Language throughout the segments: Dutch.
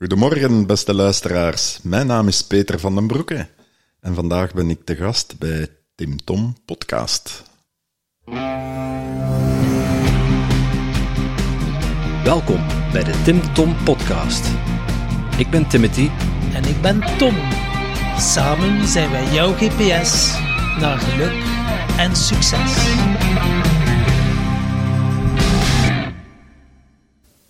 Goedemorgen, beste luisteraars. Mijn naam is Peter van den Broeke en vandaag ben ik te gast bij Tim Tom Podcast. Welkom bij de Tim Tom Podcast. Ik ben Timothy. En ik ben Tom. Samen zijn wij jouw GPS naar geluk en succes.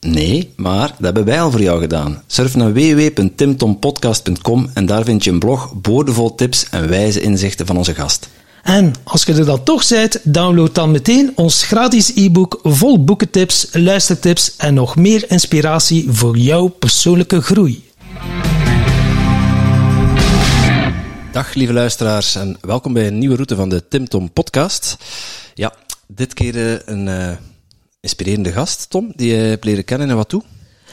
Nee, maar dat hebben wij al voor jou gedaan. Surf naar www.timtompodcast.com en daar vind je een blog boordevol tips en wijze inzichten van onze gast. En als je er dan toch bent, download dan meteen ons gratis e-book vol boekentips, luistertips en nog meer inspiratie voor jouw persoonlijke groei. Dag lieve luisteraars en welkom bij een nieuwe route van de Tim Tom podcast. Ja, dit keer uh, een uh, inspirerende gast, Tom, die je hebt leren kennen en wat toe?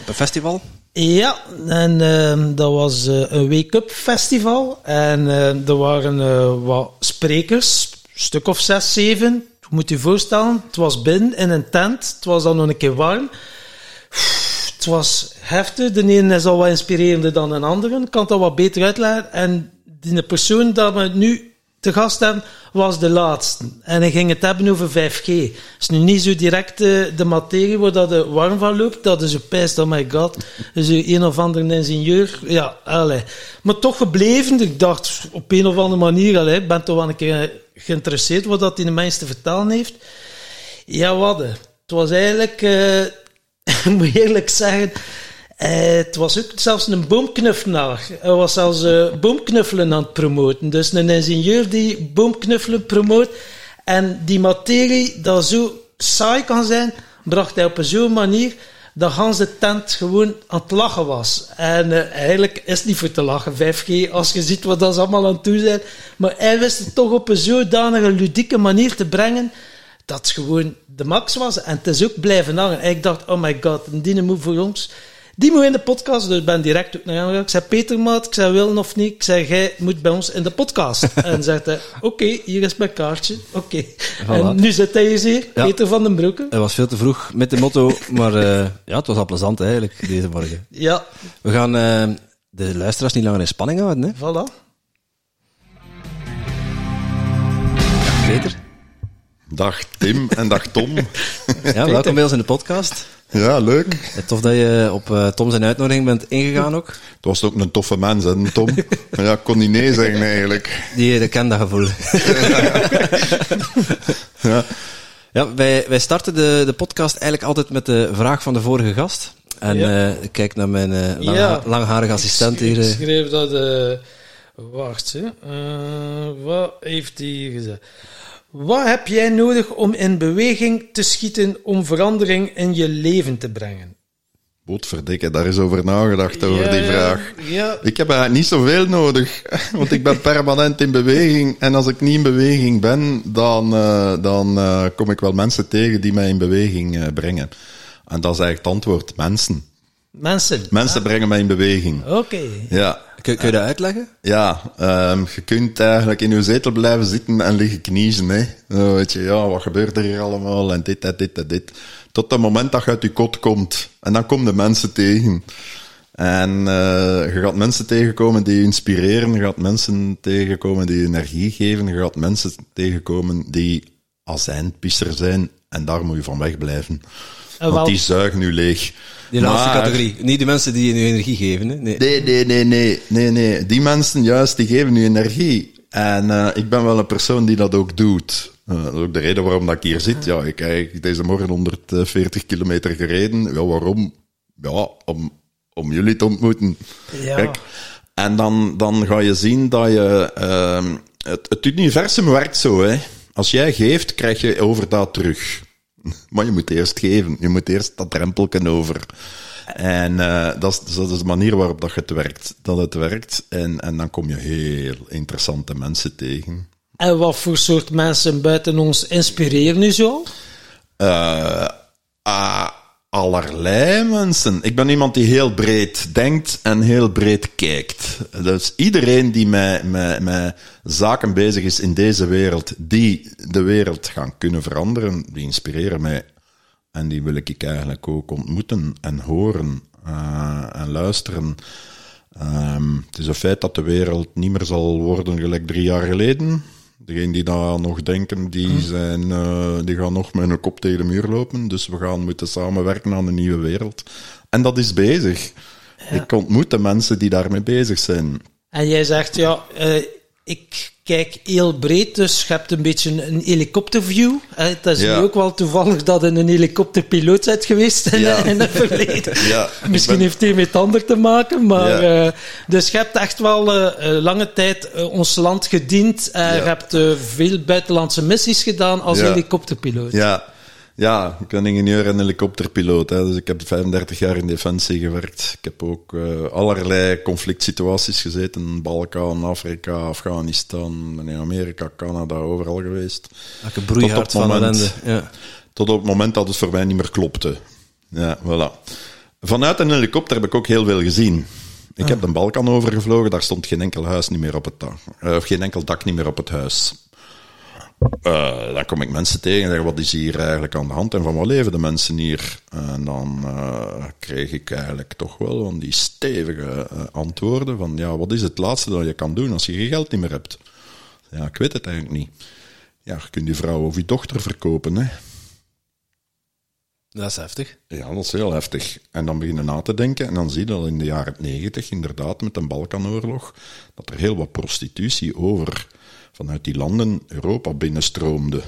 Op een festival? Ja, en uh, dat was uh, een wake-up festival. En uh, er waren wat sprekers, stuk of zes, zeven. Moet je voorstellen, het was binnen in een tent. Het was dan nog een keer warm. Het was heftig. De ene is al wat inspirerender dan de andere. Ik kan al wat beter uitleggen. En die persoon dat we nu te gast was de laatste. En hij ging het hebben over 5G. Het is nu niet zo direct de, de materie waar dat de warm van loopt. Dat is een pijst, oh my god. Dus een of andere ingenieur. Ja, allez. Maar toch gebleven. Ik dacht, op een of andere manier, ik ben toch wel een keer geïnteresseerd wat dat in de mensen te vertellen heeft. Ja, wat? Het was eigenlijk, ik moet eerlijk zeggen, uh, het was ook zelfs een boomknuffelaar. Hij was zelfs uh, boomknuffelen aan het promoten. Dus een ingenieur die boomknuffelen promoot. En die materie, dat zo saai kan zijn, bracht hij op zo'n manier dat Hans de tent gewoon aan het lachen was. En uh, eigenlijk is het niet voor te lachen, 5G, als je ziet wat dat allemaal aan doen zijn. Maar hij wist het toch op een zodanige ludieke manier te brengen, dat het gewoon de max was. En het is ook blijven hangen. En ik dacht, oh my god, een moet voor ons. Die moet in de podcast, dus ik ben direct ook naar hem gegaan. Ik zei, Peter Maat, ik zei, willen of niet? Ik zei, jij moet bij ons in de podcast. en zegt hij, oké, okay, hier is mijn kaartje. Oké. Okay. Voilà. En nu zit hij hier, ja. Peter van den Broeke. Hij was veel te vroeg met de motto, maar uh, ja, het was al plezant eigenlijk, deze morgen. Ja. We gaan uh, de luisteraars niet langer in spanning houden, hè? Voilà. Peter. Dag Tim en dag Tom. ja, welkom bij ons in de podcast. Ja, leuk. Tof dat je op uh, Tom zijn uitnodiging bent ingegaan ook. Het was ook een toffe mens, hè, Tom. ja, ik kon niet nee zeggen eigenlijk. Die de ken dat gevoel. ja. Ja, wij, wij starten de, de podcast eigenlijk altijd met de vraag van de vorige gast. En ja. uh, ik kijk naar mijn uh, lang, ja. langharige assistent hier. Ik schreef dat... Uh, wacht, hè. wat heeft hij gezegd? Wat heb jij nodig om in beweging te schieten om verandering in je leven te brengen? Bootverdikke, daar is over nagedacht over ja, die vraag. Ja. Ik heb eigenlijk niet zoveel nodig, want ik ben permanent in beweging. En als ik niet in beweging ben, dan, uh, dan uh, kom ik wel mensen tegen die mij in beweging uh, brengen. En dat is eigenlijk het antwoord, mensen. Mensen? Mensen brengen mij in beweging. Oké. Okay. Ja. Kun, kun, je dat uitleggen? Ja, um, je kunt eigenlijk in je zetel blijven zitten en liggen kniezen. Hè. Dan weet je, ja, wat gebeurt er hier allemaal en dit en dit en dit. Tot het moment dat je uit je kot komt. En dan komen de mensen tegen. En uh, je gaat mensen tegenkomen die je inspireren. Je gaat mensen tegenkomen die je energie geven. Je gaat mensen tegenkomen die azijnpisser zijn. En daar moet je van wegblijven. En Want die zuigen nu leeg. Die laatste maar, categorie. Niet de mensen die je energie geven. Hè? Nee. nee, nee, nee, nee, nee, nee. Die mensen juist, die geven je energie. En uh, ik ben wel een persoon die dat ook doet. Uh, dat is ook de reden waarom dat ik hier zit. Ja, ik heb deze morgen 140 kilometer gereden. Ja, waarom? Ja, om, om jullie te ontmoeten. Ja. Kijk, en dan, dan ga je zien dat je... Uh, het, het universum werkt zo, hè. Als jij geeft, krijg je overdaad terug. Maar je moet eerst geven. Je moet eerst dat drempelken over. En uh, dat, is, dat is de manier waarop dat het werkt. Dat het werkt. En, en dan kom je heel interessante mensen tegen. En wat voor soort mensen buiten ons inspireren nu zo? Eh, ah, allerlei mensen. Ik ben iemand die heel breed denkt en heel breed kijkt. Dus iedereen die met, met, met zaken bezig is in deze wereld, die de wereld gaan kunnen veranderen, die inspireren mij. En die wil ik eigenlijk ook ontmoeten en horen uh, en luisteren. Um, het is een feit dat de wereld niet meer zal worden gelijk drie jaar geleden. Degenen die daar nog denken, die, zijn, uh, die gaan nog met een kop tegen de muur lopen. Dus we gaan moeten samenwerken aan een nieuwe wereld. En dat is bezig. Ja. Ik ontmoet de mensen die daarmee bezig zijn. En jij zegt, ja, uh, ik kijk heel breed, dus je hebt een beetje een helikopterview. Het is ja. nu ook wel toevallig dat je een helikopterpiloot bent geweest in, Ja. in het verleden. Ja, Misschien ben- heeft een met het ander te maken, maar... Eh, dus je hebt echt wel eh, eh, lange tijd eh, ons land gediend. en Je hebt eh, veel buitenlandse missies gedaan als Ja. helikopterpiloot. Ja, ja, ik ben ingenieur en helikopterpiloot. Hè, dus ik heb 35 jaar in defensie gewerkt. Ik heb ook eh, allerlei conflict situaties gezeten. Balkan, Afrika, Afghanistan, in Amerika, Canada, overal geweest. Welke broeihard Tot op van het moment. ellende. Ja. Tot op het moment dat het voor mij niet meer klopte. Ja, voilà. Vanuit een helikopter heb ik ook heel veel gezien. Ik heb de Balkan overgevlogen, daar stond geen enkel huis niet meer op het dak. eh, of geen enkel dak niet meer op het huis. Eh, dan kom ik mensen tegen en zeg, wat is hier eigenlijk aan de hand en van wat leven de mensen hier? En dan eh, kreeg ik eigenlijk toch wel van die stevige eh, antwoorden van, ja, wat is het laatste dat je kan doen als je geen geld niet meer hebt? Ja, ik weet het eigenlijk niet. Ja, je kunt je vrouw of je dochter verkopen, hè. Dat is heftig. Ja, dat is heel heftig. En dan begin je na te denken en dan zie je dat in de jaren negentig, inderdaad, met de Balkanoorlog, dat er heel wat prostitutie over vanuit die landen Europa binnenstroomde.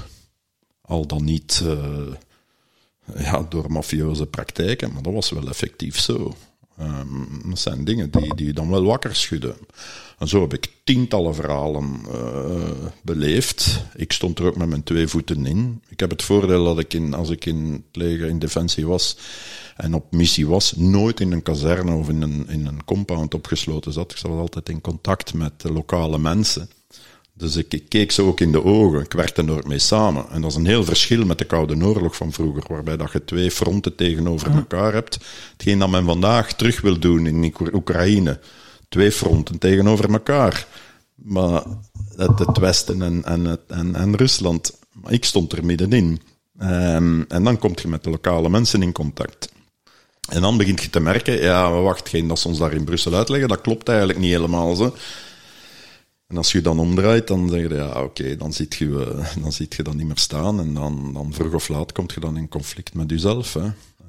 Al dan niet eh, ja, door mafioze praktijken, maar dat was wel effectief zo. Ehm, dat zijn dingen die, die dan wel wakker schudden. En zo heb ik tientallen verhalen eh, beleefd. Ik stond er ook met mijn twee voeten in. Ik heb het voordeel dat ik, in, als ik in het leger in defensie was en op missie was, nooit in een kazerne of in een, in een compound opgesloten zat. Ik zat altijd in contact met de lokale mensen. Dus ik, keek ze ook in de ogen. Ik werkte er ook mee samen. En dat is een heel verschil met de Koude Oorlog van vroeger, waarbij dat je twee fronten tegenover elkaar hebt. Hetgeen dat men vandaag terug wil doen in Oek- Oekraïne. Twee fronten tegenover elkaar. Maar het, het Westen en, en, en, en Rusland. Maar ik stond er middenin. Ehm, en dan kom je met de lokale mensen in contact. En dan begint je te merken, ja, wacht, geen dat ze ons daar in Brussel uitleggen, dat klopt eigenlijk niet helemaal. Zo. En als je dan omdraait, dan zeg je, ja, oké, dan, ziet je, eh, dan ziet je dat niet meer staan. En dan, dan vroeg of laat komt je dan in conflict met jezelf. Hè.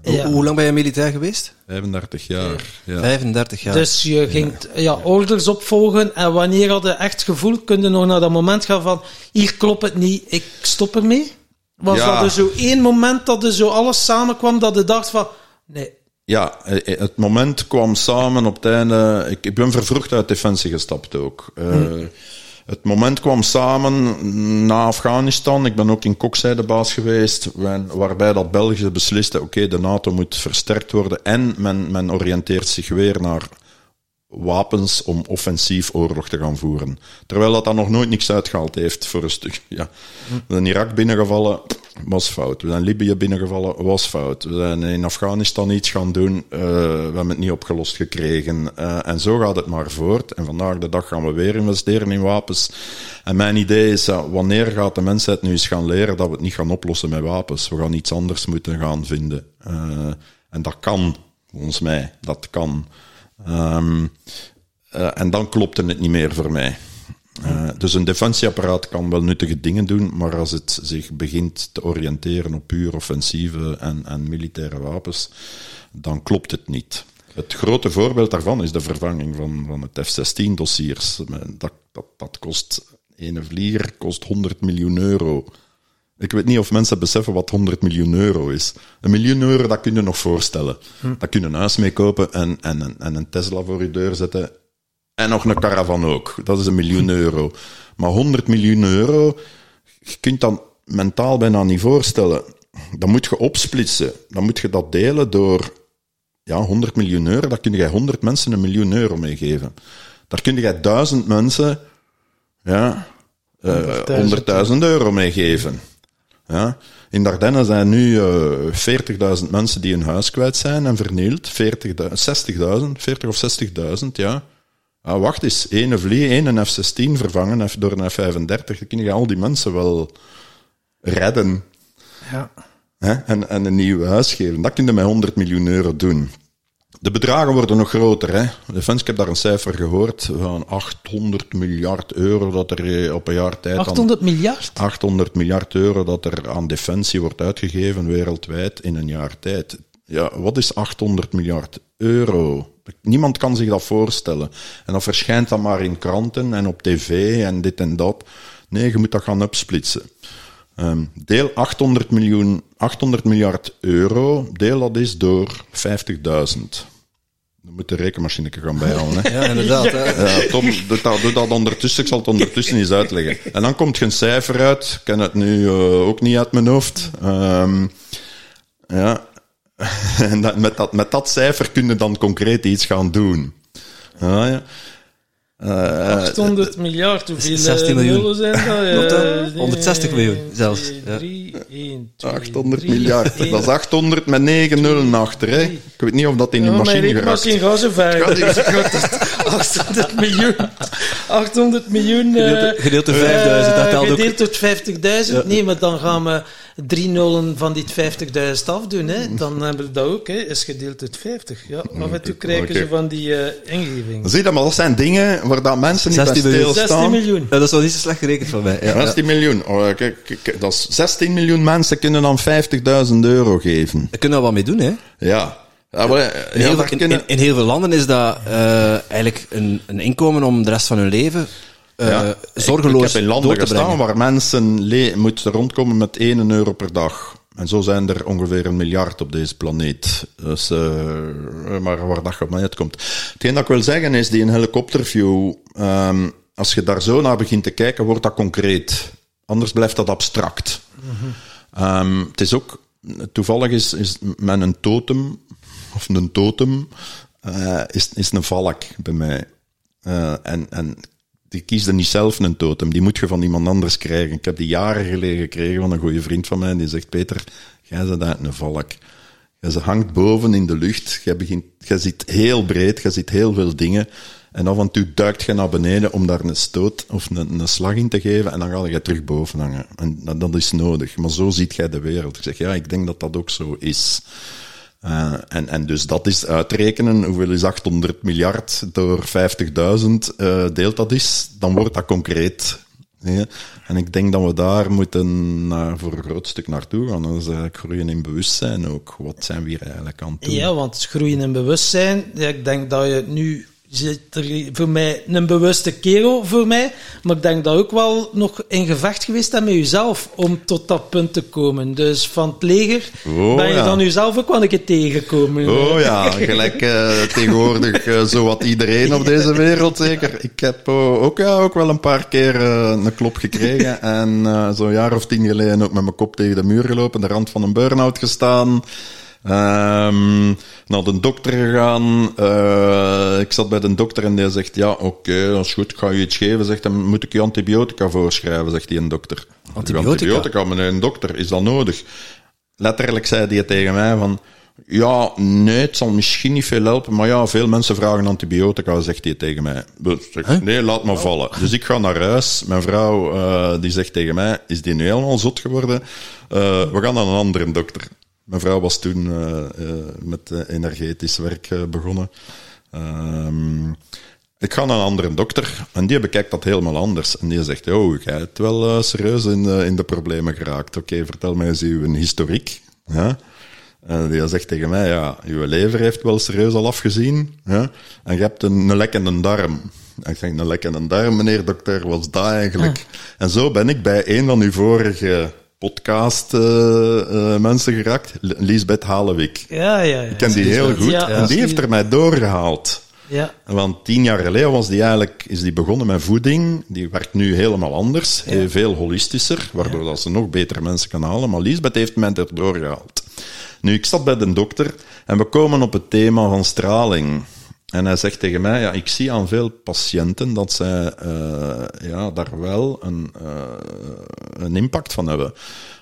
Ja. Hoe, hoe lang ben je militair geweest? 35 jaar. Ja. 35 jaar. Dus je ging ja, orders opvolgen en wanneer had je echt gevoel, kun je nog naar dat moment gaan van, hier klopt het niet, ik stop ermee? Was Ja. dat er zo één moment dat er zo alles samenkwam, dat je dacht van, nee, Ja, eh, eh, het moment kwam samen op het einde. Ik, ik ben vervroegd uit Defensie gestapt ook. Eh, Het moment kwam samen na Afghanistan. Ik ben ook in Kokzijde baas geweest, waar- waarbij dat België besliste: oké, de NATO moet versterkt worden en men, men oriënteert zich weer naar wapens om offensief oorlog te gaan voeren. Terwijl dat dan nog nooit niks uitgehaald heeft voor een stuk. Ja. We zijn Irak binnengevallen, was fout. We zijn Libië binnengevallen, was fout. We zijn in Afghanistan iets gaan doen, eh, we hebben het niet opgelost gekregen. Eh, en zo gaat het maar voort. En vandaag de dag gaan we weer investeren in wapens. En mijn idee is, ja, wanneer gaat de mensheid nu eens gaan leren dat we het niet gaan oplossen met wapens? We gaan iets anders moeten gaan vinden. En dat kan, volgens mij, dat kan. Ehm, eh, en dan klopte het niet meer voor mij. Eh, dus een defensieapparaat kan wel nuttige dingen doen, maar als het zich begint te oriënteren op puur offensieve en, en militaire wapens, dan klopt het niet. Het grote voorbeeld daarvan is de vervanging van, van het F-16-dossiers. Dat, dat, dat kost, ene vlieger kost 100 miljoen euro. Ik weet niet of mensen beseffen wat 100 miljoen euro is. Een miljoen euro, dat kun je nog voorstellen. Daar kun je een huis mee kopen en, en, en een Tesla voor je deur zetten. En nog een caravan ook. Dat is een miljoen euro. Maar 100 miljoen euro, je kunt dat mentaal bijna niet voorstellen. Dan moet je opsplitsen. Dan moet je dat delen door ja, 100 miljoen euro. Daar kun je 100 mensen een miljoen euro mee geven. Daar kun je duizend mensen ja, eh 100.000 euro meegeven. Ja. In Dardenne zijn nu eh 40.000 mensen die hun huis kwijt zijn en vernield. 40.000, 60.000, 40 of 60.000, ja. Ah, wacht eens, één vlie, één F-16 vervangen door een F-35. Dan kun je al die mensen wel redden. Ja. Hè? En, en een nieuw huis geven. Dat kun je met 100 miljoen euro doen. De bedragen worden nog groter. Hè? Defensie, ik heb daar een cijfer gehoord van 800 miljard euro dat er eh, op een jaar tijd... aan- 800 miljard? 800 miljard euro dat er aan defensie wordt uitgegeven wereldwijd in een jaar tijd. Ja, wat is 800 miljard euro? Niemand kan zich dat voorstellen. En dat verschijnt dan maar in kranten en op tv en dit en dat. Nee, je moet dat gaan opsplitsen. Ehm, deel 800, miljoen, 800 miljard euro, deel dat is door 50.000. Dan moet de rekenmachine gaan bijhalen. Hè. Ja, inderdaad. hè. Ja, Tom, doe dat, doe dat ondertussen. Ik zal het ondertussen eens uitleggen. En dan komt je een cijfer uit. Ik ken het nu eh, ook niet uit mijn hoofd. Ehm, ja. En dat, met, dat, met dat cijfer kun je dan concreet iets gaan doen. Ah, ja. Eh, 800 miljard, hoeveel 16 eh, miljoen. nullen zijn dat? Klopt, hè? Eh, 160 miljoen zelfs, twee, ja. drie, één, twee, 800 drie, miljard. Dat is 800 met 9 nullen achter. Hè. Ik weet niet of dat in Ja, mijn machine geraakt. rekenmachine gaat zo ver. Dus ik had het 800 miljoen. 800 miljoen. eh, Gedeeld- gedeeld door 5000, dat eh, telt ook. Gedeeld door 50.000. Nee, maar dan gaan we drie nullen van die 50.000 afdoen. Hè. Dan hebben we dat ook. Hè. Is gedeeld door 50. Ja, af en toe krijgen ze van die eh ingevingen. Zie je, maar dat zijn dingen waar dat mensen niet bij 16 miljoen. 16 stilstaan. miljoen. Ja, dat is wel niet zo slecht gerekend van mij. Ja, ja. 16 miljoen. Oh, kijk, kijk, kijk, dat is 16 miljoen mensen kunnen dan 50.000 euro geven. Daar kunnen we wat mee doen, hè. Ja. Ja, maar, eh, In, heel, daar in, kunnen- in, in heel veel landen is dat eh, eigenlijk een, een inkomen om de rest van hun leven eh, ja. zorgeloos Ik heb in landen door te gestaan brengen. waar mensen le- moeten rondkomen met 1 euro per dag. En zo zijn er ongeveer een miljard op deze planeet. Dus, maar waar dat op mij uitkomt. Hetgeen dat ik wil zeggen is, die een helikopterview, ehm, als je daar zo naar begint te kijken, wordt dat concreet. Anders blijft dat abstract. Ehm, het is ook, toevallig is, is met een totem, of een totem, eh, is, is een valk bij mij. Eh, en, en die kiesde niet zelf een totem, die moet je van iemand anders krijgen. Ik heb die jaren geleden gekregen van een goede vriend van mij, die zegt, Peter, jij bent uit een valk. Ja, ze hangt boven in de lucht. Jij, begint, jij ziet heel breed, jij ziet heel veel dingen. En af en toe duikt je naar beneden om daar een stoot of een, een slag in te geven. En dan ga je terug boven hangen. En dat, dat is nodig. Maar zo ziet jij de wereld. Ik zeg, ja, ik denk dat dat ook zo is. Eh, en, en dus dat is uitrekenen. Hoeveel is 800 miljard door 50.000 eh, deelt dat is? Dan wordt dat concreet. En ik denk dat we daar moeten naar, voor een groot stuk naartoe gaan. Dat is eigenlijk groeien in bewustzijn ook. Wat zijn we hier eigenlijk aan het doen? Ja, want groeien in bewustzijn. Ik denk dat je nu zit er voor mij een bewuste kerel voor mij, maar ik denk dat ook wel nog in gevecht geweest bent met jezelf om tot dat punt te komen. Dus van het leger Oh, ben je ja. dan jezelf ook wel een keer tegengekomen. Oh ja, gelijk eh, tegenwoordig uh, zowat iedereen op deze wereld zeker. Ik heb uh, ook, ja, ook wel een paar keer een klop gekregen en zo'n jaar of tien geleden ook met mijn kop tegen de muur gelopen, de rand van een burn-out gestaan. Um, naar de dokter gegaan. Uh, ik zat bij de dokter en die zegt: Ja, oké, okay, dat is goed, ik ga je iets geven. Zegt dan moet ik je antibiotica voorschrijven, zegt die een dokter. Antibiotica? Antibiotica, meneer een dokter, is dat nodig? Letterlijk zei hij tegen mij: van, Ja, nee, het zal misschien niet veel helpen, maar ja, veel mensen vragen antibiotica, zegt hij tegen mij. Dus zeg, huh? Nee, laat maar vallen. Dus ik ga naar huis. Mijn vrouw uh, die zegt tegen mij: Is die nu helemaal zot geworden? Uh, we gaan naar een andere dokter. Mijn vrouw was toen uh, uh, met uh, energetisch werk begonnen. Um, ik ga naar een andere dokter en die bekijkt dat helemaal anders. En die zegt, oh, jij hebt wel serieus in, in de problemen geraakt. Oké, okay, vertel mij eens uw historiek. Ja? En die zegt tegen mij, ja, uw lever heeft wel serieus al afgezien. Ja? En je hebt een, een lekkende darm. En ik zeg, een lekkende darm, meneer dokter, wat is dat eigenlijk? Ah. En zo ben ik bij een van uw vorige podcast uh, uh, mensen geraakt. Lisbeth Halewik. Ja, ja, ja. Ik ken die heel goed. Ja, en die heeft er mij doorgehaald. Ja. Want tien jaar geleden was die eigenlijk, is die begonnen met voeding. Die werkt nu helemaal anders. Ja. Veel holistischer. Waardoor ja. dat ze nog beter mensen kan halen. Maar Lisbeth heeft mij er doorgehaald. Nu, ik zat bij de dokter. En we komen op het thema van straling. En hij zegt tegen mij, ja, ik zie aan veel patiënten dat zij uh, ja, daar wel een, uh, een impact van hebben.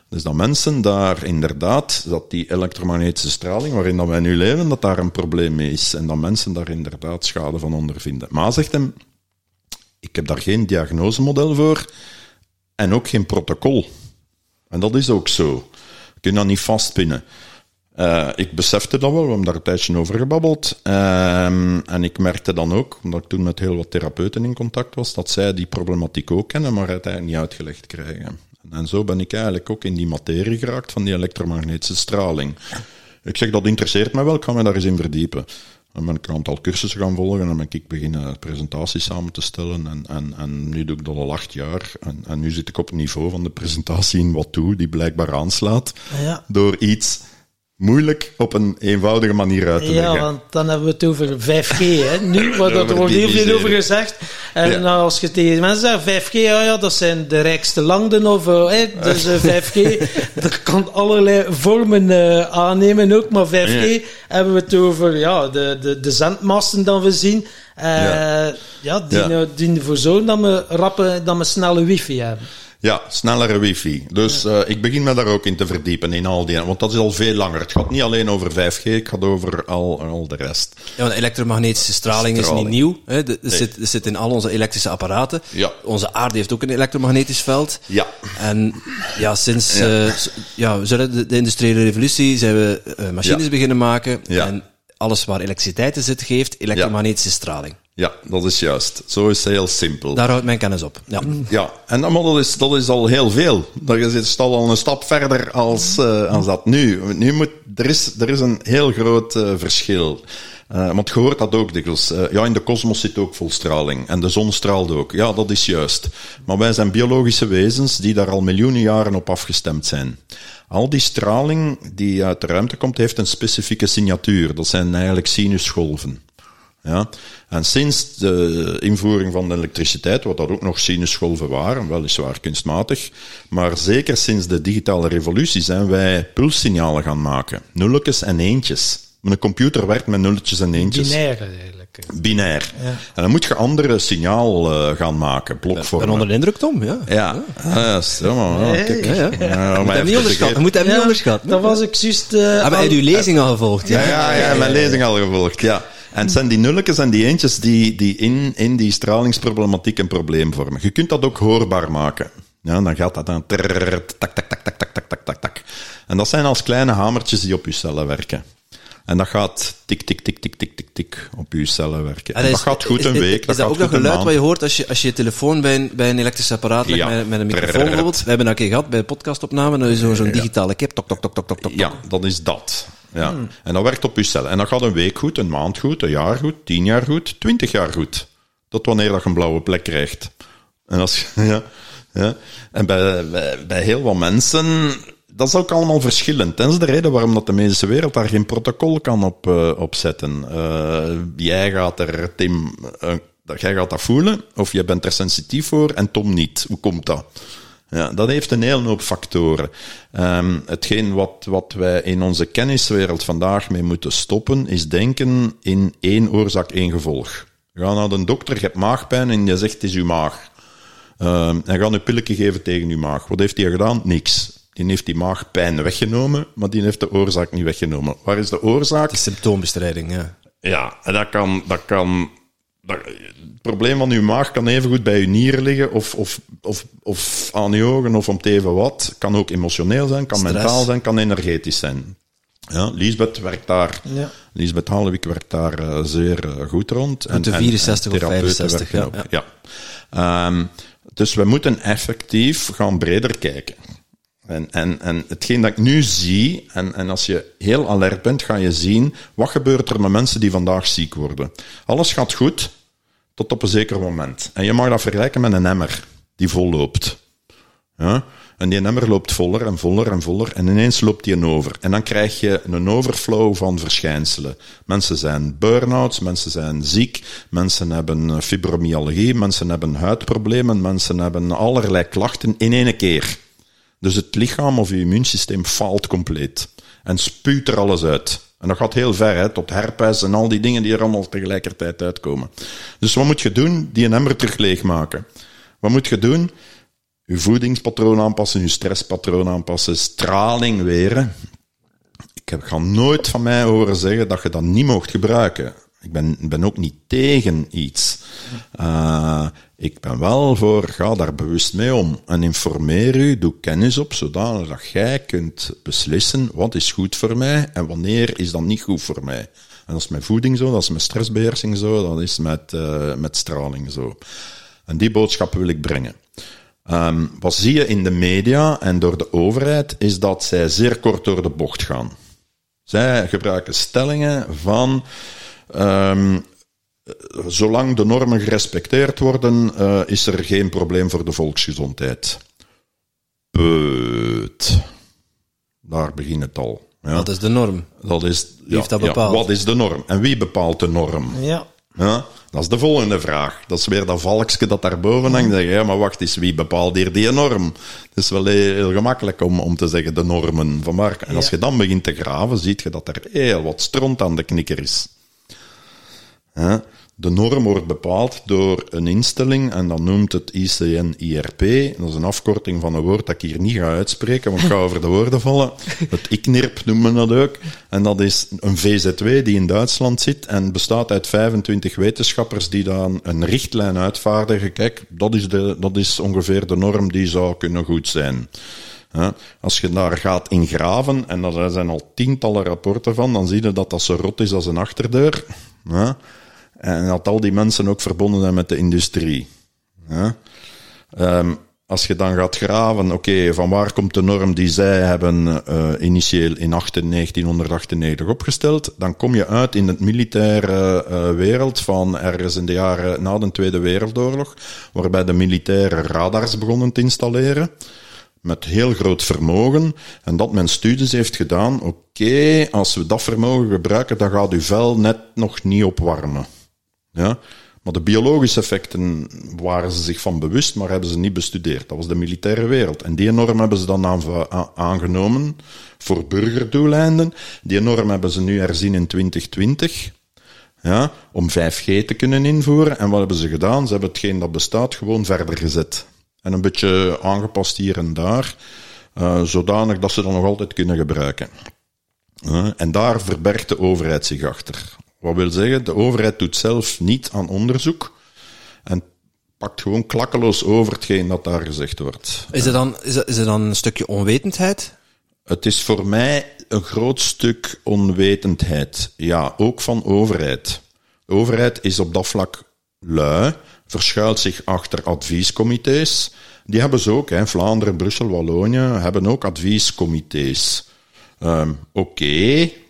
Dus dat mensen daar inderdaad, dat die elektromagnetische straling waarin dat wij nu leven, dat daar een probleem mee is. En dat mensen daar inderdaad schade van ondervinden. Maar zegt hem, ik heb daar geen diagnosemodel voor en ook geen protocol. En dat is ook zo. Je kunt dat niet vastpinnen. Uh, ik besefte dat wel, we hebben daar een tijdje over gebabbeld. Uh, en ik merkte dan ook, omdat ik toen met heel wat therapeuten in contact was, dat zij die problematiek ook kennen, maar uiteindelijk niet uitgelegd krijgen. En zo ben ik eigenlijk ook in die materie geraakt van die elektromagnetische straling. Ik zeg, dat interesseert mij wel, ik ga me daar eens in verdiepen. Dan ben ik een aantal cursussen gaan volgen en dan ben ik beginnen presentaties samen te stellen. En, en, en nu doe ik dat al acht jaar. En, en nu zit ik op het niveau van de presentatie in wat toe, die blijkbaar aanslaat. Ja. Door iets moeilijk op een eenvoudige manier uit te leggen. Ja, want dan hebben we het over 5G. Hè. Nu Over er wordt heel veel over gezegd. En Ja. nou, als je tegen mensen zegt 5G, ja, ja, dat zijn de rijkste landen. Of, eh, hè, dus eh, 5G, dat kan allerlei vormen eh, aannemen ook. Maar 5G Ja. hebben we het over ja, de, de, de zendmasten dat we zien. Eh Ja. ja. die, nou- die ervoor zorgen dat we, rappen, dat we snelle wifi hebben. Ja, snellere wifi. Dus eh, ik begin me daar ook in te verdiepen, in al die... Want dat is al veel langer. Het gaat niet alleen over 5G, het gaat over al, al de rest. Ja, want elektromagnetische straling, is niet nieuw. Hè. Er, zit, zit in al onze elektrische apparaten. Ja. Onze aarde heeft ook een elektromagnetisch veld. Ja. En ja, sinds Ja. zullen de, de industriële revolutie zijn we eh, machines Ja. beginnen maken. En alles waar elektriciteit in zit, geeft elektromagnetische straling. Ja, dat is juist. Zo is het heel simpel. Daar houdt mijn kennis op. Ja. Ja, en dat, maar dat, is, dat is al heel veel. Dat is al een stap verder als, eh, als dat nu. Nu moet, er, is, er is een heel groot eh, verschil. Eh, want je hoort dat ook dikwijls. Ja, in de kosmos zit ook volstraling. En de zon straalt ook. Ja, dat is juist. Maar wij zijn biologische wezens die daar al miljoenen jaren op afgestemd zijn. Al die straling die uit de ruimte komt, heeft een specifieke signatuur. Dat zijn eigenlijk sinusgolven. Ja. En sinds de invoering van de elektriciteit, wat dat ook nog sinusgolven waren, weliswaar kunstmatig, maar zeker sinds de digitale revolutie zijn wij pulssignalen gaan maken. Nulletjes en eentjes. Een computer werkt met nulletjes en eentjes. Binair eigenlijk. Binair. En dan moet je andere signaal eh, gaan maken, Ik ben blokvormen. onder de indruk, Tom. Ja. Ja, ah, zo maar. ja, kijk. Ja, ja. Ja, Je moet maar hem niet even onderschatten. Je vergeten. moet hem niet Ja, onderschatten. Dat was ik juist... eh, Hebben al- jij uw lezing al gevolgd? Ja, ja, ja, mijn lezing al gevolgd, ja. En het zijn die nulletjes en die eentjes die, die in, in die stralingsproblematiek een probleem vormen. Je kunt dat ook hoorbaar maken. Ja, dan gaat dat dan tak, tak, tak, tak, tak, tak, tak, tak, tak. En dat zijn als kleine hamertjes die op je cellen werken. En dat gaat tik, tik, tik, tik, tik, tik, tik op je cellen werken. En dat is- gaat goed een is- week, Is dat ook dat geluid wat je hoort als je, als je je telefoon bij een, bij een elektrisch apparaat legt Ja. met, met een microfoon bijvoorbeeld? We hebben dat een keer gehad bij een podcastopname. Zo- zo'n digitale kip. Tok, tok, tok, tok, tok, tok. Ja, dat is dat. Ja. En dat werkt op je cellen. En dat gaat een week goed, een maand goed, een jaar goed, tien jaar goed, twintig jaar goed. Tot wanneer dat je een blauwe plek krijgt. En, als, ja, ja. en bij, bij, bij heel wat mensen, dat is ook allemaal verschillend. Dat is de reden waarom dat de medische wereld daar geen protocol kan op, op zetten. Eh, jij gaat er, Tim, dat- jij gaat dat voelen, of jij bent er sensitief voor en Tom niet. Hoe komt dat? Ja, dat heeft een hele hoop factoren. Ehm, hetgeen wat, wat wij in onze kenniswereld vandaag mee moeten stoppen, is denken in één oorzaak, één gevolg. Ga naar de dokter, je hebt maagpijn en je zegt het is uw maag. Ehm en ga een pilletje geven tegen uw maag. Wat heeft hij gedaan? Niks. Die heeft die maagpijn weggenomen, maar die heeft de oorzaak niet weggenomen. Waar is de oorzaak? De symptoombestrijding, ja. Ja, en dat kan. Dat kan het probleem van uw maag kan evengoed bij uw nieren liggen, of, of, of, of aan uw ogen, of om te even wat. Kan ook emotioneel zijn, kan Stress. mentaal zijn, kan energetisch zijn. Ja, Lisbeth werkt daar. Ja. Lisbeth werkt daar eh, zeer eh, goed rond. Rond de 64 of therapeuten 65, werken ja, ook. ja. Ehm, dus we moeten effectief gaan breder kijken. En, en, en hetgeen dat ik nu zie, en, en als je heel alert bent, ga je zien, wat gebeurt er met mensen die vandaag ziek worden. Alles gaat goed, tot op een zeker moment. En je mag dat vergelijken met een emmer die vol loopt. Ja? En die emmer loopt voller en voller en voller en ineens loopt die een over. En dan krijg je een overflow van verschijnselen. Mensen zijn burn-outs, mensen zijn ziek, mensen hebben eh, fibromyalgie, mensen hebben huidproblemen, mensen hebben allerlei klachten in één keer. Dus het lichaam of je immuunsysteem faalt compleet. En spuwt er alles uit. En dat gaat heel ver, hè, tot herpes en al die dingen die er allemaal tegelijkertijd uitkomen. Dus wat moet je doen? Die een emmer terug leegmaken. Wat moet je doen? Je voedingspatroon aanpassen, je stresspatroon aanpassen, straling weren. Ik heb, ga nooit van mij horen zeggen dat je dat niet mocht gebruiken. Ik ben, ben ook niet tegen iets. Uh, ik ben wel voor, ga daar bewust mee om. En informeer u, doe kennis op, zodanig dat jij kunt beslissen wat is goed voor mij en wanneer is dat niet goed voor mij. En dat is met voeding zo, dat is met stressbeheersing zo, dat is met, uh, met straling zo. En die boodschappen wil ik brengen. Um, wat zie je in de media en door de overheid, is dat zij zeer kort door de bocht gaan. Zij gebruiken stellingen van um, zolang de normen gerespecteerd worden, uh, is er geen probleem voor de volksgezondheid. Put. Daar begint het al. Ja. Wat is de norm? Dat is, Wie heeft dat bepaald? Ja, wat is de norm? En wie bepaalt de norm? Ja. Ja, dat is de volgende vraag. Dat is weer dat valkje dat daarboven hangt. Zeg, ja, maar wacht eens, wie bepaalt hier die norm? Het is wel heel, gemakkelijk om, om te zeggen de normen van waar. En als je dan begint te graven, ziet je dat er heel wat stront aan de knikker is. Ja, de norm wordt bepaald door een instelling en dan noemt het ICN-IRP. Dat is een afkorting van een woord dat ik hier niet ga uitspreken, want ik ga over de woorden vallen. Het ICNIRP noemen we dat ook. En dat is een VZW die in Duitsland zit en bestaat uit 25 wetenschappers die dan een richtlijn uitvaardigen. Kijk, dat is, de, dat is ongeveer de norm die zou kunnen goed zijn. Als je daar gaat ingraven, en daar zijn al tientallen rapporten van, dan zie je dat dat zo rot is als een achterdeur. En dat al die mensen ook verbonden zijn met de industrie. Ja? Um, als je dan gaat graven, oké, van waar komt de norm die zij hebben uh, initieel in 1998 opgesteld, dan kom je uit in het militaire uh, wereld van ergens in de jaren na de Tweede Wereldoorlog, waarbij de militairen radars begonnen te installeren met heel groot vermogen en dat men studies heeft gedaan, oké, als we dat vermogen gebruiken, dan gaat uw vel net nog niet opwarmen. Ja? Maar de biologische effecten waren ze zich van bewust, maar hebben ze niet bestudeerd. Dat was de militaire wereld. En die norm hebben ze dan aangenomen voor burgerdoeleinden. Die norm hebben ze nu herzien in 2020. Ja, om 5G te kunnen invoeren. En wat hebben ze gedaan? Ze hebben hetgeen dat bestaat gewoon verder gezet. En een beetje aangepast hier en daar, uh, zodanig dat ze dat nog altijd kunnen gebruiken. En daar verbergt de overheid zich achter. Wat wil zeggen, de overheid doet zelf niet aan onderzoek en pakt gewoon klakkeloos over hetgeen dat daar gezegd wordt. Is er dan, is er, is er dan een stukje onwetendheid? Het is voor mij een groot stuk onwetendheid. Ja, ook van overheid. De overheid is op dat vlak lui, verschuilt zich achter adviescomité's. Die hebben ze ook, hè. Vlaanderen, Brussel, Wallonië hebben ook adviescomité's. Um, Oké, okay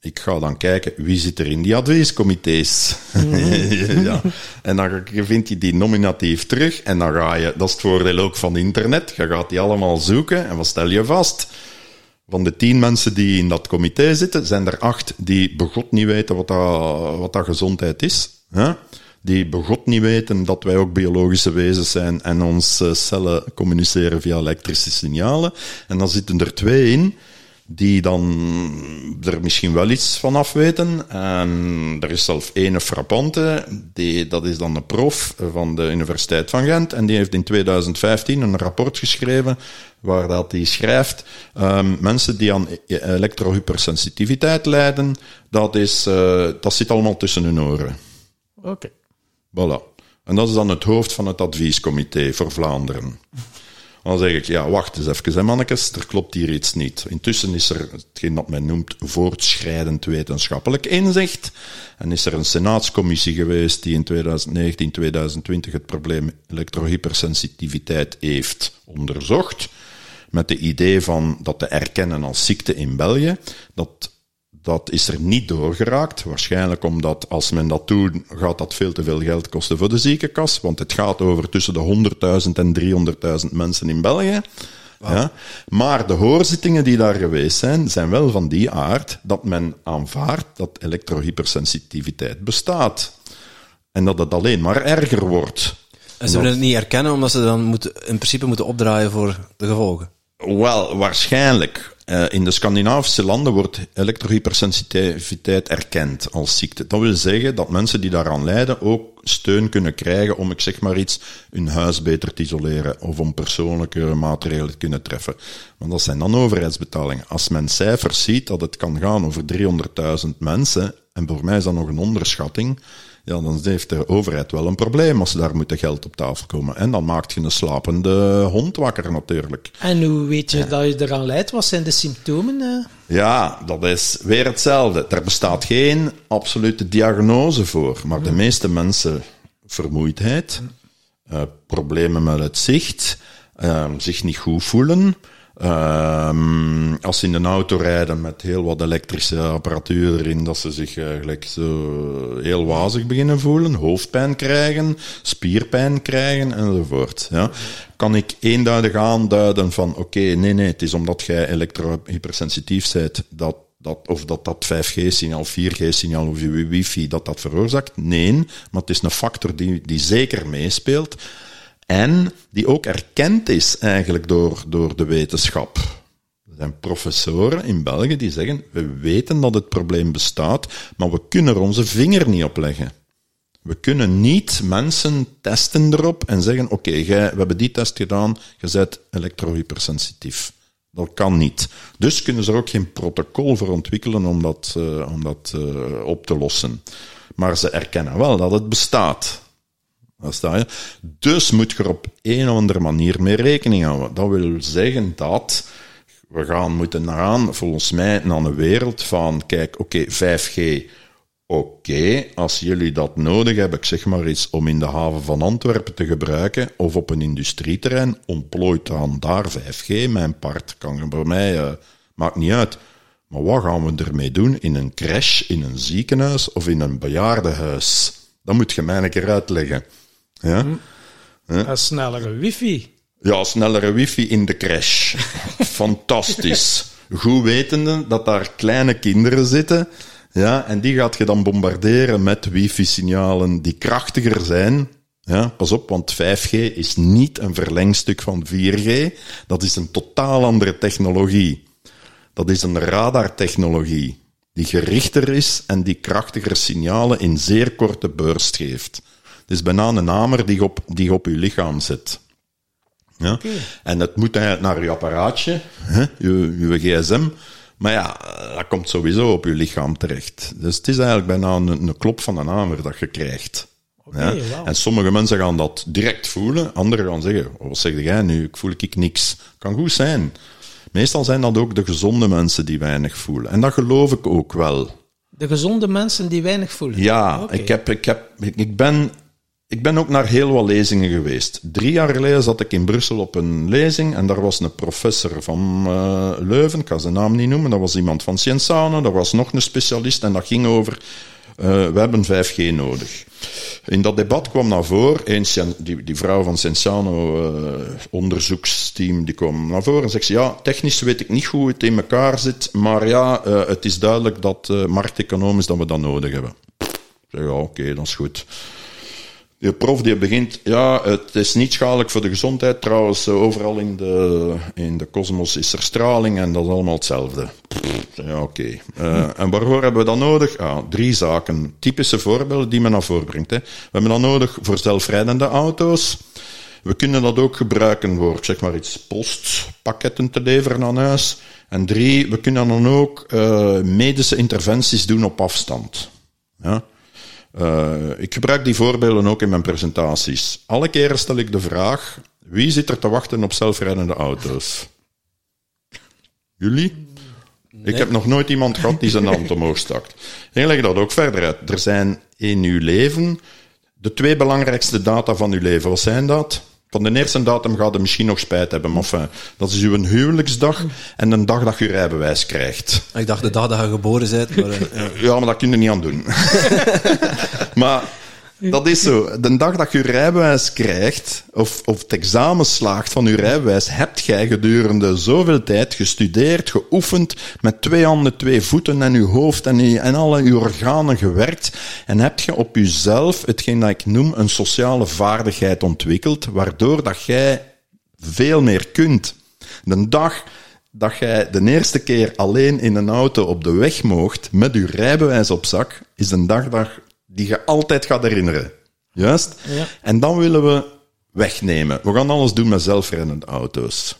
ik ga dan kijken wie zit er in die adviescomité's. ja. En dan vind je die nominatief terug en dan ga je, dat is het voordeel ook van internet, je gaat die allemaal zoeken en wat stel je vast? Van de tien mensen die in dat comité zitten, zijn er acht die begot niet weten wat dat, wat dat gezondheid is. Hè? Die begot niet weten dat wij ook biologische wezens zijn en onze cellen communiceren via elektrische signalen. En dan zitten er twee in die dan er misschien wel iets van af weten. En er is zelf ene frappante, die, dat is dan een prof van de Universiteit van Gent. En die heeft in 2015 een rapport geschreven waar dat hij schrijft, um, mensen die aan elektrohypersensitiviteit lijden, dat, is, uh, dat zit allemaal tussen hun oren. Oké. Okay. Voilà. En dat is dan het hoofd van het adviescomité voor Vlaanderen. Dan zeg ik, ja, wacht eens even, hè, mannetjes, er klopt hier iets niet. Intussen is er hetgeen dat men noemt voortschrijdend wetenschappelijk inzicht. En is er een senaatscommissie geweest die in 2019, 2020 het probleem elektrohypersensitiviteit heeft onderzocht. Met de idee van dat te erkennen als ziekte in België. Dat dat is er niet doorgeraakt. Waarschijnlijk omdat als men dat doet, gaat dat veel te veel geld kosten voor de ziekenkas. Want het gaat over tussen de 100.000 en 300.000 mensen in België. Ja. Maar de hoorzittingen die daar geweest zijn, zijn wel van die aard dat men aanvaardt dat elektrohypersensitiviteit bestaat. En dat het alleen maar erger wordt. En ze willen het niet erkennen omdat ze dan moeten, in principe moeten opdraaien voor de gevolgen? Wel, waarschijnlijk. Eh, in de Scandinavische landen wordt elektrohypersensitiviteit erkend als ziekte. Dat wil zeggen dat mensen die daaraan lijden ook steun kunnen krijgen om, ik zeg maar iets, hun huis beter te isoleren of om persoonlijke maatregelen te kunnen treffen. Want dat zijn dan overheidsbetalingen. Als men cijfers ziet dat het kan gaan over 300.000 mensen, en voor mij is dat nog een onderschatting, ja, dan heeft de overheid wel een probleem als daar moet geld op tafel komen. En dan maakt je een slapende hond wakker natuurlijk. En hoe weet je dat je eraan lijdt? Wat zijn de symptomen? eh? Ja, dat is weer hetzelfde. Er bestaat geen absolute diagnose voor, maar de meeste mensen vermoeidheid, eh, problemen met het zicht, eh, zich niet goed voelen. Ehm, als ze in een auto rijden met heel wat elektrische apparatuur erin, dat ze zich eigenlijk zo heel wazig beginnen voelen, hoofdpijn krijgen, spierpijn krijgen enzovoort. Ja. Kan ik eenduidig aanduiden van, oké, nee, nee, het is omdat jij elektrohypersensitief bent, dat dat, of dat dat 5G-signaal, 4G-signaal of wifi dat dat veroorzaakt. Nee, maar het is een factor die, die zeker meespeelt. En die ook erkend is eigenlijk door, door de wetenschap. Er zijn professoren in België die zeggen, we weten dat het probleem bestaat, maar we kunnen er onze vinger niet op leggen. We kunnen niet mensen testen erop en zeggen, oké, we hebben die test gedaan, je bent elektrohypersensitief. Dat kan niet. Dus kunnen ze er ook geen protocol voor ontwikkelen om dat, uh, om dat uh, op te lossen. Maar ze erkennen wel dat het bestaat. Dus moet je er op een of andere manier mee rekening houden. Dat wil zeggen dat we gaan moeten gaan, volgens mij, naar een wereld van, kijk, oké, okay, 5G, oké, als jullie dat nodig hebben, ik zeg maar iets, om in de haven van Antwerpen te gebruiken, of op een industrieterrein, ontplooit dan daar 5G, mijn part kan bij mij, uh, maakt niet uit. Maar wat gaan we ermee doen in een crash, in een ziekenhuis of in een bejaardenhuis? Dat moet je mij een keer uitleggen. Ja? Een snellere wifi. Ja, snellere wifi in de crash. Fantastisch. Goed wetende dat daar kleine kinderen zitten. Ja, en die gaat je dan bombarderen met wifi-signalen die krachtiger zijn. Ja, pas op, want 5G is niet een verlengstuk van 4G. Dat is een totaal andere technologie. Dat is een radartechnologie die gerichter is en die krachtiger signalen in zeer korte burst geeft. Het is bijna een hamer die op, die op je lichaam zit. Ja? Okay. En het moet eigenlijk naar je apparaatje, hè, je, je gsm. Maar ja, dat komt sowieso op je lichaam terecht. Dus het is eigenlijk bijna een, een klop van een hamer dat je krijgt. Okay, ja? wow. En sommige mensen gaan dat direct voelen, anderen gaan zeggen, oh, wat zeg jij nu, ik voel ik niks. Kan goed zijn. Meestal zijn dat ook de gezonde mensen die weinig voelen. En dat geloof ik ook wel. De gezonde mensen die weinig voelen? Ja, okay. ik, heb, ik, heb, ik ben ik ben ook naar heel wat lezingen geweest. Drie jaar geleden zat ik in Brussel op een lezing en daar was een professor van uh, Leuven, ik kan zijn naam niet noemen, dat was iemand van Cienzano, daar was nog een specialist en dat ging over, uh, we hebben 5G nodig. In dat debat kwam naar voren, die, die vrouw van Cienzano uh, onderzoeksteam, die kwam naar voren en zegt ze, ja, technisch weet ik niet hoe het in elkaar zit, maar ja, het is duidelijk dat markteconomisch dat we dat nodig hebben. Ik zeg, ja, oké, okay, dat is goed. De prof die begint, ja, het is niet schadelijk voor de gezondheid. Trouwens, overal in de, in de kosmos is er straling en dat is allemaal hetzelfde. Ja, oké. Uh, en waarvoor hebben we dat nodig? Ah, drie zaken. Typische voorbeelden die men naar voren brengt. Hè. We hebben dat nodig voor zelfrijdende auto's. We kunnen dat ook gebruiken voor, zeg maar iets, postpakketten te leveren aan huis. En drie, we kunnen dan ook uh, medische interventies doen op afstand. Ja. Uh, ik gebruik die voorbeelden ook in mijn presentaties. Alle keren stel ik de vraag: wie zit er te wachten op zelfrijdende auto's? Jullie? Nee. Ik heb nog nooit iemand gehad die zijn hand omhoog stak. Ik leg dat ook verder uit. Er zijn in uw leven de twee belangrijkste data van uw leven. Wat zijn dat? Van de eerste datum gaat er misschien nog spijt hebben. Maar enfin, dat is uw huwelijksdag en de dag dat je rijbewijs krijgt. Ik dacht de dag dat je geboren bent. Maar, uh... Ja, maar dat kun je niet aan doen. maar dat is zo. De dag dat je rijbewijs krijgt, of, of het examen slaagt van je rijbewijs, hebt jij gedurende zoveel tijd gestudeerd, geoefend, met twee handen, twee voeten en je hoofd en, je, en alle je organen gewerkt. En heb je op jezelf, hetgeen dat ik noem, een sociale vaardigheid ontwikkeld, waardoor dat jij veel meer kunt. De dag dat jij de eerste keer alleen in een auto op de weg moogt met je rijbewijs op zak, is een dagdag die je altijd gaat herinneren. Juist? Ja. En dan willen we wegnemen. We gaan alles doen met zelfrijdende auto's.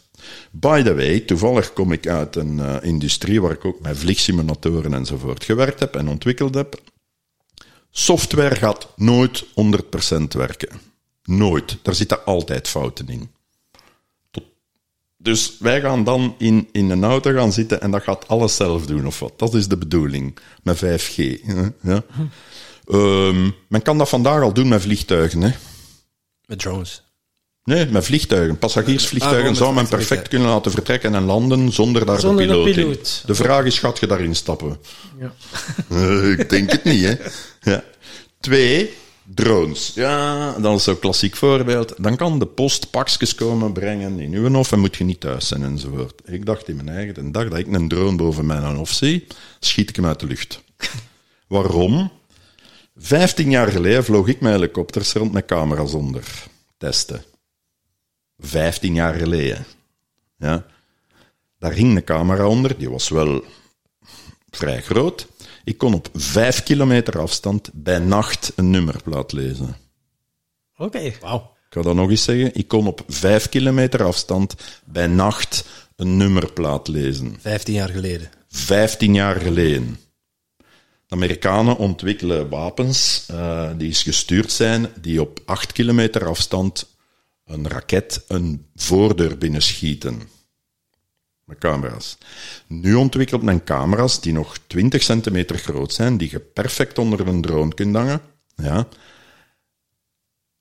By the way, toevallig kom ik uit een eh, industrie waar ik ook met vliegsimulatoren enzovoort gewerkt heb en ontwikkeld heb. Software gaat nooit 100% werken. Nooit. Daar zitten altijd fouten in. Dus wij gaan dan in, in een auto gaan zitten en dat gaat alles zelf doen, of wat? Dat is de bedoeling met 5G. hè, Ja. Ehm, men kan dat vandaag al doen met vliegtuigen. Hè? Met drones. Nee, met vliegtuigen. Passagiersvliegtuigen Ah, zou men perfect kunnen laten vertrekken en landen zonder daar Zonder de een piloot, in. piloot. De vraag is, gaat je daarin stappen? Ja. Eh, ik denk het niet, hè. Ja. Twee, drones. Ja, dat is zo'n klassiek voorbeeld. Dan kan de post pakjes komen brengen in uw hof en moet je niet thuis zijn enzovoort. Ik dacht in mijn eigen, de dag dat ik een drone boven mijn hof zie, schiet ik hem uit de lucht. Waarom? Vijftien jaar geleden vloog ik met helikopters rond met camera's onder. Testen. Vijftien jaar geleden. Ja. Daar hing een camera onder, die was wel vrij groot. Ik kon op vijf kilometer afstand bij nacht een nummerplaat lezen. Oké. Wauw. Ik ga dat nog eens zeggen. Ik kon op vijf kilometer afstand bij nacht een nummerplaat lezen. 15 jaar geleden. Vijftien jaar geleden. De Amerikanen ontwikkelen wapens eh, die gestuurd zijn, die op acht kilometer afstand een raket een voordeur binnenschieten. Met camera's. Nu ontwikkelt men camera's die nog 20 centimeter groot zijn, die je perfect onder een drone kunt hangen. Ja.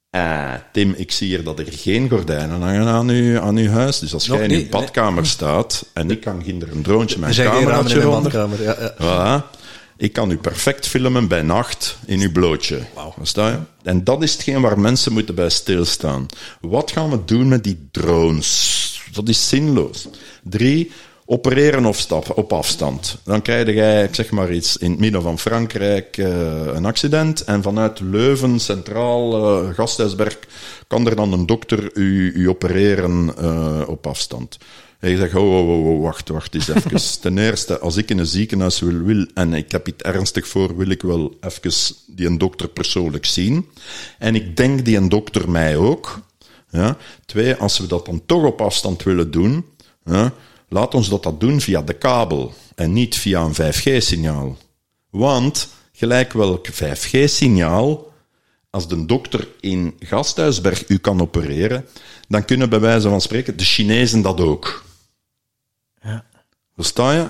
Eh, Tim, ik zie hier dat er geen gordijnen hangen aan uw, aan uw huis. Dus als Nog jij in uw badkamer staat en ik kan ginder een droontje geen ramen in de badkamer. Ja, ja. Voilà. Ik kan u perfect filmen bij nacht in uw blootje. Versta je? En dat is hetgeen waar mensen moeten bij stilstaan. Wat gaan we doen met die drones? Dat is zinloos. Drie, opereren op, stap, op afstand. Dan krijg jij, ik zeg maar iets, in het midden van Frankrijk eh, een accident en vanuit Leuven, Centraal, eh, Gasthuisberg, kan er dan een dokter u, u opereren eh, op afstand. En je zegt, oh, oh, oh, oh, wacht, wacht eens even. Ten eerste, als ik in een ziekenhuis wil, wil, en ik heb iets ernstig voor, wil ik wel even die een dokter persoonlijk zien. En ik denk die een dokter mij ook. Ja. Twee, als we dat dan toch op afstand willen doen, ja, laat ons dat, dat doen via de kabel en niet via een 5G-signaal. Want, gelijk welk 5G-signaal, als de dokter in Gasthuisberg u kan opereren, dan kunnen bij wijze van spreken de Chinezen dat ook. Versta je?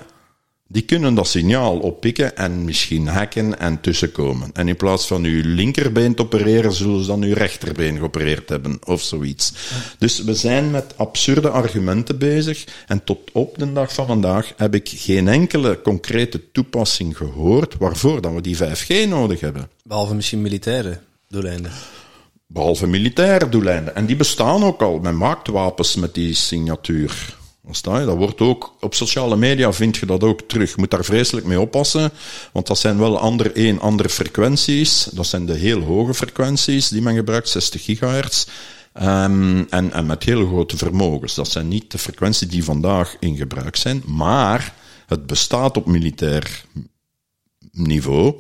Die kunnen dat signaal oppikken en misschien hacken en tussenkomen. En in plaats van uw linkerbeen te opereren, zullen ze dan uw rechterbeen geopereerd hebben, of zoiets. Dus we zijn met absurde argumenten bezig. En tot op de dag van vandaag heb ik geen enkele concrete toepassing gehoord waarvoor dat we die 5G nodig hebben. Behalve misschien militaire doeleinden. Behalve militaire doeleinden. En die bestaan ook al. Men maakt wapens met die signatuur. Dat wordt ook, op sociale media vind je dat ook terug. Je moet daar vreselijk mee oppassen, want dat zijn wel andere, één, andere frequenties. Dat zijn de heel hoge frequenties die men gebruikt, 60 gigahertz. Ehm, en, en met hele grote vermogens. Dat zijn niet de frequenties die vandaag in gebruik zijn, maar het bestaat op militair niveau.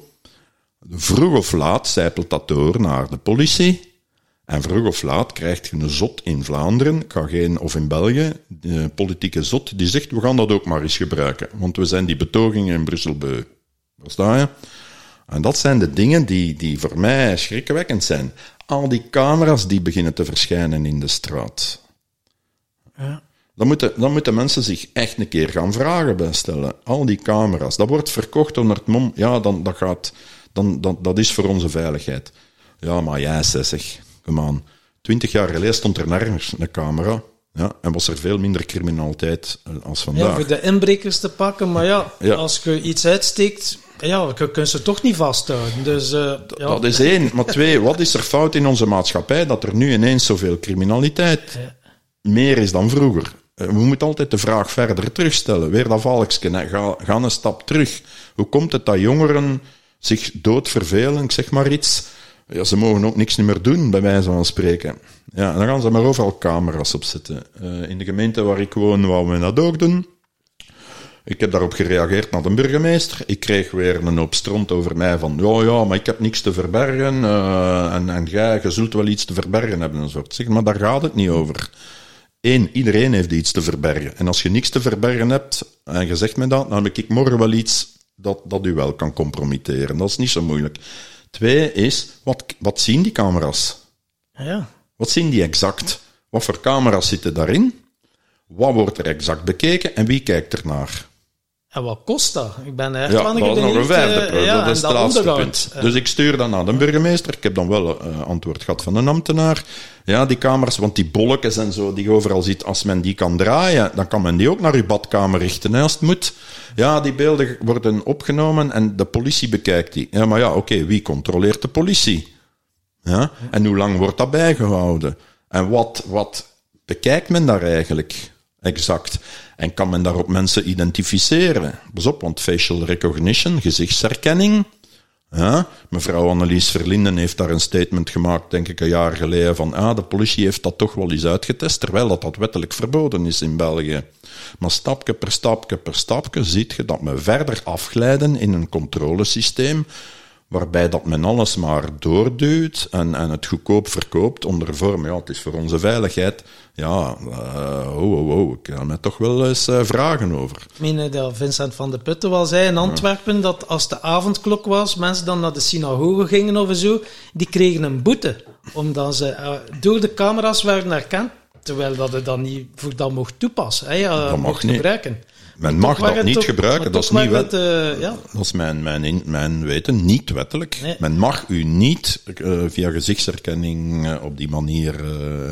Vroeg of laat zijpelt dat door naar de politie. En vroeg of laat krijgt je een zot in Vlaanderen, geen, of in België, de politieke zot, die zegt, we gaan dat ook maar eens gebruiken. Want we zijn die betogingen in Brussel beu. Versta je? En dat zijn de dingen die, die voor mij schrikwekkend zijn. Al die camera's die beginnen te verschijnen in de straat. Ja. Dan moeten, dan moeten mensen zich echt een keer gaan vragen bijstellen. Al die camera's. Dat wordt verkocht onder het mom. Ja, dan, dat, gaat, dan, dan, dat is voor onze veiligheid. Ja, maar jij 60 maan. Twintig jaar geleden stond er nergens een camera. Ja, en was er veel minder criminaliteit eh, als vandaag. Ja, voor de inbrekers te pakken, maar ja, als je iets uitsteekt, ja, je ze toch niet vasthouden. Dus, eh, ja. Dat is één. Maar twee, wat is er fout in onze maatschappij dat er nu ineens zoveel criminaliteit meer is dan vroeger? Eh, we moeten altijd de vraag verder terugstellen. Weer dat valkske ga, ga een stap terug. Hoe komt het dat jongeren zich doodvervelen, zeg maar iets, ja, ze mogen ook niks meer doen, bij wijze van spreken. Ja, dan gaan ze maar overal camera's opzetten. Eh, in de gemeente waar ik woon, wou men dat ook doen. Ik heb daarop gereageerd naar de burgemeester. Ik kreeg weer een hoop stront over mij van, ja, ja, maar ik heb niks te verbergen. eh, en, en jij, je zult wel iets te verbergen hebben. Een soort. Zeg, maar daar gaat het niet over. Eén, iedereen heeft iets te verbergen. En als je niks te verbergen hebt, en je zegt me dat, dan heb ik morgen wel iets dat, dat u wel kan compromitteren. Dat is niet zo moeilijk. Twee is, wat, wat zien die camera's? Ja. Wat zien die exact? Wat voor camera's zitten daarin? Wat wordt er exact bekeken en wie kijkt er naar? En wat kost dat? Ik ben echt Ja, dat is nog een vijfde eh, punt. ja, dat is het laatste punt. Eh, Dus ik stuur dat naar de burgemeester. Ik heb dan wel uh, antwoord gehad van een ambtenaar. Ja, die camera's, want die bolletjes en zo, die je overal ziet, als men die kan draaien, dan kan men die ook naar uw badkamer richten, hè, als het moet. Ja, die beelden worden opgenomen en de politie bekijkt die. Ja, maar ja, oké, wie controleert de politie? Ja? En hoe lang wordt dat bijgehouden? En wat, wat bekijkt men daar eigenlijk exact? En kan men daarop mensen identificeren? Pas op, want facial recognition, gezichtsherkenning. Ja, mevrouw Annelies Verlinden heeft daar een statement gemaakt, denk ik, een jaar geleden, van ah, de politie heeft dat toch wel eens uitgetest, terwijl dat, dat wettelijk verboden is in België. Maar stapje per stapje per stapje ziet je dat we verder afglijden in een controlesysteem waarbij dat men alles maar doorduwt en, en het goedkoop verkoopt onder vorm, ja, het is voor onze veiligheid. Ja, uh, oh, oh, oh, ik kan me toch wel eens uh, vragen over. Ik meen dat Vincent van de Putten wel zei in Antwerpen, ja. dat als de avondklok was, mensen dan naar de synagoge gingen of zo, die kregen een boete, omdat ze uh, door de camera's werden herkend, terwijl dat het dan niet voor dat mocht toepassen, hè, dat mocht mag niet. gebruiken. Men mag dat niet toch, gebruiken, dat is, niet wet, het, uh, ja. dat is mijn, mijn, mijn weten niet wettelijk. Nee. Men mag u niet uh, via gezichtsherkenning uh, op die manier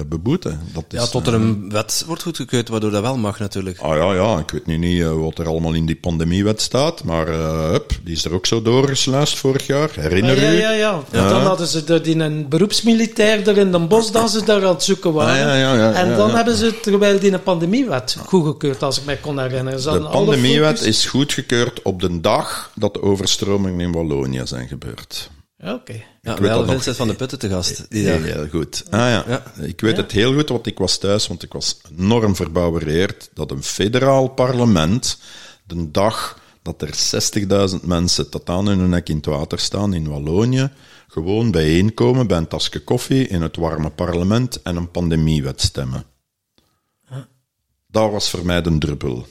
beboeten. Dat is, ja, tot er een wet wordt goedgekeurd waardoor dat wel mag natuurlijk. Ah ja, ja, ik weet nu niet wat er allemaal in die pandemiewet staat, maar hup, die is er ook zo doorgesluist vorig jaar, herinner ja, u? Ja, ja, ja. Dan hadden ze er die een beroepsmilitair er in de bos dat ze daar aan het zoeken waren. Ah, ja, ja, ja, en dan hebben ze terwijl die een pandemiewet goedgekeurd, als ik mij kon herinneren. De pandemiewet is goedgekeurd op de dag dat de overstromingen in Wallonië zijn gebeurd. Oké. Okay. Ja, wij hadden Vincent van de Putten te gast. Die heel, heel goed. Ah ja, ja. ik weet ja. het heel goed, want ik was thuis, want ik was enorm verbouwereerd dat een federaal parlement de dag dat er 60.000 mensen tot aan hun nek in het water staan in Wallonië, gewoon bijeenkomen bij een tasje koffie in het warme parlement en een pandemiewet stemmen. Dat was voor mij de druppel.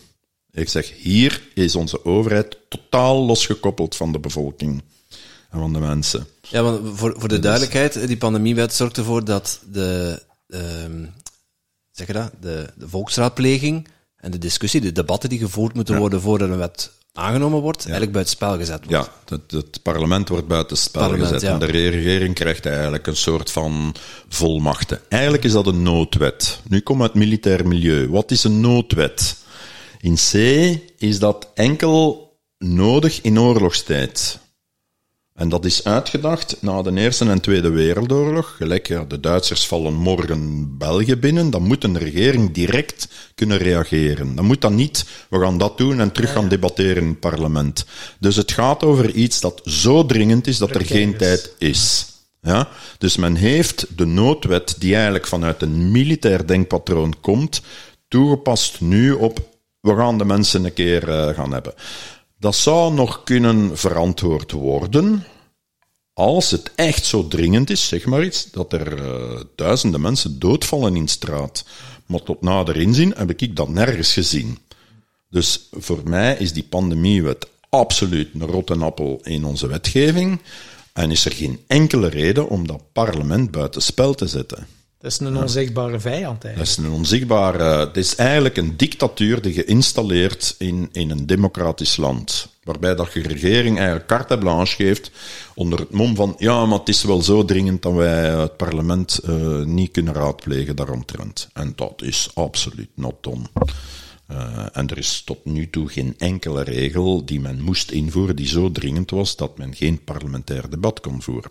Ik zeg, hier is onze overheid totaal losgekoppeld van de bevolking en van de mensen. Ja, want voor, voor de duidelijkheid, die pandemiewet zorgt ervoor dat de, um, zeg je dat, de, de volksraadpleging en de discussie, de debatten die gevoerd moeten ja. worden voordat een wet aangenomen wordt, ja. eigenlijk buiten spel gezet wordt. Ja, het, het parlement wordt buiten spel gezet ja. en de regering krijgt eigenlijk een soort van volmachten. Eigenlijk is dat een noodwet. Nu kom uit militair milieu. Wat is een noodwet? In C is dat enkel nodig in oorlogstijd. En dat is uitgedacht na de Eerste en Tweede Wereldoorlog. Gelijk, ja, de Duitsers vallen morgen België binnen, dan moet een regering direct kunnen reageren. Dan moet dat niet, we gaan dat doen en terug gaan debatteren in het parlement. Dus het gaat over iets dat zo dringend is dat er geen tijd is. Ja? Dus men heeft de noodwet, die eigenlijk vanuit een militair denkpatroon komt, toegepast nu op we gaan de mensen een keer uh, gaan hebben. Dat zou nog kunnen verantwoord worden als het echt zo dringend is, zeg maar iets, dat er uh, duizenden mensen doodvallen in straat. Maar tot nader inzien heb ik dat nergens gezien. Dus voor mij is die pandemiewet absoluut een rotte appel in onze wetgeving. En is er geen enkele reden om dat parlement buiten spel te zetten. Dat is een onzichtbare vijand eigenlijk. Is een onzichtbare... Het is eigenlijk een dictatuur die geïnstalleerd in, in een democratisch land. Waarbij dat je regering eigenlijk carte blanche geeft onder het mom van ja, maar het is wel zo dringend dat wij het parlement uh, niet kunnen raadplegen daaromtrent. En dat is absoluut not done. Uh, en er is tot nu toe geen enkele regel die men moest invoeren die zo dringend was dat men geen parlementair debat kon voeren.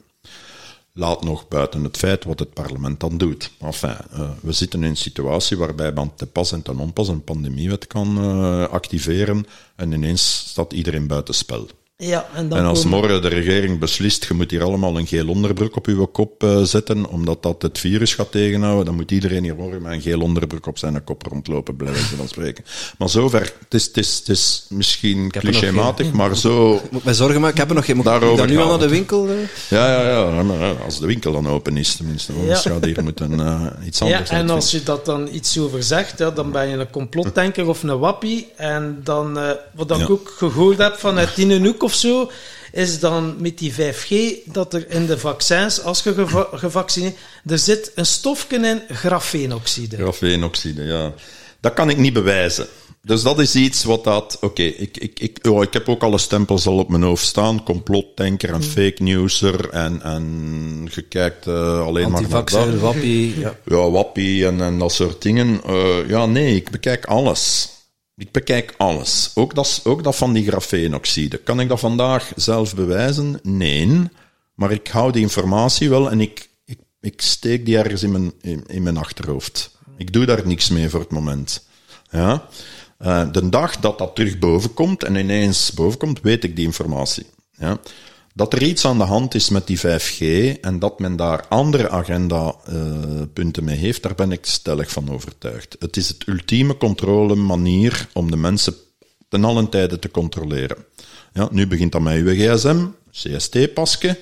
Laat nog buiten het feit wat het parlement dan doet. Enfin, uh, we zitten in een situatie waarbij men te pas en te onpas een pandemiewet kan uh, activeren en ineens staat iedereen buiten spel. Ja, en dan En als komen- morgen de regering beslist, je moet hier allemaal een geel onderbroek op uw kop eh, zetten, omdat dat het virus gaat tegenhouden, dan moet iedereen hier morgen met een geel onderbroek op zijn kop rondlopen, wijze van spreken. Maar zover, het is, het is, het is misschien clichématig, maar zo... Moet ik mij zorgen maken? Ik heb er nog geen... Moet ik Daarover dan nu al naar de winkel? eh? Ja, ja, ja, ja, als de winkel dan open is, tenminste. Anders Ja. gaat hier moeten eh, iets Ja, anders en uitvinden. als je dat dan iets over zegt, ja, dan ben je een complotdenker of een wappie. En dan, eh, wat ik Ja. ook gehoord heb vanuit Tine Hoek of zo, is dan met die 5G dat er in de vaccins, als je geva- gevaccineerd er zit een stofje in grafeenoxide. Grafeenoxide, ja. Dat kan ik niet bewijzen. Dus dat is iets wat dat... Oké, ik, ik, ik, oh, ik heb ook alle stempels al op mijn hoofd staan. Complotdenker en fake newser en, en je kijkt eh, alleen maar naar dat. Wappie. Ja. Ja, wappie en, en dat soort dingen. Eh, ja, nee, ik bekijk alles. Ik bekijk alles. Ook dat, ook dat van die grafeenoxide. Kan ik dat vandaag zelf bewijzen? Nee. Maar ik hou die informatie wel en ik, ik, ik steek die ergens in mijn, in, mijn achterhoofd. Ik doe daar niks mee voor het moment. Ja? Eh, de dag dat dat terug boven komt en ineens boven komt, weet ik die informatie. Ja? Dat er iets aan de hand is met die 5G en dat men daar andere agenda-punten mee heeft, daar ben ik stellig van overtuigd. Het is het ultieme controlemanier om de mensen ten allen tijde te controleren. Ja, nu begint dat met uw gsm, CST-pasje.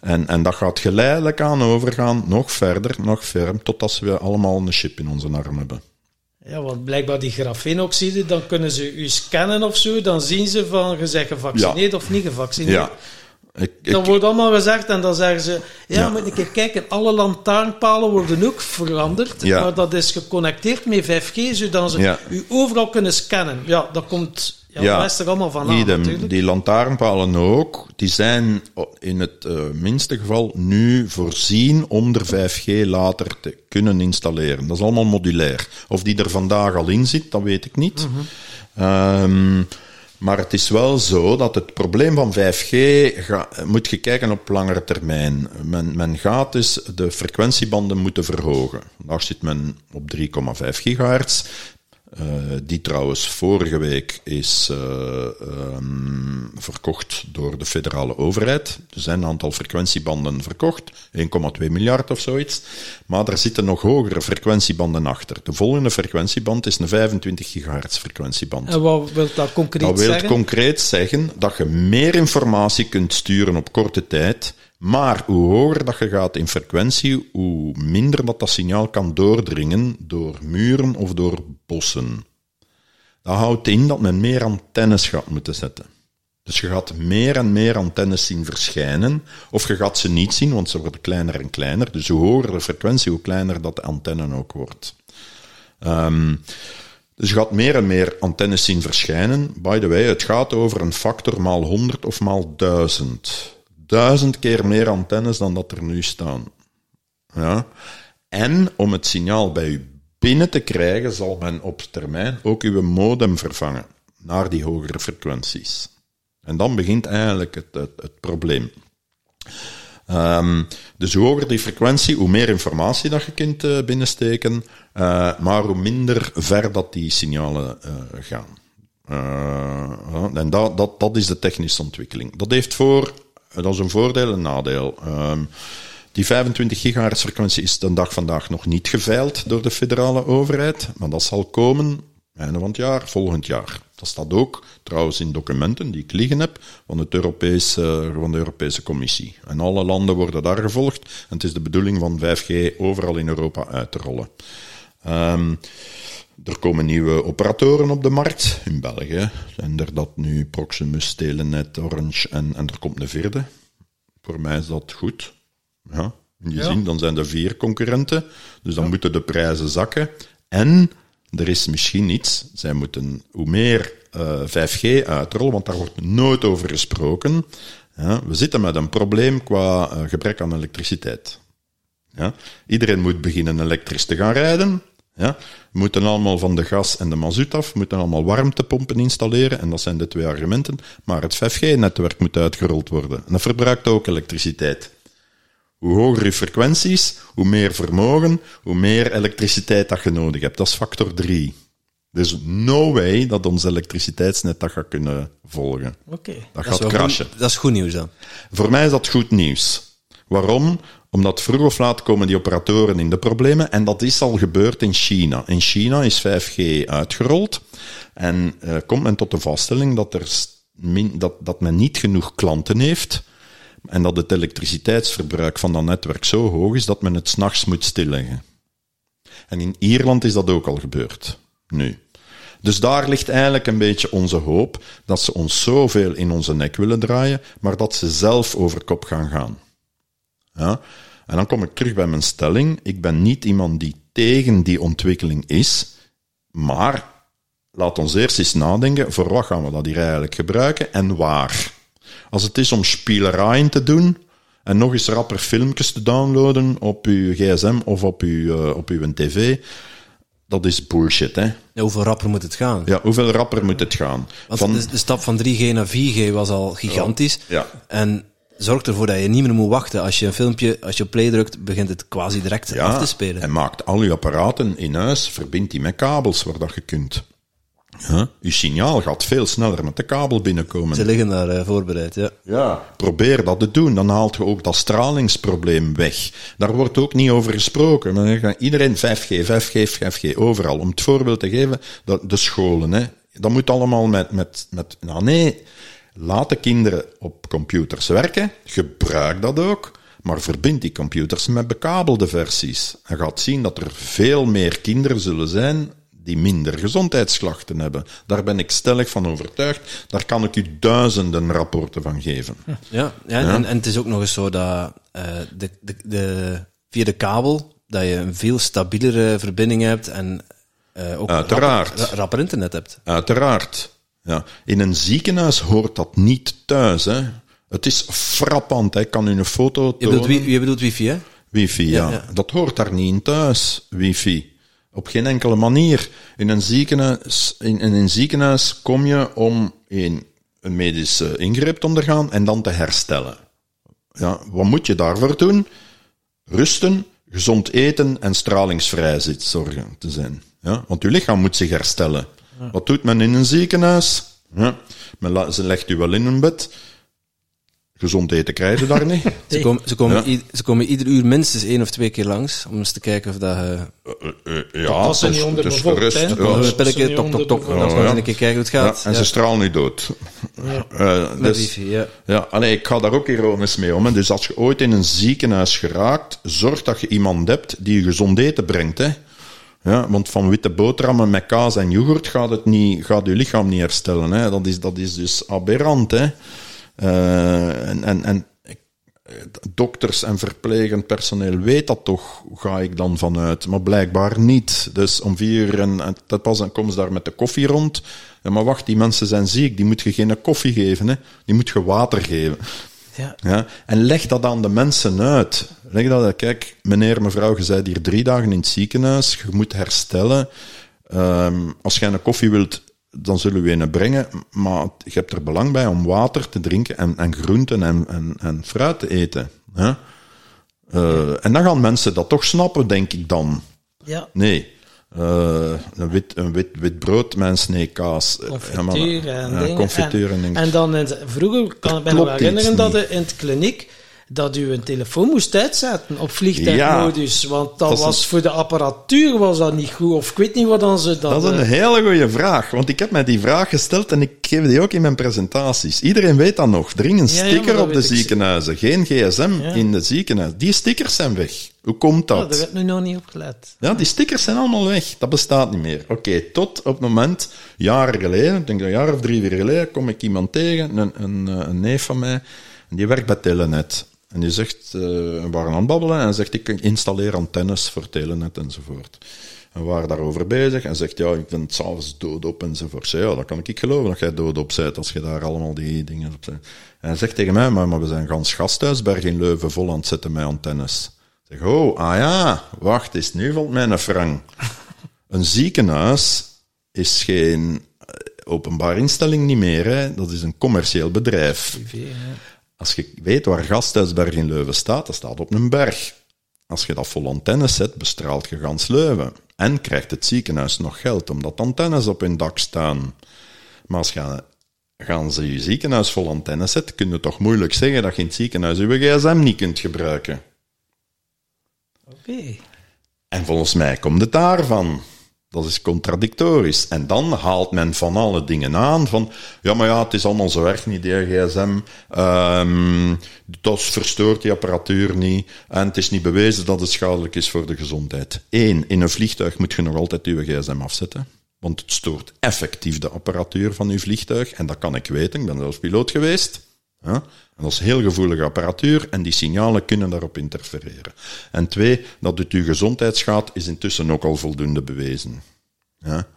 En, en dat gaat geleidelijk aan overgaan, nog verder, nog verder, totdat we allemaal een chip in onze arm hebben. Ja, want blijkbaar die grafeenoxide, dan kunnen ze u scannen of zo, dan zien ze van, je bent gevaccineerd of niet gevaccineerd. Ja. Ik, ik, Dat wordt allemaal gezegd en dan zeggen ze, ja, Ja. moet een keer kijken, alle lantaarnpalen worden ook veranderd, maar dat is geconnecteerd met 5G, zodat ze u overal kunnen scannen. Ja, dat komt, ja, dat is er allemaal van aan, natuurlijk. Die lantaarnpalen ook, die zijn in het eh, minste geval nu voorzien om er 5G later te kunnen installeren. Dat is allemaal modulair. Of die er vandaag al in zit, dat weet ik niet. Ehm, maar het is wel zo dat het probleem van 5G ga, moet je kijken op langere termijn. Men, men gaat dus de frequentiebanden moeten verhogen. Daar zit men op 3,5 gigahertz. Eh, die trouwens vorige week is eh, ehm, verkocht door de federale overheid. Er zijn een aantal frequentiebanden verkocht, 1,2 miljard of zoiets. Maar er zitten nog hogere frequentiebanden achter. De volgende frequentieband is een 25 gigahertz frequentieband. En wat wil dat concreet Dat wil zeggen? concreet zeggen dat je meer informatie kunt sturen op korte tijd, maar hoe hoger dat je gaat in frequentie, hoe minder dat dat signaal kan doordringen door muren of door bossen. Dat houdt in dat men meer antennes gaat moeten zetten. Dus je gaat meer en meer antennes zien verschijnen, of je gaat ze niet zien, want ze worden kleiner en kleiner. Dus hoe hoger de frequentie, hoe kleiner dat de antenne ook wordt. Ehm, dus je gaat meer en meer antennes zien verschijnen. By the way, het gaat over een factor maal 100 of maal 1000. Duizend keer meer antennes dan dat er nu staan. Ja. En om het signaal bij u binnen te krijgen, zal men op termijn ook uw modem vervangen naar die hogere frequenties. En dan begint eigenlijk het, het, probleem. Ehm, dus hoe hoger die frequentie, hoe meer informatie dat je kunt eh, binnensteken, eh, maar hoe minder ver dat die signalen eh, gaan. En dat, dat is de technische ontwikkeling. Dat heeft voor, dat is een voordeel en nadeel. Ehm, die 25 gigahertz frequentie is de dag vandaag nog niet geveild door de federale overheid, maar dat zal komen einde van het jaar, volgend jaar. Dat staat ook trouwens in documenten die ik liggen heb van, het Europese, van de Europese Commissie. En alle landen worden daar gevolgd. En het is de bedoeling van 5G overal in Europa uit te rollen. Ehm, er komen nieuwe operatoren op de markt. In België zijn er dat nu Proximus, Telenet, Orange en, en er komt een vierde. Voor mij is dat goed. Ja, in die Ja. zin, dan zijn er vier concurrenten. Dus dan moeten de prijzen zakken. En er is misschien iets. Zij moeten hoe meer eh, 5G uitrollen, want daar wordt nooit over gesproken. Ja, we zitten met een probleem qua eh, gebrek aan elektriciteit. Ja? Iedereen moet beginnen elektrisch te gaan rijden. Ja? We moeten allemaal van de gas en de mazout af, we moeten allemaal warmtepompen installeren, en dat zijn de twee argumenten. Maar het 5G-netwerk moet uitgerold worden. En dat verbruikt ook elektriciteit. Hoe hoger je frequenties, hoe meer vermogen, hoe meer elektriciteit dat je nodig hebt. Dat is factor 3. Er is no way dat ons elektriciteitsnet dat gaat kunnen volgen. Oké. Dat, gaat crashen. Goed, dat is goed nieuws dan. Voor mij is dat goed nieuws. Waarom? Omdat vroeg of laat komen die operatoren in de problemen. En dat is al gebeurd in China. In China is 5G uitgerold. En eh, komt men tot de vaststelling dat, er dat, dat men niet genoeg klanten heeft. En dat het elektriciteitsverbruik van dat netwerk zo hoog is dat men het s'nachts moet stilleggen. En in Ierland is dat ook al gebeurd. Nu. Dus daar ligt eigenlijk een beetje onze hoop dat ze ons zoveel in onze nek willen draaien, maar dat ze zelf over kop gaan gaan. Ja? En dan kom ik terug bij mijn stelling. Ik ben niet iemand die tegen die ontwikkeling is, maar laat ons eerst eens nadenken, voor wat gaan we dat hier eigenlijk gebruiken en waar? Als het is om spieleraaien te doen en nog eens rapper filmpjes te downloaden op uw gsm of op uw, eh, op uw tv, dat is bullshit, hè? Ja, hoeveel rapper moet het gaan? Ja, hoeveel rapper moet het gaan? Want Van, de, de stap van 3G naar 4G was al gigantisch. Ja. En zorgt ervoor dat je niet meer moet wachten. Als je een filmpje, als je op play drukt, begint het quasi direct ja, af te spelen. en maakt al uw apparaten in huis, verbindt die met kabels waar dat je kunt. Ja, uw signaal gaat veel sneller met de kabel binnenkomen. Ze liggen daar eh, voorbereid, ja. Ja, probeer dat te doen. Dan haalt je ook dat stralingsprobleem weg. Daar wordt ook niet over gesproken. Maar dan gaat iedereen 5G, 5G, 5G, overal. Om het voorbeeld te geven, dat de scholen, hè. Dat moet allemaal met, met, met, nou nee, laat de kinderen op computers werken. Gebruik dat ook. Maar verbind die computers met bekabelde versies. En gaat zien dat er veel meer kinderen zullen zijn die minder gezondheidsklachten hebben. Daar ben ik stellig van overtuigd. Daar kan ik u duizenden rapporten van geven. Ja, ja, En, en het is ook nog eens zo dat eh, de, de, de, via de kabel dat je een veel stabielere verbinding hebt en eh, ook Uiteraard. Rapper, ra- rapper internet hebt. Uiteraard. Ja. In een ziekenhuis hoort dat niet thuis. Hè. Het is frappant. hè. Ik kan u een foto Je tonen. bedoelt, wi- je bedoelt wifi, hè? Wifi, ja. Ja. Dat hoort daar niet in thuis, wifi. Op geen enkele manier. In een ziekenhuis, in, in een ziekenhuis kom je om een, een medische ingreep te ondergaan en dan te herstellen. Ja, wat moet je daarvoor doen? Rusten, gezond eten en stralingsvrij zit zorgen te zijn. Ja, want uw lichaam moet zich herstellen. Wat doet men in een ziekenhuis? Ja, men ze legt u wel in een bed. Gezond eten krijg je daar niet. Ze komen, ze, komen Ja. i- ze komen ieder uur minstens één of twee keer langs om eens te kijken of dat je... Eh, eh, ja, dat niet is- is bevolkt, gerust. Ja, Een ja, niet tok, tok, tok. onder Dan gaan we ja. een keer kijken hoe het gaat. en ze stralen nu dood. Ja. Eh, Met dus, wifi, ja. ja, allee, ik ga daar ook ironisch mee om. hè. Dus als je ooit in een ziekenhuis geraakt, zorg dat je iemand hebt die je gezond eten brengt. Hè. Ja, want van witte boterhammen met kaas en yoghurt gaat, het niet, gaat je lichaam niet herstellen. Hè. Dat, is, dat is dus aberrant. Hè. Eh, en, en, en dokters en verplegend personeel weet dat toch, ga ik dan vanuit. Maar blijkbaar niet. Dus om vier uur en, en te pas en komen ze daar met de koffie rond. Ja, maar wacht, die mensen zijn ziek. Die moet je geen koffie geven. Hè. Die moet je water geven. Ja. Ja, en leg dat aan de mensen uit. Leg dat. Kijk, meneer, mevrouw, je bent hier drie dagen in het ziekenhuis. Je moet herstellen. Ehm, als jij een koffie wilt, dan zullen we een brengen. Maar je hebt er belang bij om water te drinken en, en groenten en, en, en fruit te eten. Hè? Eh, en dan gaan mensen dat toch snappen, denk ik dan. ja. Nee. Eh, een wit, een wit, wit brood met een snee kaas. Eh, confituur en ja, en, en, dingen. en dan, in, vroeger kan ik me herinneren dat je in het kliniek dat u een telefoon moest uitzetten op vliegtuigmodus. want dat, was een- voor de apparatuur was dat niet goed. Of ik weet niet wat dan ze dat... Dat is een eh, hele goede vraag, want ik heb mij die vraag gesteld en ik geef die ook in mijn presentaties. Iedereen weet dat nog. Hing een Ja, ja, sticker op de ziekenhuizen, geen gsm Ja. in de ziekenhuis. Die stickers zijn weg. Hoe komt ja, dat? daar werd nu nog niet op gelet. Ja, die stickers zijn allemaal weg. Dat bestaat niet meer. Oké, tot op het moment, jaren geleden, ik denk een jaar of drie, vier geleden, kom ik iemand tegen, een, een, eh, een neef van mij, en die werkt bij Telenet. En die zegt, eh, we waren aan het babbelen, en zegt, ik installeer antennes voor Telenet enzovoort. En we waren daarover bezig, en zegt, ja, ik ben s'avonds doodop enzovoort. Zei, ja, dat kan ik geloven dat jij doodop bent, als je daar allemaal die dingen op zet. En hij zegt tegen mij, maar, maar we zijn gans gasthuisberg in Leuven vol aan het zetten met antennes. Ik zeg, oh, ah ja, wacht eens, nu valt mij een. Een ziekenhuis is geen eh, openbare instelling niet meer, hè. dat is een commercieel bedrijf. Als je weet waar Gasthuisberg in Leuven staat, dat staat op een berg. als je dat vol antennes zet, bestraalt je gans Leuven. En krijgt het ziekenhuis nog geld omdat antennes op hun dak staan. Maar als je gaan ze je ziekenhuis vol antennes zet, kun je toch moeilijk zeggen dat je in het ziekenhuis je gsm niet kunt gebruiken. Oké. En volgens mij komt het daarvan. Dat is contradictorisch. En dan haalt men van alle dingen aan van, ja, maar ja, het is allemaal zo erg niet, die gsm. Ehm dat verstoort die apparatuur niet. En het is niet bewezen dat het schadelijk is voor de gezondheid. Eén, in een vliegtuig moet je nog altijd je gsm afzetten. Want het stoort effectief de apparatuur van uw vliegtuig. En dat kan ik weten, ik ben zelfs piloot geweest. Ja? Dat is heel gevoelige apparatuur en die signalen kunnen daarop interfereren. En twee, dat het uw gezondheid schaadt, is intussen ook al voldoende bewezen. Ja?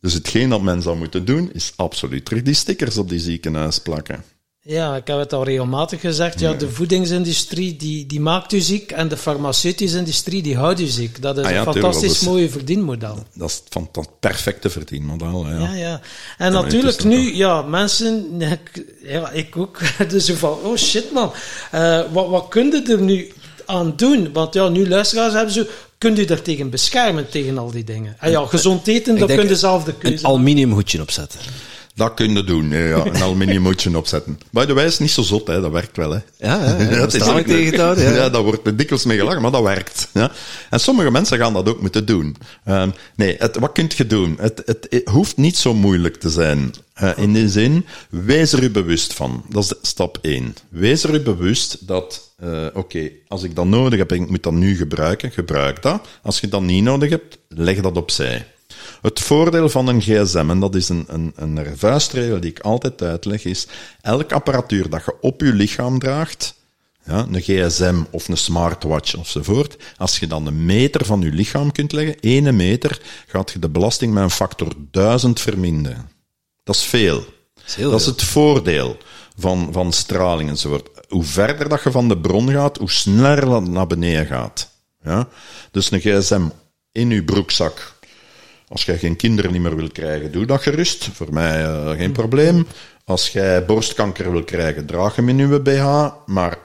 Dus hetgeen dat men zou moeten doen, is absoluut terug die stickers op die ziekenhuis plakken. Ja, ik heb het al regelmatig gezegd. Ja, de voedingsindustrie die, die maakt u ziek en de farmaceutische industrie die houdt u ziek. Dat is Ah ja, een fantastisch is- mooie verdienmodel. Dat is van dat perfecte verdienmodel. Ja. Ja, ja. En natuurlijk nu, ja, mensen, ik, ja, ik ook, dus van, oh shit man, Eh, wat, wat kun je er nu aan doen? Want ja, nu luisteraars hebben ze, kun je er tegen beschermen, tegen al die dingen? En ja, gezond eten, dat kun je zelf de Een keuze aluminiumhoedje opzetten. Dat kun je doen, ja, een aluminiumhoedje opzetten. By the way, is niet zo zot, hè. dat werkt wel. Hè. Ja, ja, ja. het is ook ja. Ja, daar wordt er dikwijls mee gelachen, maar dat werkt. Ja. En sommige mensen gaan dat ook moeten doen. Ehm, nee, het, wat kunt je doen? Het, het, het hoeft niet zo moeilijk te zijn. In die zin, wees er u bewust van. Dat is de- stap 1. Wees er u bewust dat, eh, oké, als ik dat nodig heb en ik moet dat nu gebruiken, gebruik dat. Als je dat niet nodig hebt, leg dat opzij. Het voordeel van een gsm, en dat is een, een, een vuistregel die ik altijd uitleg, is elke apparatuur dat je op je lichaam draagt, ja, een gsm of een smartwatch ofzovoort, als je dan een meter van je lichaam kunt leggen, ene meter, gaat je de belasting met een factor duizend verminderen. Dat is veel. is heel dat is het voordeel van, van straling enzovoort. Hoe verder dat je van de bron gaat, hoe sneller dat naar beneden gaat. Ja? Dus een gsm in je broekzak. Als jij geen kinderen niet meer wil krijgen, doe dat gerust. Voor mij eh, geen probleem. Als jij borstkanker wil krijgen, draag hem in je BH, maar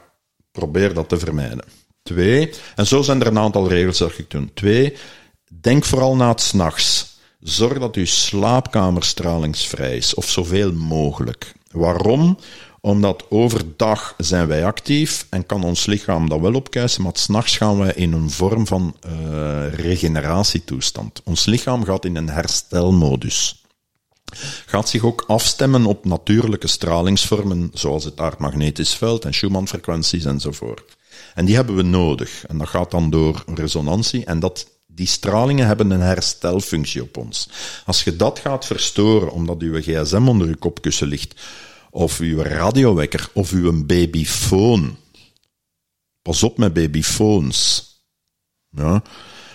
probeer dat te vermijden. Twee, en zo zijn er een aantal regels dat ik doen. Twee, denk vooral na het s'nachts. Zorg dat uw slaapkamer stralingsvrij is, of zoveel mogelijk. Waarom? Omdat overdag zijn wij actief en kan ons lichaam dat wel opkuisen, maar s'nachts gaan wij in een vorm van eh, regeneratietoestand. Ons lichaam gaat in een herstelmodus gaat zich ook afstemmen op natuurlijke stralingsvormen, zoals het aardmagnetisch veld en Schumann-frequenties enzovoort. En die hebben we nodig. En dat gaat dan door resonantie. En dat, die stralingen hebben een herstelfunctie op ons. Als je dat gaat verstoren, omdat uw gsm onder uw kopkussen ligt, of uw radiowekker, of uw babyfoon. Pas op met babyfoons. Ja.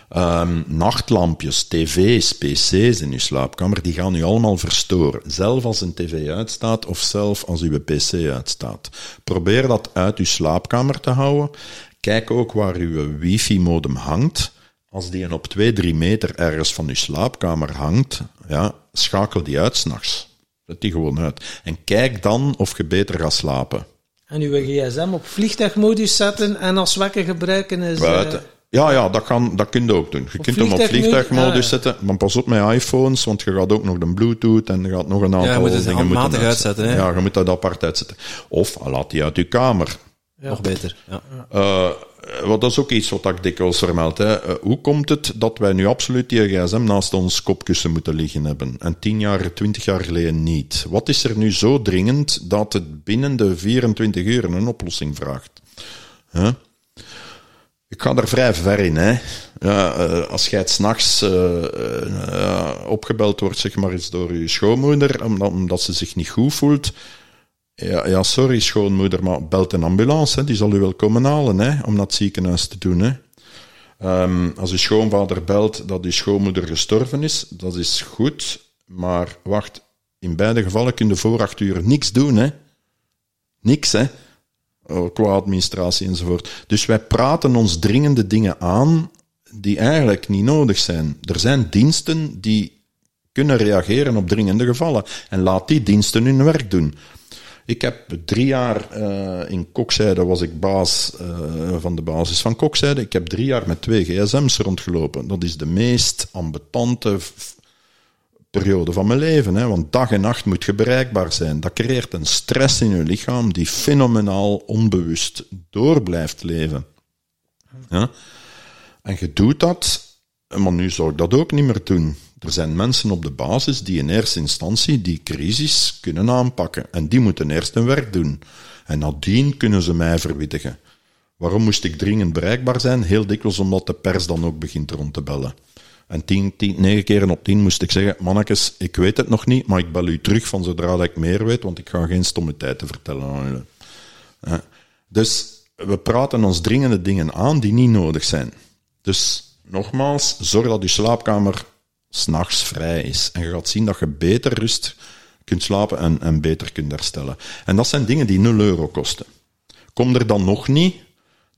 Ehm, nachtlampjes, tv's, pc's in uw slaapkamer, die gaan u allemaal verstoren. Zelf als een tv uitstaat of zelf als uw pc uitstaat. Probeer dat uit uw slaapkamer te houden. Kijk ook waar uw wifi-modem hangt. Als die een op 2, 3 meter ergens van uw slaapkamer hangt, ja, schakel die uit s'nachts. Zet die gewoon uit. En kijk dan of je beter gaat slapen. En uw gsm op vliegtuigmodus zetten en als wekker gebruiken is... eh, Buiten. Ja, ja, dat, kan, dat kun je ook doen. Je kunt hem op vliegtuigmodus? Ah, ja. zetten, maar pas op met iPhones, want je gaat ook nog de Bluetooth en je gaat nog een aantal je moet het dingen moeten uitzetten, hè? Ja, je moet dat apart uitzetten. Of laat die uit je kamer. Nog beter. Ja. Eh, wat dat is ook iets wat ik dikwijls vermeld. Eh, hoe komt het dat wij nu absoluut die gsm naast ons kopkussen moeten liggen hebben? En tien jaar, twintig jaar geleden niet. Wat is er nu zo dringend dat het binnen de 24 uur een oplossing vraagt? Ik ga er vrij ver in. Hè. Ja, eh, als jij s'nachts eh eh, opgebeld wordt, zeg maar door je schoonmoeder, omdat, omdat ze zich niet goed voelt. Ja, ja, sorry schoonmoeder, maar belt een ambulance. Hè. Die zal u wel komen halen hè, om naar het ziekenhuis te doen. Hè. Ehm, als uw schoonvader belt dat uw schoonmoeder gestorven is, dat is goed. Maar wacht, in beide gevallen kun je voor acht uur niks doen. Hè. Niks, hè. Oh, qua administratie enzovoort. Dus wij praten ons dringende dingen aan die eigenlijk niet nodig zijn. Er zijn diensten die kunnen reageren op dringende gevallen. En laat die diensten hun werk doen. Ik heb drie jaar uh, in Kokzijde was ik baas uh, van de basis van Kokzijde. Ik heb drie jaar met twee gsm's rondgelopen. Dat is de meest ambetante periode van mijn leven. Hè? Want dag en nacht moet je bereikbaar zijn. Dat creëert een stress in je lichaam die fenomenaal onbewust door blijft leven. Ja? En je doet dat, maar nu zou ik dat ook niet meer doen. Er zijn mensen op de basis die in eerste instantie die crisis kunnen aanpakken. En die moeten eerst hun werk doen. En nadien kunnen ze mij verwittigen. Waarom moest ik dringend bereikbaar zijn? Heel dikwijls omdat de pers dan ook begint rond te bellen. En tien, tien, negen keren op tien moest ik zeggen, mannetjes, ik weet het nog niet, maar ik bel u terug van zodra ik meer weet, want ik ga geen stomme te vertellen aan jullie. Dus we praten ons dringende dingen aan die niet nodig zijn. Dus nogmaals, zorg dat je slaapkamer s'nachts vrij is. En je gaat zien dat je beter rust kunt slapen en, en beter kunt herstellen. En dat zijn dingen die 0 euro kosten. Kom er dan nog niet,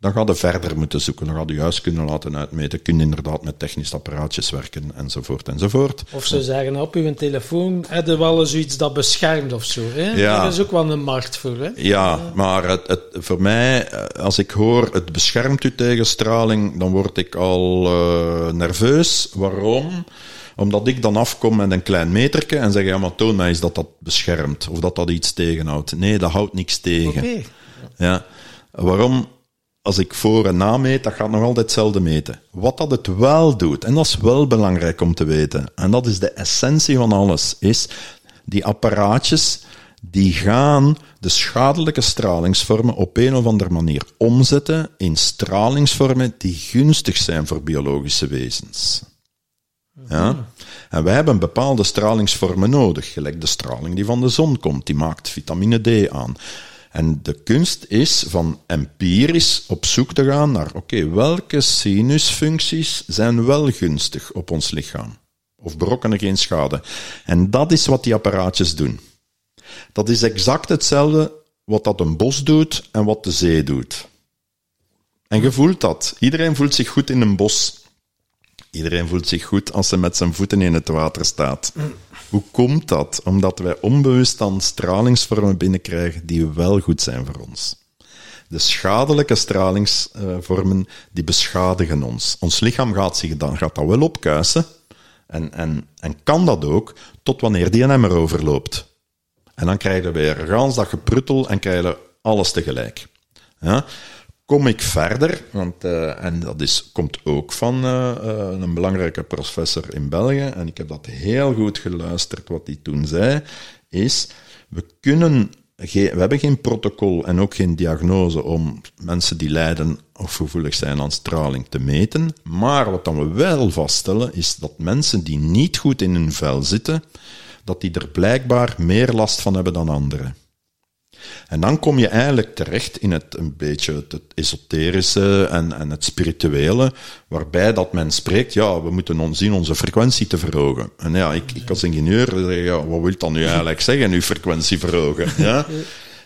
dan ga je verder moeten zoeken. Dan ga je juist kunnen laten uitmeten. Kun je inderdaad met technische apparaatjes werken, enzovoort, enzovoort. Of ze zeggen op uw telefoon, heb je wel eens iets dat beschermt of zo. Hè? Ja. Daar is ook wel een markt voor. Hè? Ja, maar het, het, voor mij, als ik hoor het beschermt u tegen straling, dan word ik al uh, nerveus. Waarom? Omdat ik dan afkom met een klein meterke en zeg, ja, maar toon mij eens dat dat beschermt. Of dat dat iets tegenhoudt. Nee, dat houdt niks tegen. Okay. Ja. Waarom? Als ik voor en na meet, dat gaat nog altijd hetzelfde meten. Wat dat het wel doet, en dat is wel belangrijk om te weten, en dat is de essentie van alles, is die apparaatjes die gaan de schadelijke stralingsvormen op een of andere manier omzetten in stralingsvormen die gunstig zijn voor biologische wezens. Ja? En wij hebben bepaalde stralingsvormen nodig, gelijk de straling die van de zon komt, die maakt vitamine D aan. En de kunst is van empirisch op zoek te gaan naar, oké, welke sinusfuncties zijn wel gunstig op ons lichaam? Of berokkenen geen schade? En dat is wat die apparaatjes doen. Dat is exact hetzelfde wat dat een bos doet en wat de zee doet. En je voelt dat. Iedereen voelt zich goed in een bos. Iedereen voelt zich goed als hij met zijn voeten in het water staat. Hoe komt dat? Omdat wij onbewust dan stralingsvormen binnenkrijgen die wel goed zijn voor ons. De schadelijke stralingsvormen, die beschadigen ons. Ons lichaam gaat, zich dan, gaat dat wel opkuisen, en, en, en kan dat ook, tot wanneer die emmer overloopt. En dan krijg je weer gans dat gepruttel en krijg je alles tegelijk. Ja? Kom ik verder, want, uh, en dat is, komt ook van uh, uh, een belangrijke professor in België, en ik heb dat heel goed geluisterd wat hij toen zei, is, we kunnen, we hebben geen protocol en ook geen diagnose om mensen die lijden of gevoelig zijn aan straling te meten, maar wat dan we wel vaststellen, is dat mensen die niet goed in hun vel zitten, dat die er blijkbaar meer last van hebben dan anderen. En dan kom je eigenlijk terecht in het een beetje het, esoterische en, en het spirituele, waarbij dat men spreekt, ja, we moeten ons zien onze frequentie te verhogen. En ja, ik, ik als ingenieur zeg, ja, wat wil dat nu eigenlijk zeggen, uw frequentie verhogen? Ja?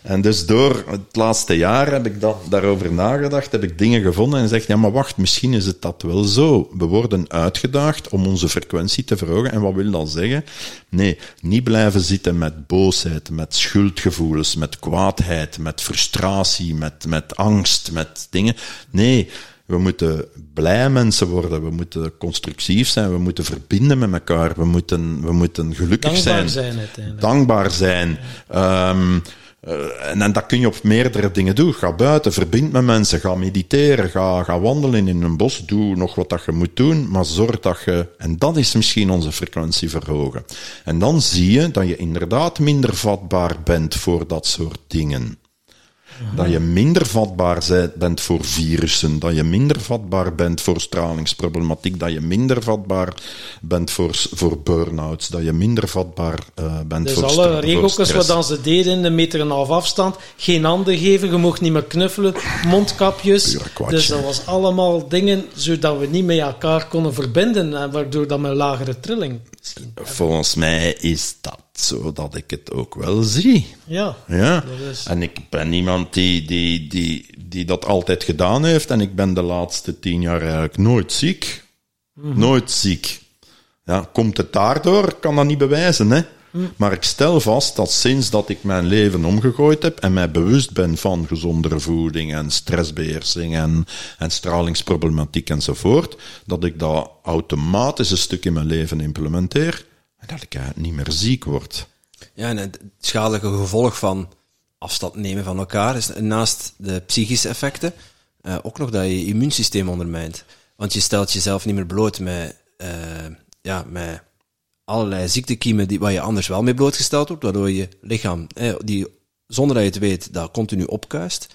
En dus door het laatste jaar heb ik daarover nagedacht, heb ik dingen gevonden en gezegd, ja, maar wacht, misschien is het dat wel zo. We worden uitgedaagd om onze frequentie te verhogen. En wat wil dat zeggen? Nee, niet blijven zitten met boosheid, met schuldgevoelens, met kwaadheid, met frustratie, met, met angst, met dingen. Nee, we moeten blij mensen worden, we moeten constructief zijn, we moeten verbinden met elkaar, we moeten, we moeten gelukkig Dankbaar zijn. zijn Dankbaar zijn. Um, uh, en, en, dat kun je op meerdere dingen doen. Ga buiten, verbind met mensen, ga mediteren, ga, ga wandelen in een bos, doe nog wat dat je moet doen, maar zorg dat je, en dat is misschien onze frequentie verhogen. En dan zie je dat je inderdaad minder vatbaar bent voor dat soort dingen. Dat je minder vatbaar bent voor virussen, dat je minder vatbaar bent voor stralingsproblematiek, dat je minder vatbaar bent voor, voor burn-outs, dat je minder vatbaar uh, bent dus voor Dus alle regeltjes wat dan ze deden de meter en een half afstand, geen handen geven, je mocht niet meer knuffelen, mondkapjes. Dus dat was allemaal dingen zodat we niet met elkaar konden verbinden, en waardoor dat met lagere trilling. Volgens mij is dat zodat ik het ook wel zie. Ja. ja. Is... En ik ben iemand die, die, die, die dat altijd gedaan heeft en ik ben de laatste tien jaar eigenlijk nooit ziek. Mhm. Nooit ziek. Ja, komt het daardoor? Ik kan dat niet bewijzen, hè. Maar ik stel vast dat sinds dat ik mijn leven omgegooid heb en mij bewust ben van gezondere voeding en stressbeheersing en, en stralingsproblematiek enzovoort, dat ik dat automatisch een stuk in mijn leven implementeer en dat ik eigenlijk niet meer ziek word. Ja, en het schadelijke gevolg van afstand nemen van elkaar is naast de psychische effecten uh, ook nog dat je, je immuunsysteem ondermijnt. Want je stelt jezelf niet meer bloot met, uh, ja, met allerlei ziektekiemen die, waar je anders wel mee blootgesteld wordt, waardoor je lichaam, eh, die, zonder dat je het weet, dat continu opkuist.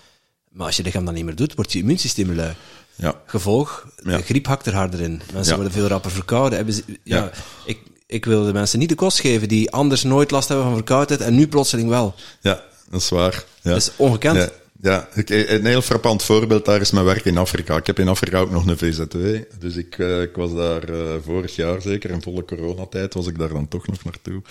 Maar als je lichaam dat niet meer doet, wordt je immuunsysteem lui. Ja. Gevolg, de griep hakt er harder in. Mensen worden veel rapper verkouden. Hebben ja. Ik, ik wil de mensen niet de kost geven die anders nooit last hebben van verkoudheid en nu plotseling wel. Ja, dat is waar. Ja. Dat is ongekend. Ja, een heel frappant voorbeeld daar is mijn werk in Afrika. Ik heb in Afrika ook nog een VZW. Dus ik, uh, ik was daar uh, vorig jaar zeker, in volle coronatijd, was ik daar dan toch nog naartoe.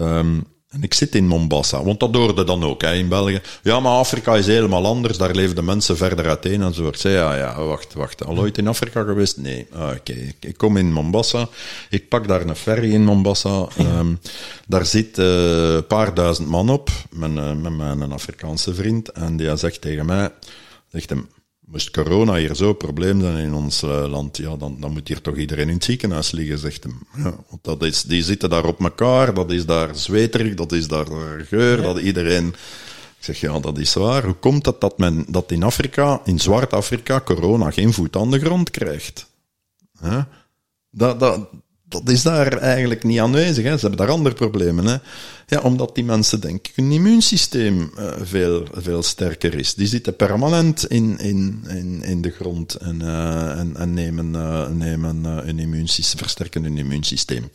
Um, en ik zit in Mombasa, want dat hoorde dan ook hè, in België. Ja, maar Afrika is helemaal anders, daar leven de mensen verder uiteen en zo. Ik zei, ja, ja, wacht, wacht. Al ooit in Afrika geweest? Nee. Ah, Oké, okay. ik kom in Mombasa. Ik pak daar een ferry in Mombasa. Um, daar zit uh, een paar duizend man op, met, uh, met mijn Afrikaanse vriend. En die zegt tegen mij, zegt hem, Moest corona hier zo probleem zijn in ons uh, land, ja, dan, dan moet hier toch iedereen in het ziekenhuis liggen, zegt hem. Ja, want dat is, die zitten daar op elkaar, dat is daar zweterig, dat is daar geur, ja. dat iedereen... Ik zeg, ja, dat is waar. Hoe komt het dat men dat in Afrika, in Zwart-Afrika, corona geen voet aan de grond krijgt? Huh? Dat, dat, dat is daar eigenlijk niet aanwezig. Hè. Ze hebben daar andere problemen. Hè. Ja, omdat die mensen denken hun immuunsysteem uh, veel, veel sterker is. Die zitten permanent in, in, in, in de grond en, uh, en, en, nemen, uh, nemen een immuunsysteem, versterken hun immuunsysteem.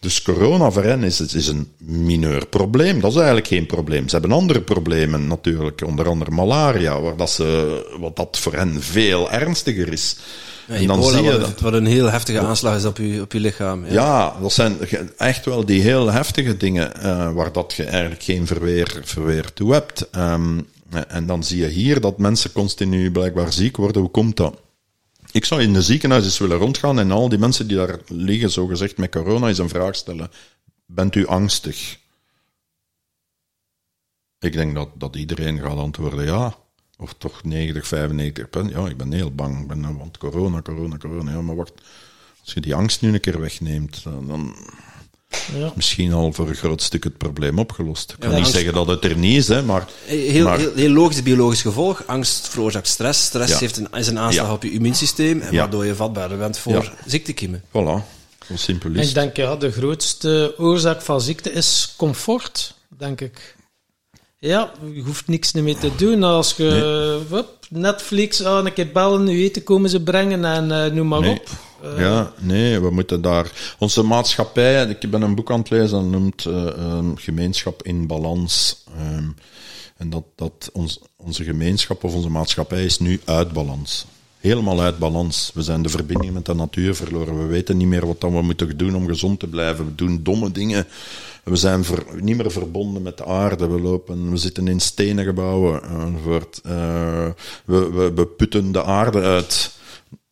Dus corona voor hen is, is een mineur probleem. Dat is eigenlijk geen probleem. Ze hebben andere problemen natuurlijk, onder andere malaria, waar dat ze, wat dat voor hen veel ernstiger is. Ja, en dan zie je wat, wat een heel heftige aanslag is op je, op je lichaam. Ja. ja dat zijn echt wel die heel heftige dingen uh, waar dat je eigenlijk geen verweer, verweer toe hebt. Um, en dan zie je hier dat mensen continu blijkbaar ziek worden. Hoe komt dat? Ik zou in de ziekenhuis eens willen rondgaan en al die mensen die daar liggen, zogezegd met corona, eens een vraag stellen. Bent u angstig? Ik denk dat, dat iedereen gaat antwoorden ja. Of toch 90, 95 punt. Ja, ik ben heel bang. Ik ben, want corona, corona, corona. Ja, maar wacht. Als je die angst nu een keer wegneemt, dan ja. misschien al voor een groot stuk het probleem opgelost. Ik kan ja, niet zeggen dat het er niet is, hè, maar... Heel, maar, heel, heel logisch biologisch gevolg. Angst veroorzaakt stress. Stress ja. heeft een, is een aanslag op je immuunsysteem, en waardoor je vatbaarder bent voor ziektekiemen. Voilà, zo simpel is Ik denk, ja, de grootste oorzaak van ziekte is comfort, denk ik. Ja, je hoeft niks meer te doen. Als je nee. wup, Netflix aan een keer bellen, je eten komen ze brengen en uh, noem maar nee. op. Uh, ja, nee, we moeten daar... Onze maatschappij, ik ben een boek aan het lezen, dat noemt uh, um, Gemeenschap in Balans. Um, en dat, dat ons, onze gemeenschap of onze maatschappij is nu uit balans. Helemaal uit balans. We zijn de verbinding met de natuur verloren. We weten niet meer wat dan we moeten doen om gezond te blijven. We doen domme dingen. We zijn ver, niet meer verbonden met de aarde. We lopen, we zitten in stenen gebouwen. enzovoort. Uh, we, we, we putten de aarde uit.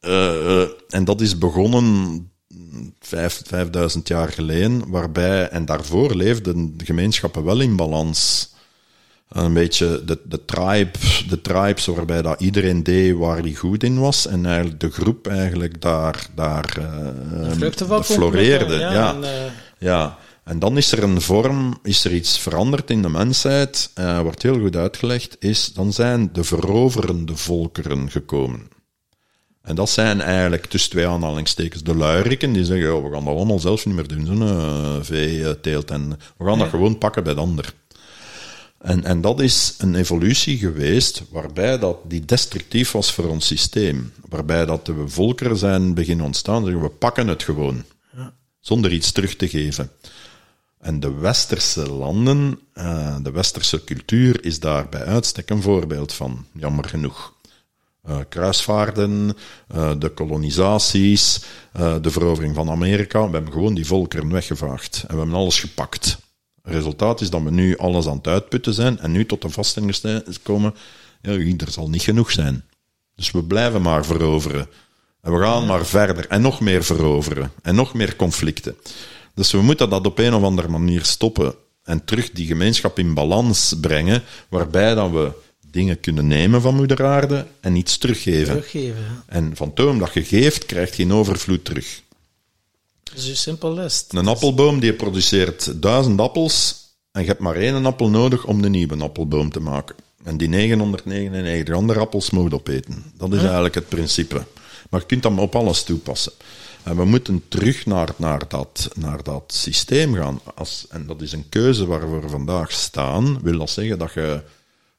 Uh, en dat is begonnen vijf, vijfduizend jaar geleden, waarbij, en daarvoor leefden de gemeenschappen wel in balans. Een beetje de, de, tribe, de tribes waarbij dat iedereen deed waar hij goed in was en eigenlijk de groep eigenlijk daar, daar uh, floreerde. Ja, ja. En, uh... ja. En dan is er een vorm, is er iets veranderd in de mensheid, uh, wordt heel goed uitgelegd, is dan zijn de veroverende volkeren gekomen. En dat zijn eigenlijk tussen twee aanhalingstekens de luiriken, die zeggen, oh, we gaan dat allemaal zelf niet meer doen, zo'n uh, veeteelt, en we gaan ja. dat gewoon pakken bij de ander. En, en dat is een evolutie geweest waarbij dat die destructief was voor ons systeem. Waarbij dat de volkeren zijn beginnen ontstaan, zeggen we pakken het gewoon. Ja. Zonder iets terug te geven. En de westerse landen, uh, de westerse cultuur is daar bij uitstek een voorbeeld van, jammer genoeg. Uh, kruisvaarden, uh, de kolonisaties, de verovering van Amerika. We hebben gewoon die volkeren weggevaagd. En we hebben alles gepakt. Resultaat is dat we nu alles aan het uitputten zijn en nu tot de vaststelling komen, ja, er zal niet genoeg zijn. Dus we blijven maar veroveren. En we gaan maar verder en nog meer veroveren en nog meer conflicten. Dus we moeten dat op een of andere manier stoppen en terug die gemeenschap in balans brengen, waarbij dat we dingen kunnen nemen van moeder aarde en iets teruggeven. Teruggeven. ja. En van toon dat je geeft, krijgt geen overvloed terug. Simpel is het. Een appelboom die produceert duizend appels en je hebt maar één appel nodig om de nieuwe appelboom te maken. En die 999 andere appels moet je opeten. Dat is eigenlijk het principe. Maar je kunt dat op alles toepassen. En we moeten terug naar, naar, dat, naar dat systeem gaan. Als, en dat is een keuze waar we vandaag staan. Wil dat zeggen dat je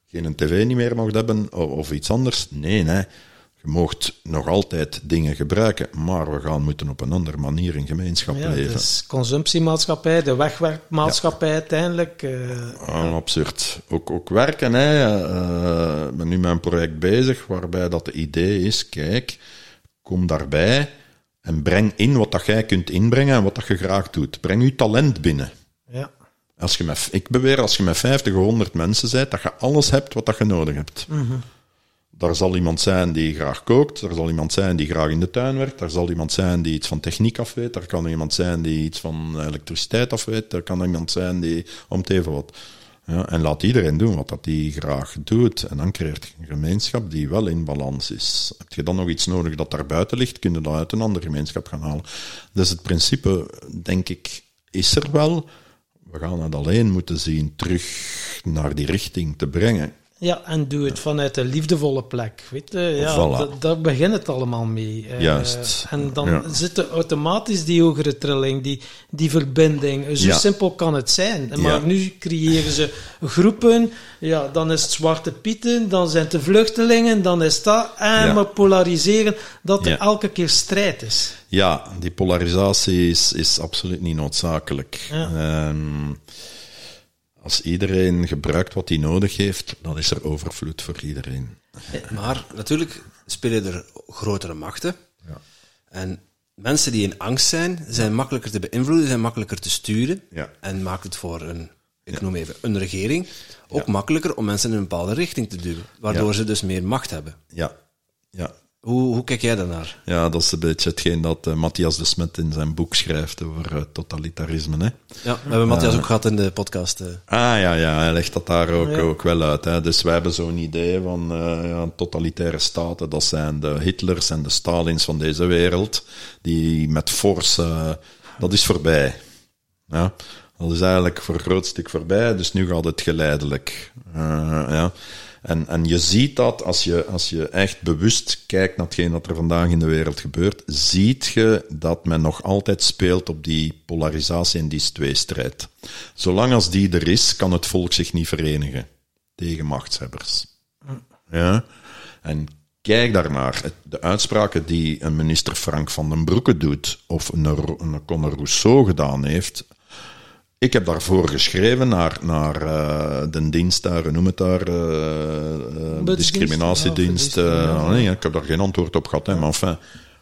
geen tv niet meer mag hebben of, of iets anders? Nee, nee. Je moogt nog altijd dingen gebruiken, maar we gaan moeten op een andere manier in gemeenschap Ja, leven. dus consumptiemaatschappij, de wegwerpmaatschappij uiteindelijk. eh, Ah, absurd. Ook, ook werken, hè. Eh, Ik ben nu met een project bezig waarbij dat de idee is, kijk, kom daarbij en breng in wat dat jij kunt inbrengen en wat dat je graag doet. Breng je talent binnen. ja. Als je met, ik beweer, als je met 50 of 100 mensen bent, dat je alles hebt wat dat je nodig hebt. Daar zal iemand zijn die graag kookt, er zal iemand zijn die graag in de tuin werkt, er zal iemand zijn die iets van techniek af weet, er kan iemand zijn die iets van elektriciteit af weet, er kan iemand zijn die om het even wat. Ja, en laat iedereen doen wat dat graag doet. En dan creëert je een gemeenschap die wel in balans is. Heb je dan nog iets nodig dat daar buiten ligt, kun je dat uit een andere gemeenschap gaan halen. Dus het principe, denk ik, is er wel. We gaan het alleen moeten zien terug naar die richting te brengen. Ja, en doe het vanuit een liefdevolle plek. Weet je? Ja, Voilà. da- daar begint het allemaal mee. Eh, Juist. En dan Ja. zit er automatisch die hogere trilling, die, die verbinding. Zo Ja. simpel kan het zijn. Maar Ja. nu creëren ze groepen. Ja, dan is het Zwarte Pieten, dan zijn het de vluchtelingen, dan is dat. En maar polariseren, dat er elke keer strijd is. Ja, die polarisatie is, is absoluut niet noodzakelijk. Ja. Als iedereen gebruikt wat hij nodig heeft, dan is er overvloed voor iedereen. Maar natuurlijk spelen er grotere machten. Ja. En mensen die in angst zijn, zijn makkelijker te beïnvloeden, zijn makkelijker te sturen. Ja. En maakt het voor een, ik noem even, een regering ook makkelijker om mensen in een bepaalde richting te duwen. Waardoor ze dus meer macht hebben. Ja, ja. Hoe, hoe kijk jij daarnaar? ja dat is een beetje hetgeen dat eh, Matthias de Smet in zijn boek schrijft over eh, totalitarisme. Hè? Ja, we hebben Matthias ook gehad in de podcast. eh. Ah ja, ja, hij legt dat daar ook, Ja. ook wel uit. Hè. Dus wij hebben zo'n idee van eh, ja, totalitaire staten, dat zijn de Hitlers en de Stalins van deze wereld, die met force, eh, dat is voorbij. Ja. Dat is eigenlijk voor een groot stuk voorbij, dus nu gaat het geleidelijk. Eh, ja. En, en je ziet dat als je, als je echt bewust kijkt naar hetgeen dat er vandaag in de wereld gebeurt, ziet je dat men nog altijd speelt op die polarisatie en die tweestrijd. Zolang als die er is, kan het volk zich niet verenigen tegen machtshebbers. Ja? En kijk daarnaar. De uitspraken die een minister Frank van den Broeke doet, of een, een Conor Rousseau gedaan heeft, ik heb daarvoor geschreven naar, naar eh, de dienst daar, noem het daar, eh, eh, discriminatiedienst. ja, of ja. nee, ik heb daar geen antwoord op gehad, hè, maar enfin,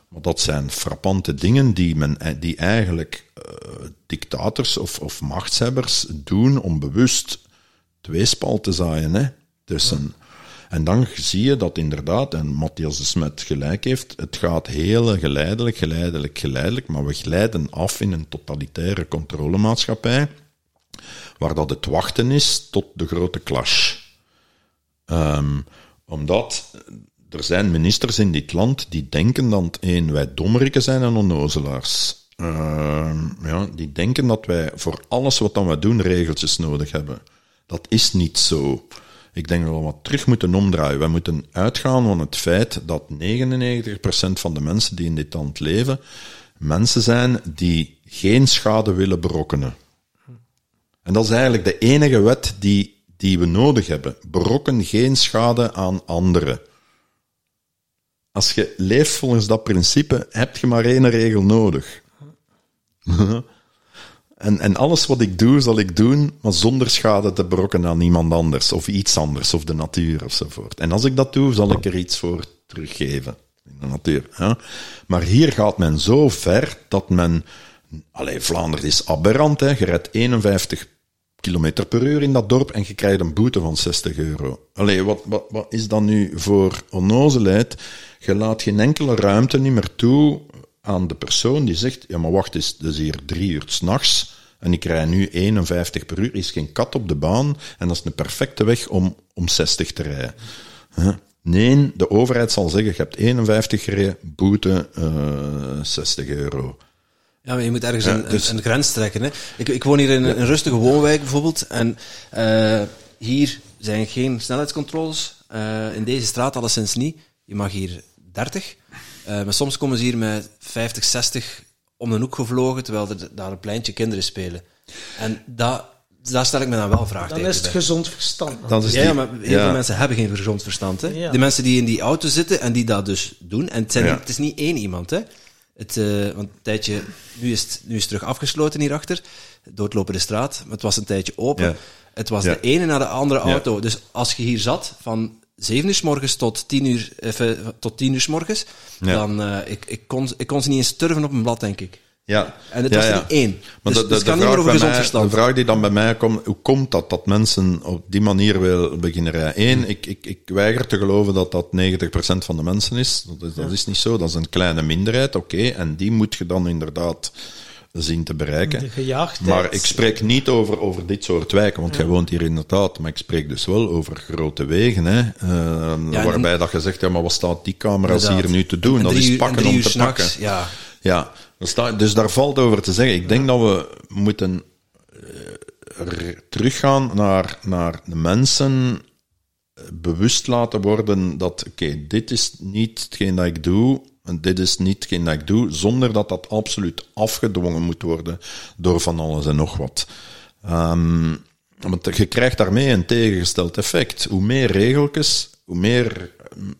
maar dat zijn frappante dingen die, men, die eigenlijk dictators of, of machtshebbers doen om bewust tweespal te zaaien hè, tussen. En dan zie je dat inderdaad, en Matthias de Smet gelijk heeft, het gaat heel geleidelijk, geleidelijk, geleidelijk, maar we glijden af in een totalitaire controlemaatschappij, waar dat het wachten is tot de grote clash. Ehm, omdat er zijn ministers in dit land die denken dat wij dommerikken zijn en onnozelaars. Ehm, ja, die denken dat wij voor alles wat dan wij doen regeltjes nodig hebben. Dat is niet zo. Ik denk dat we wat terug moeten omdraaien. We moeten uitgaan van het feit dat 99% van de mensen die in dit land leven, mensen zijn die geen schade willen berokkenen. En dat is eigenlijk de enige wet die, die we nodig hebben. Berokken geen schade aan anderen. Als je leeft volgens dat principe, heb je maar één regel nodig. en, en alles wat ik doe, zal ik doen, maar zonder schade te berokkenen aan iemand anders, of iets anders, of de natuur, ofzovoort. En als ik dat doe, zal ik er iets voor teruggeven in de natuur. Maar hier gaat men zo ver dat men. Allee, Vlaanderen is aberrant, hè. Je rijdt 51 kilometer per uur in dat dorp en je krijgt een boete van 60 euro. Allee, wat, wat, wat is dat nu voor onnozelheid? Je laat geen enkele ruimte niet meer toe aan de persoon die zegt, ja maar wacht eens, het is hier drie uur s'nachts en ik rij nu 51 per uur, er is geen kat op de baan en dat is een perfecte weg om, om 60 te rijden. Huh? Nee, de overheid zal zeggen, je hebt 51 gereden, boete uh, 60 euro. Ja, maar je moet ergens een, dus... een, grens trekken. Hè. Ik, ik woon hier in een, rustige woonwijk bijvoorbeeld. En uh, hier zijn geen snelheidscontroles. Uh, in deze straat alleszins niet. Je mag hier 30. Uh, maar soms komen ze hier met 50, 60 om de hoek gevlogen, terwijl er daar een pleintje kinderen spelen. En dat, daar stel ik me dan wel vragen Dan is het gezond verstand. Is ja, maar heel veel mensen hebben geen gezond verstand. Hè? Ja. De mensen die in die auto zitten en die dat dus doen. En het, zijn niet, het is niet één iemand. Hè? Het, uh, want een tijdje, nu is, het, nu is het terug afgesloten hierachter, doodlopende straat, maar het was een tijdje open. Het was de ene naar de andere auto. Dus als je hier zat, van 7 uur s morgens tot 10 uur, even, tot 10 uur s morgens, dan, uh, ik, ik, kon, ik kon ze niet eens turven op een blad, denk ik. Ja. En het was er niet één. Maar dus, de, de, dus kan niet meer over gezond mij, verstand. De vraag die dan bij mij komt, hoe komt dat dat mensen op die manier wil beginnen rijden? Eén, hmm. ik, ik, ik weiger te geloven dat dat 90% van de mensen is. Dat is, dat is niet zo, dat is een kleine minderheid, oké. Okay, en die moet je dan inderdaad zien te bereiken. Maar ik spreek niet over, over dit soort wijken, want ja. jij woont hier inderdaad, maar ik spreek dus wel over grote wegen, hè, uh, ja, waarbij en, dat je zegt, ja, maar wat staat die camera's inderdaad. hier nu te doen? Dat is pakken om te pakken. Ja. Ja, dus daar valt over te zeggen. Ik denk dat we moeten uh, teruggaan naar, naar de mensen eh, bewust laten worden dat, oké, okay, dit is niet hetgeen dat ik doe, en dit is niet hetgeen dat ik doe, zonder dat dat absoluut afgedwongen moet worden door van alles en nog wat. Um, want je krijgt daarmee een tegengesteld effect. Hoe meer regeltjes, hoe meer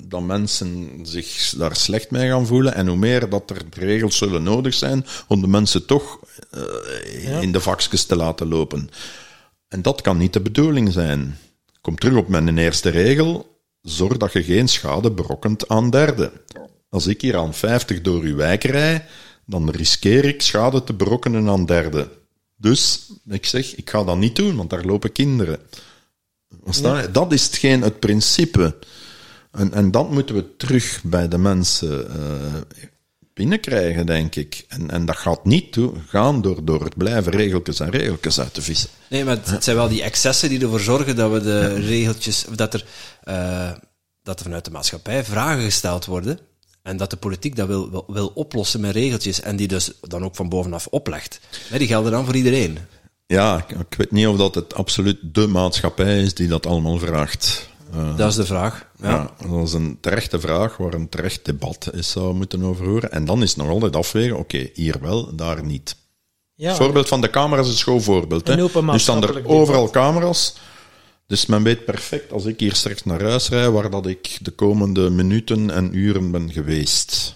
dat mensen zich daar slecht mee gaan voelen en hoe meer dat er regels zullen nodig zijn om de mensen toch uh, ja. in de vakjes te laten lopen. En dat kan niet de bedoeling zijn. Kom terug op mijn eerste regel. Zorg dat je geen schade berokkent aan derden. Als ik hier aan 50 door uw wijk rij, dan riskeer ik schade te berokkenen aan derden. Dus ik zeg, ik ga dat niet doen, want daar lopen kinderen. Ja. Dat is hetgeen het principe. En, en dat moeten we terug bij de mensen uh, binnenkrijgen, denk ik. En, en dat gaat niet toe, gaan door, door het blijven regeltjes en regeltjes uit te vissen. Nee, maar het, het zijn wel die excessen die ervoor zorgen dat we de regeltjes, of dat er, uh, dat er vanuit de maatschappij vragen gesteld worden. En dat de politiek dat wil, wil, wil, oplossen met regeltjes en die dus dan ook van bovenaf oplegt. Nee, die gelden dan voor iedereen. Ja, ik weet niet of dat het absoluut de maatschappij is die dat allemaal vraagt. Uh, dat is de vraag. Ja. ja. dat is een terechte vraag waar een terecht debat is zou moeten over horen. En dan is het nog altijd afwegen, oké, okay, hier wel, daar niet. Ja, het voorbeeld van de camera's is een schoon voorbeeld. Hè. Nu staan er overal camera's. Dus men weet perfect, als ik hier straks naar huis rijd, waar dat ik de komende minuten en uren ben geweest.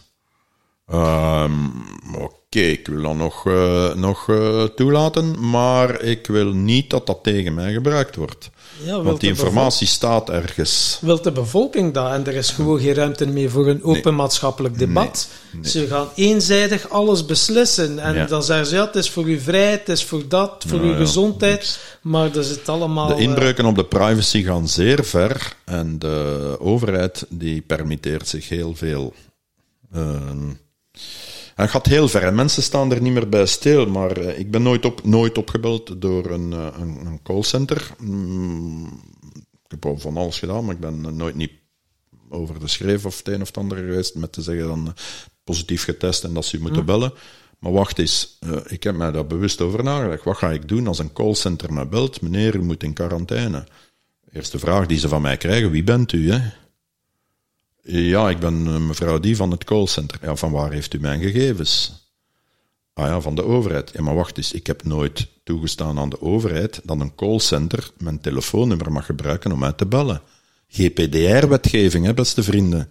Um, Oké, ik wil dat nog, uh, nog uh, toelaten, maar ik wil niet dat dat tegen mij gebruikt wordt. Ja, Want die informatie staat ergens. Wilt de bevolking dat? En er is gewoon geen ruimte meer voor een open nee. maatschappelijk debat. Nee. Nee. Ze gaan eenzijdig alles beslissen. En ja. dan zeggen ze, ja, het is voor uw vrijheid, het is voor dat, voor nou, uw gezondheid. Ja, maar dat is het allemaal... De inbreuken uh, op de privacy gaan zeer ver. En de overheid die permitteert zich heel veel... Uh, het gaat heel ver en mensen staan er niet meer bij stil. Maar uh, ik ben nooit, op, nooit opgebeld door een, uh, een, een callcenter. Mm, ik heb al van alles gedaan, maar ik ben nooit niet over de schreef of het een of het ander geweest met te zeggen dan positief getest en dat ze moeten mm. bellen. Maar wacht eens, ik heb mij daar bewust over nagedacht. Wat ga ik doen als een callcenter me belt? Meneer, u moet in quarantaine. Eerste vraag die ze van mij krijgen, wie bent u? Hè? Ja, ik ben eh, mevrouw die van het callcenter. Ja, van waar heeft u mijn gegevens? Ah ja, van de overheid. Ja, maar wacht eens, ik heb nooit toegestaan aan de overheid dat een callcenter mijn telefoonnummer mag gebruiken om uit te bellen. GPDR-wetgeving, hè, beste vrienden.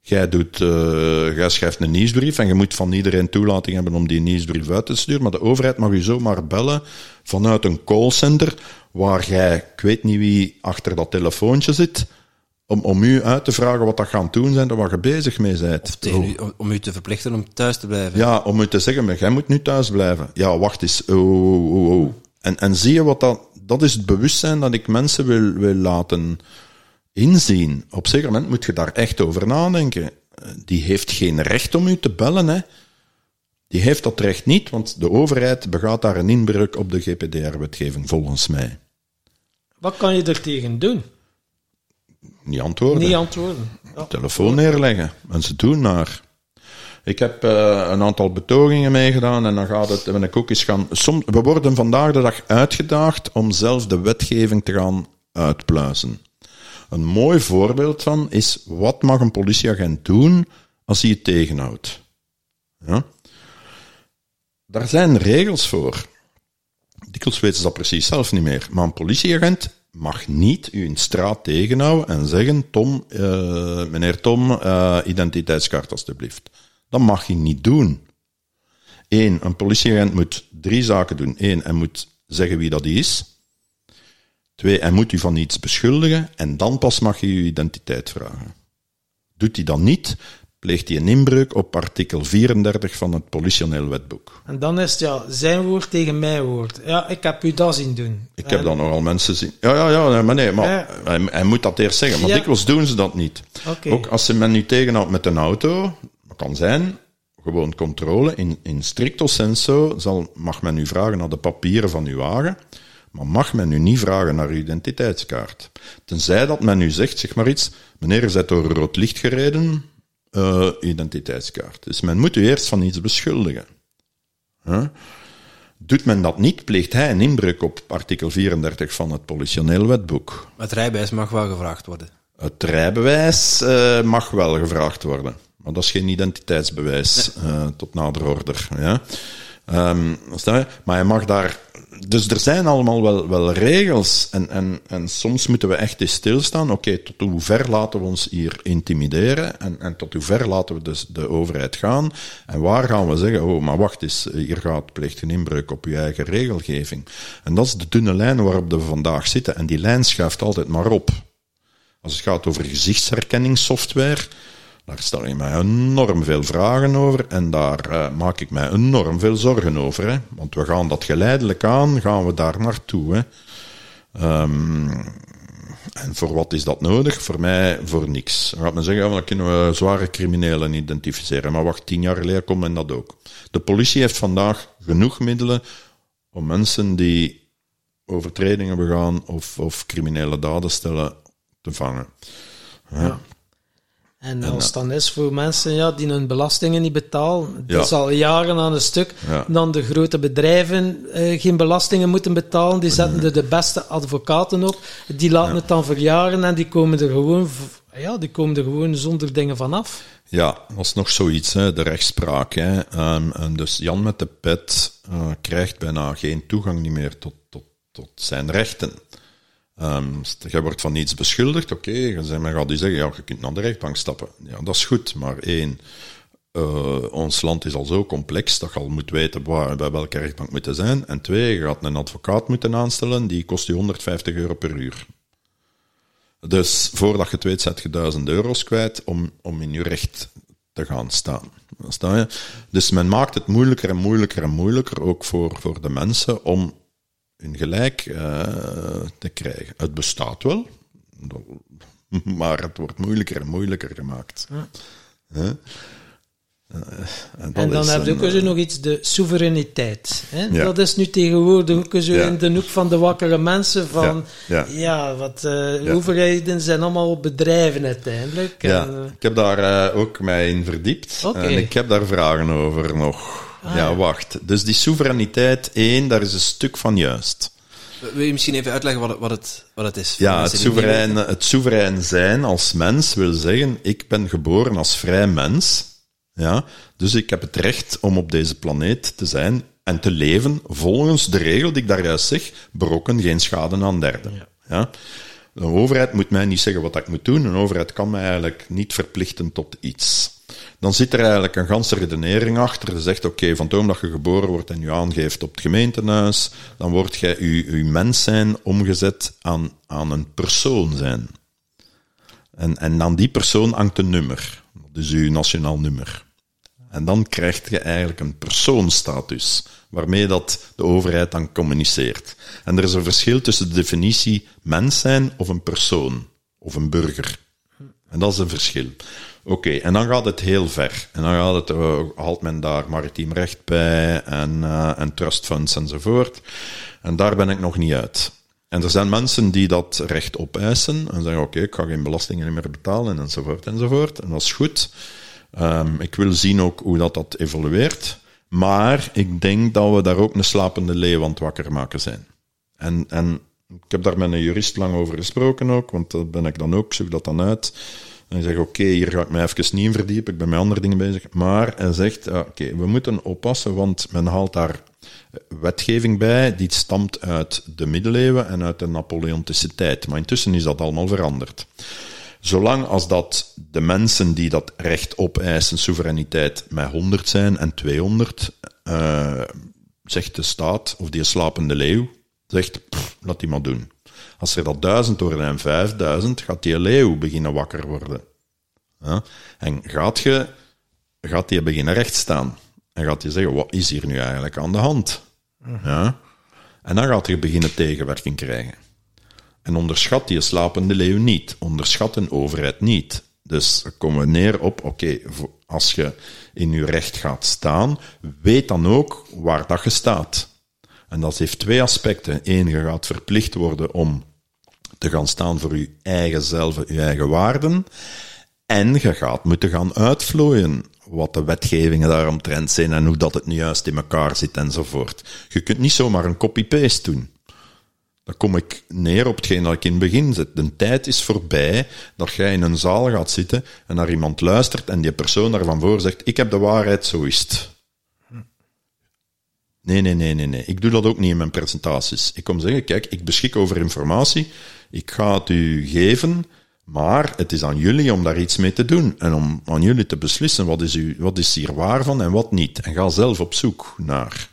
Jij, doet, uh, jij schrijft een nieuwsbrief en je moet van iedereen toelating hebben om die nieuwsbrief uit te sturen, maar de overheid mag u zomaar bellen vanuit een callcenter waar jij, ik weet niet wie achter dat telefoontje zit, om, om u uit te vragen wat dat gaan doen zijn, waar je bezig mee bent. Of tegen u, om u te verplichten om thuis te blijven. Ja, om u te zeggen, maar jij moet nu thuis blijven. Ja, wacht eens. Oh, oh, oh. En, en zie je wat dat... Dat is het bewustzijn dat ik mensen wil, wil laten inzien. Op een zeker moment moet je daar echt over nadenken. die heeft geen recht om u te bellen. Hè. Die heeft dat recht niet, want de overheid begaat daar een inbreuk op de GPDR-wetgeving, volgens mij. Wat kan je er tegen doen? Niet antwoorden. Niet antwoorden. Ja. telefoon neerleggen. En ze doen maar. Ik heb eh, een aantal betogingen meegedaan en dan gaat het, ben ik ook eens gaan. Soms, we worden vandaag de dag uitgedaagd om zelf de wetgeving te gaan uitpluizen. Een mooi voorbeeld van is wat mag een politieagent doen als hij het tegenhoudt. Ja? Daar zijn regels voor. Dikwijls weten ze dat precies zelf niet meer. Maar een politieagent mag niet u in straat tegenhouden en zeggen: Tom, eh, meneer Tom, eh, identiteitskaart alstublieft. Dat mag hij niet doen. Eén, een politieagent moet drie zaken doen. Eén, hij moet zeggen wie dat is. Twee, hij moet u van iets beschuldigen en dan pas mag je uw identiteit vragen. Doet hij dat niet, pleegt hij een inbreuk op artikel 34 van het politioneel wetboek. En dan is het ja, zijn woord tegen mijn woord. Ja, ik heb u dat zien doen. Ik heb En- dan nogal mensen zien. Ja, ja, ja, maar nee, maar Ja. hij, hij moet dat eerst zeggen. Maar Ja. dikwijls doen ze dat niet. Ook als ze men nu tegenhoudt met een auto, dat kan zijn, gewoon controle. In, in stricto senso zal, mag men u vragen naar de papieren van uw wagen, maar mag men u niet vragen naar uw identiteitskaart. Tenzij dat men u zegt, zeg maar iets, meneer, u bent door rood licht gereden, eh, identiteitskaart. Dus men moet u eerst van iets beschuldigen. Huh? Doet men dat niet, pleegt hij een inbreuk op artikel 34 van het politioneel wetboek. Het rijbewijs mag wel gevraagd worden. Het rijbewijs eh, mag wel gevraagd worden, maar dat is geen identiteitsbewijs eh, tot nader order. Ja? Ehm, maar hij mag daar. Dus er zijn allemaal wel, wel regels en, en, en soms moeten we echt eens stilstaan. Oké, tot hoe ver laten we ons hier intimideren en, en tot hoe ver laten we dus de overheid gaan en waar gaan we zeggen, oh, maar wacht eens, hier gaat pleegt een inbreuk op je eigen regelgeving. En dat is de dunne lijn waarop we vandaag zitten en die lijn schuift altijd maar op. Als het gaat over gezichtsherkenningssoftware, daar stel ik mij enorm veel vragen over en daar eh, maak ik mij enorm veel zorgen over. Hè? Want we gaan dat geleidelijk aan, gaan we daar naartoe. Hè? Ehm, en voor wat is dat nodig? Voor mij voor niks. Dan gaat men zeggen, ja, dan kunnen we zware criminelen identificeren. Maar wacht, tien jaar geleden kon men dat ook. De politie heeft vandaag genoeg middelen om mensen die overtredingen begaan of, of criminele daden stellen te vangen. En als het dan is voor mensen ja, die hun belastingen niet betalen, Ja. dat is al jaren aan een stuk, Ja. dan de grote bedrijven eh, geen belastingen moeten betalen, die zetten er de beste advocaten op, die laten het dan verjaren en die komen er gewoon, ja, die komen er gewoon zonder dingen vanaf. Ja, dat is nog zoiets, hè, de rechtspraak. Hè. Ehm, en dus Jan met de pet eh, krijgt bijna geen toegang niet meer tot, tot, tot zijn rechten. Ehm, jij wordt van iets beschuldigd, oké, okay, men gaat u zeggen, ja, je kunt naar de rechtbank stappen. Ja, dat is goed, maar één, eh, ons land is al zo complex dat je al moet weten waar, bij welke rechtbank moet zijn. En twee, je gaat een advocaat moeten aanstellen, die kost je 150 euro per uur. Dus voordat je het weet, zet je 1000 euro's kwijt om, om in je recht te gaan staan. Sta je? Dus men maakt het moeilijker en moeilijker en moeilijker, ook voor, voor de mensen, om hun gelijk eh, te krijgen. Het bestaat wel, maar het wordt moeilijker en moeilijker gemaakt. Eh, en, dan heb je ook zo nog iets, de soevereiniteit. Hè? Ja. Dat is nu tegenwoordig ook zo Ja. in de hoek van de wakkere mensen van, Ja, wat eh overheden zijn allemaal bedrijven uiteindelijk. Eh, ik heb daar eh, ook mij in verdiept. En ik heb daar vragen over nog. Ah, ja, ja. wacht. Dus die soevereiniteit, één, daar is een stuk van juist. Wil je misschien even uitleggen wat het, wat het, wat het is? Ja, het soeverein, het soeverein zijn als mens wil zeggen, ik ben geboren als vrij mens. Ja, dus ik heb het recht om op deze planeet te zijn en te leven volgens de regel die ik daar juist zeg, berokken geen schade aan derden. Ja. De overheid moet mij niet zeggen wat ik moet doen. Een overheid kan mij eigenlijk niet verplichten tot iets. Dan zit er eigenlijk een ganse redenering achter. Je zegt, oké, van moment dat je geboren wordt en je aangeeft op het gemeentehuis, dan wordt jij je, je mens zijn omgezet aan, aan een persoon zijn. En, en aan die persoon hangt een nummer. Is uw nationaal nummer. En dan krijg je eigenlijk een persoonstatus, waarmee dat de overheid dan communiceert. En er is een verschil tussen de definitie mens zijn of een persoon, of een burger. En dat is een verschil. Oké, en dan gaat het heel ver. En dan gaat het, haalt men daar maritiem recht bij en, uh, trust funds enzovoort. En daar ben ik nog niet uit. En er zijn mensen die dat recht opeisen en zeggen: Oké, ik ga geen belastingen meer betalen enzovoort enzovoort. En dat is goed. Um, ik wil zien ook hoe dat, dat evolueert. Maar ik denk dat we daar ook een slapende leeuw aan het wakker maken zijn. En, en ik heb daar met een jurist lang over gesproken ook, want dat ben ik dan ook, zoek dat dan uit. En zegt, oké, hier ga ik me even niet in verdiepen, ik ben met andere dingen bezig. Maar hij zegt, oké, we moeten oppassen, want men haalt daar wetgeving bij die stamt uit de middeleeuwen en uit de Napoleontische tijd. Maar intussen is dat allemaal veranderd. Zolang als dat de mensen die dat recht opeisen, soevereiniteit, met 100 zijn en 200, uh, zegt de staat, of die slapende leeuw, zegt, laat die maar doen. Als er dat duizend worden en vijfduizend, gaat die leeuw beginnen wakker worden. Ja? En gaat je, gaat die beginnen rechtstaan. En gaat hij zeggen, wat is hier nu eigenlijk aan de hand? Ja? En dan gaat hij beginnen tegenwerking krijgen. En onderschat die slapende leeuw niet. Onderschat een overheid niet. Dus komen we neer op, oké, als je in je recht gaat staan, weet dan ook waar dat je staat. En dat heeft twee aspecten. Eén, je gaat verplicht worden om te gaan staan voor je eigen zelf, je eigen waarden. En je gaat moeten gaan uitvlooien wat de wetgevingen daaromtrent zijn en hoe dat het nu juist in elkaar zit enzovoort. Je kunt niet zomaar een copy-paste doen. Dan kom ik neer op hetgeen dat ik in het begin zet. De tijd is voorbij dat jij in een zaal gaat zitten en naar iemand luistert en die persoon daarvan voor zegt, ik heb de waarheid, zo. Nee, nee, nee, nee, nee. Ik doe dat ook niet in mijn presentaties. Ik kom zeggen, kijk, ik beschik over informatie, ik ga het u geven, maar het is aan jullie om daar iets mee te doen en om aan jullie te beslissen wat is, u, wat is hier waar van en wat niet. En ga zelf op zoek naar.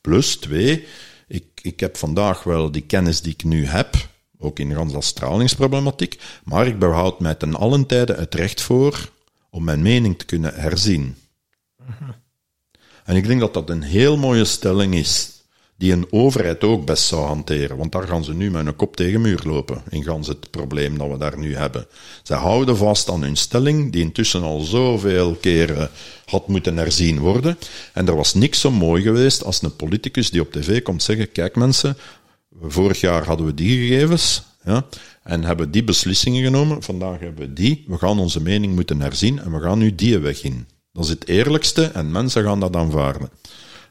Plus twee, ik, ik heb vandaag wel die kennis die ik nu heb, ook in de stralingsproblematiek, maar ik behoud mij ten allen tijde het recht voor om mijn mening te kunnen herzien. En ik denk dat dat een heel mooie stelling is, die een overheid ook best zou hanteren. Want daar gaan ze nu met een kop tegen muur lopen, in gans het probleem dat we daar nu hebben. Ze houden vast aan hun stelling, die intussen al zoveel keren had moeten herzien worden. En er was niks zo mooi geweest als een politicus die op tv komt zeggen, kijk mensen, vorig jaar hadden we die gegevens, ja, en hebben die beslissingen genomen, vandaag hebben we die, we gaan onze mening moeten herzien en we gaan nu die weg in. Dat is het eerlijkste en mensen gaan dat aanvaarden.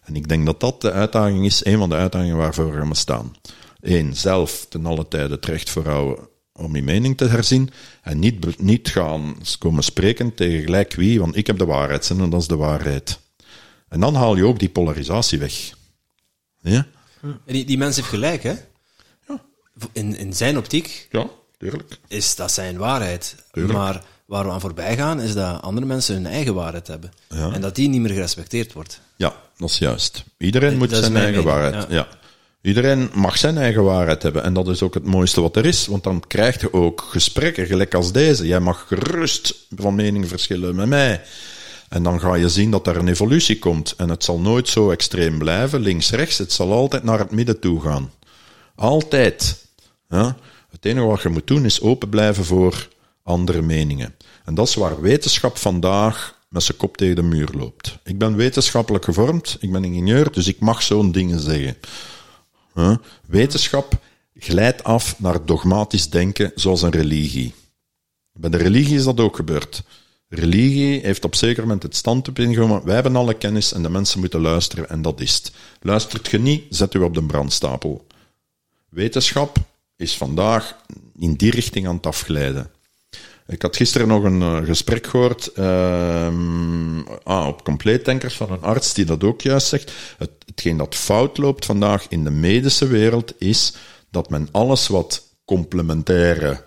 En ik denk dat dat de uitdaging is, een van de uitdagingen waarvoor we staan. Eén, zelf ten alle tijde het recht voorhouden om je mening te herzien en niet, niet gaan komen spreken tegen gelijk wie, want ik heb de waarheid en dat is de waarheid. En dan haal je ook die polarisatie weg. Ja? Die, die mens heeft gelijk, hè? Ja. In, in zijn optiek ja, tuurlijk. is dat zijn waarheid. Tuurlijk. Maar waar we aan voorbij gaan, is dat andere mensen hun eigen waarheid hebben. Ja. En dat die niet meer gerespecteerd wordt. Ja, dat is juist. Iedereen moet dat is zijn eigen mening, waarheid. ja. Ja. Iedereen mag zijn eigen waarheid hebben. En dat is ook het mooiste wat er is. Want dan krijg je ook gesprekken, gelijk als deze. Jij mag gerust van mening verschillen met mij. En dan ga je zien dat er een evolutie komt. En het zal nooit zo extreem blijven, links-rechts. Het zal altijd naar het midden toe gaan. Altijd. Ja? Het enige wat je moet doen is open blijven voor andere meningen. En dat is waar wetenschap vandaag met zijn kop tegen de muur loopt. Ik ben wetenschappelijk gevormd, ik ben ingenieur, dus ik mag zo'n dingen zeggen. Wetenschap glijdt af naar dogmatisch denken, zoals een religie. Bij de religie is dat ook gebeurd. Religie heeft op zeker moment het standpunt ingenomen, wij hebben alle kennis en de mensen moeten luisteren en dat is het. Luistert je niet, zet u op de brandstapel. Wetenschap is vandaag in die richting aan het afglijden. Ik had gisteren nog een uh, gesprek gehoord ehm, ah, op compleettankers van een arts die dat ook juist zegt. Het, hetgeen dat fout loopt vandaag in de medische wereld is dat men alles wat complementaire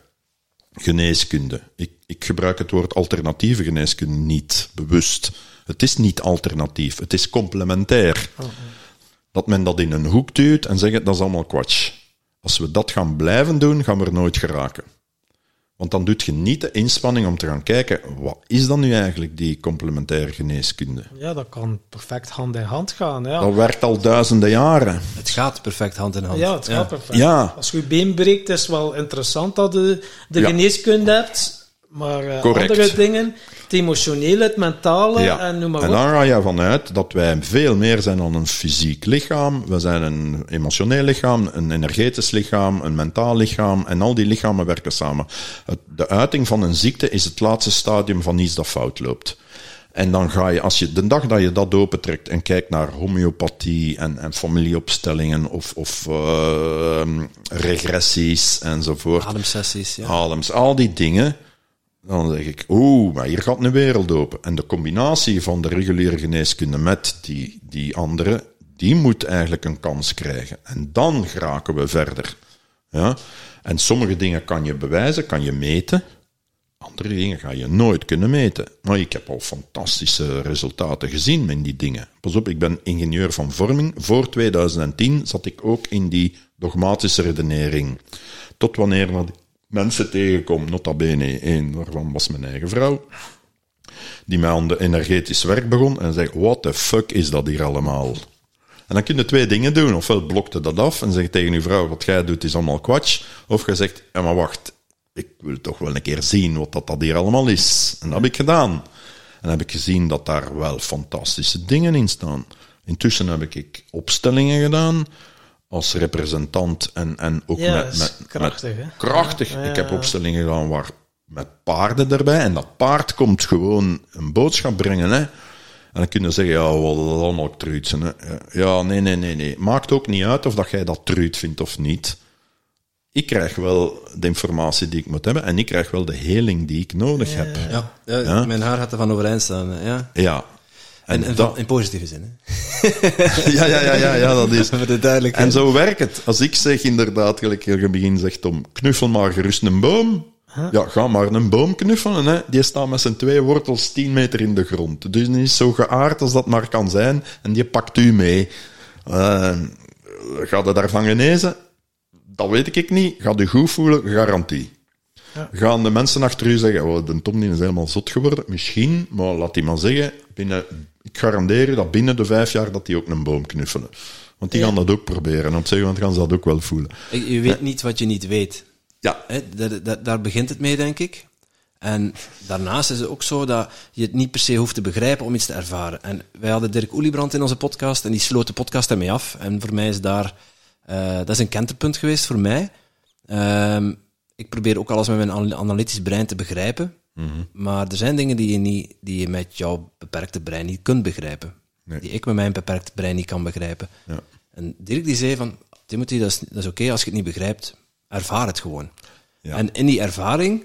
geneeskunde, ik, ik gebruik het woord alternatieve geneeskunde niet bewust. Het is niet alternatief, het is complementair. Dat men dat in een hoek duwt en zegt dat is allemaal kwatsch. Als we dat gaan blijven doen, gaan we er nooit geraken. Want dan doet je niet de inspanning om te gaan kijken, wat is dan nu eigenlijk die complementaire geneeskunde? Ja, dat kan perfect hand in hand gaan. Ja, Dat werkt al duizenden jaren. Het gaat perfect hand in hand. ja het gaat perfect. Ja. Als je je been breekt, is het wel interessant dat je de Ja. geneeskunde hebt. Maar eh, andere dingen, het emotionele, het mentale Ja. en noem maar en op. dan ga je vanuit dat wij veel meer zijn dan een fysiek lichaam. We zijn een emotioneel lichaam, een energetisch lichaam, een mentaal lichaam. En al die lichamen werken samen. Het- De uiting van een ziekte is het laatste stadium van iets dat fout loopt. En dan ga je, als je de dag dat je dat opentrekt en kijkt naar homeopathie en, en familieopstellingen of, of eh, regressies enzovoort. Ademsessies, ja. Adems, al die dingen. Dan zeg ik, oeh, maar hier gaat een wereld open. En de combinatie van de reguliere geneeskunde met die, die andere, die moet eigenlijk een kans krijgen. En dan geraken we verder. Ja? En sommige dingen kan je bewijzen, kan je meten. Andere dingen ga je nooit kunnen meten. Maar ik heb al fantastische resultaten gezien met die dingen. Pas op, ik ben ingenieur van vorming. Voor 2010 zat ik ook in die dogmatische redenering. Tot wanneer mensen tegenkom, nota bene, één daarvan was mijn eigen vrouw, die mij aan de energetisch werk begon en zei, what the fuck is dat hier allemaal? En dan kun je twee dingen doen. Ofwel blokte dat af en zeg tegen je vrouw, wat jij doet is allemaal kwatsch. Of je zegt, ja maar wacht, ik wil toch wel een keer zien wat dat, dat hier allemaal is. En dat heb ik gedaan. En heb ik gezien dat daar wel fantastische dingen in staan. Intussen heb ik opstellingen gedaan als representant en, en ook Ja, met, met, krachtig, met- hè? krachtig. Ja, Ik heb opstellingen gedaan waar met paarden erbij. En dat paard komt gewoon een boodschap brengen. Hè. En dan kun je zeggen, ja, wat dan ook truutsen. Hè. Ja, nee, nee, nee, nee. Maakt ook niet uit of dat jij dat truut vindt of niet. Ik krijg wel de informatie die ik moet hebben en ik krijg wel de heling die ik nodig heb. Ja, ja, Ja. mijn haar gaat er van overeind staan. hè, Ja. Ja. En, dat, in positieve zin. Hè. ja, ja, ja, ja, ja, dat is. En zo werkt het. Als ik zeg inderdaad, gelijk je in het begin zegt om knuffel maar gerust een boom. Ja, ga maar een boom knuffelen. Hè. Die staat met zijn twee wortels 10 meter in de grond. Dus die is zo geaard als dat maar kan zijn. En die pakt u mee. Uh, gaat je daarvan genezen? Dat weet ik niet. Gaat u goed voelen? Garantie. Gaan de mensen achter u zeggen, oh, de Tom die is helemaal zot geworden? Misschien, maar laat die maar zeggen, binnen, garandeer je dat binnen de vijf jaar dat die ook een boom knuffelen. Want die Ja. gaan dat ook proberen. En op moment gaan ze dat ook wel voelen. Je weet niet wat je niet weet. Ja, dat- daar begint het mee, denk ik. En daarnaast is het ook zo dat je het niet per se hoeft te begrijpen om iets te ervaren. En wij hadden Dirk Oeliebrand in onze podcast en die sloot de podcast ermee af. En voor mij is daar, eh, dat is een kenterpunt geweest voor mij. Ehm, ik probeer ook alles met mijn ana- analytisch brein te begrijpen. Maar er zijn dingen die je, niet, die je met jouw beperkte brein niet kunt begrijpen. Nee. Die ik met mijn beperkte brein niet kan begrijpen. Ja. En Dirk die zei van, Timothy, dat is, dat is oké als je het niet begrijpt. Ervaar het gewoon. Ja. En in die ervaring,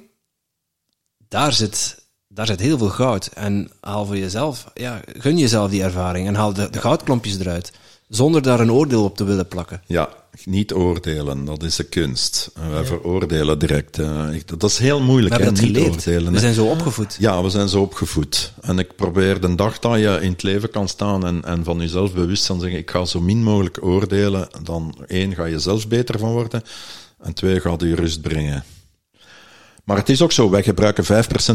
daar zit, daar zit heel veel goud. En haal voor jezelf, ja, gun jezelf die ervaring en haal de, de goudklompjes eruit. Zonder daar een oordeel op te willen plakken. ja, niet oordelen, dat is de kunst. En wij veroordelen direct. eh, dat is heel moeilijk, We dat geleerd. oordelen. We zijn zo opgevoed. Ja, we zijn zo opgevoed. En ik probeer de dag dat je in het leven kan staan en, en van jezelf bewust zijn zeggen, ik ga zo min mogelijk oordelen, dan één, ga je zelf beter van worden, en twee, gaat je rust brengen. Maar het is ook zo, wij gebruiken 5%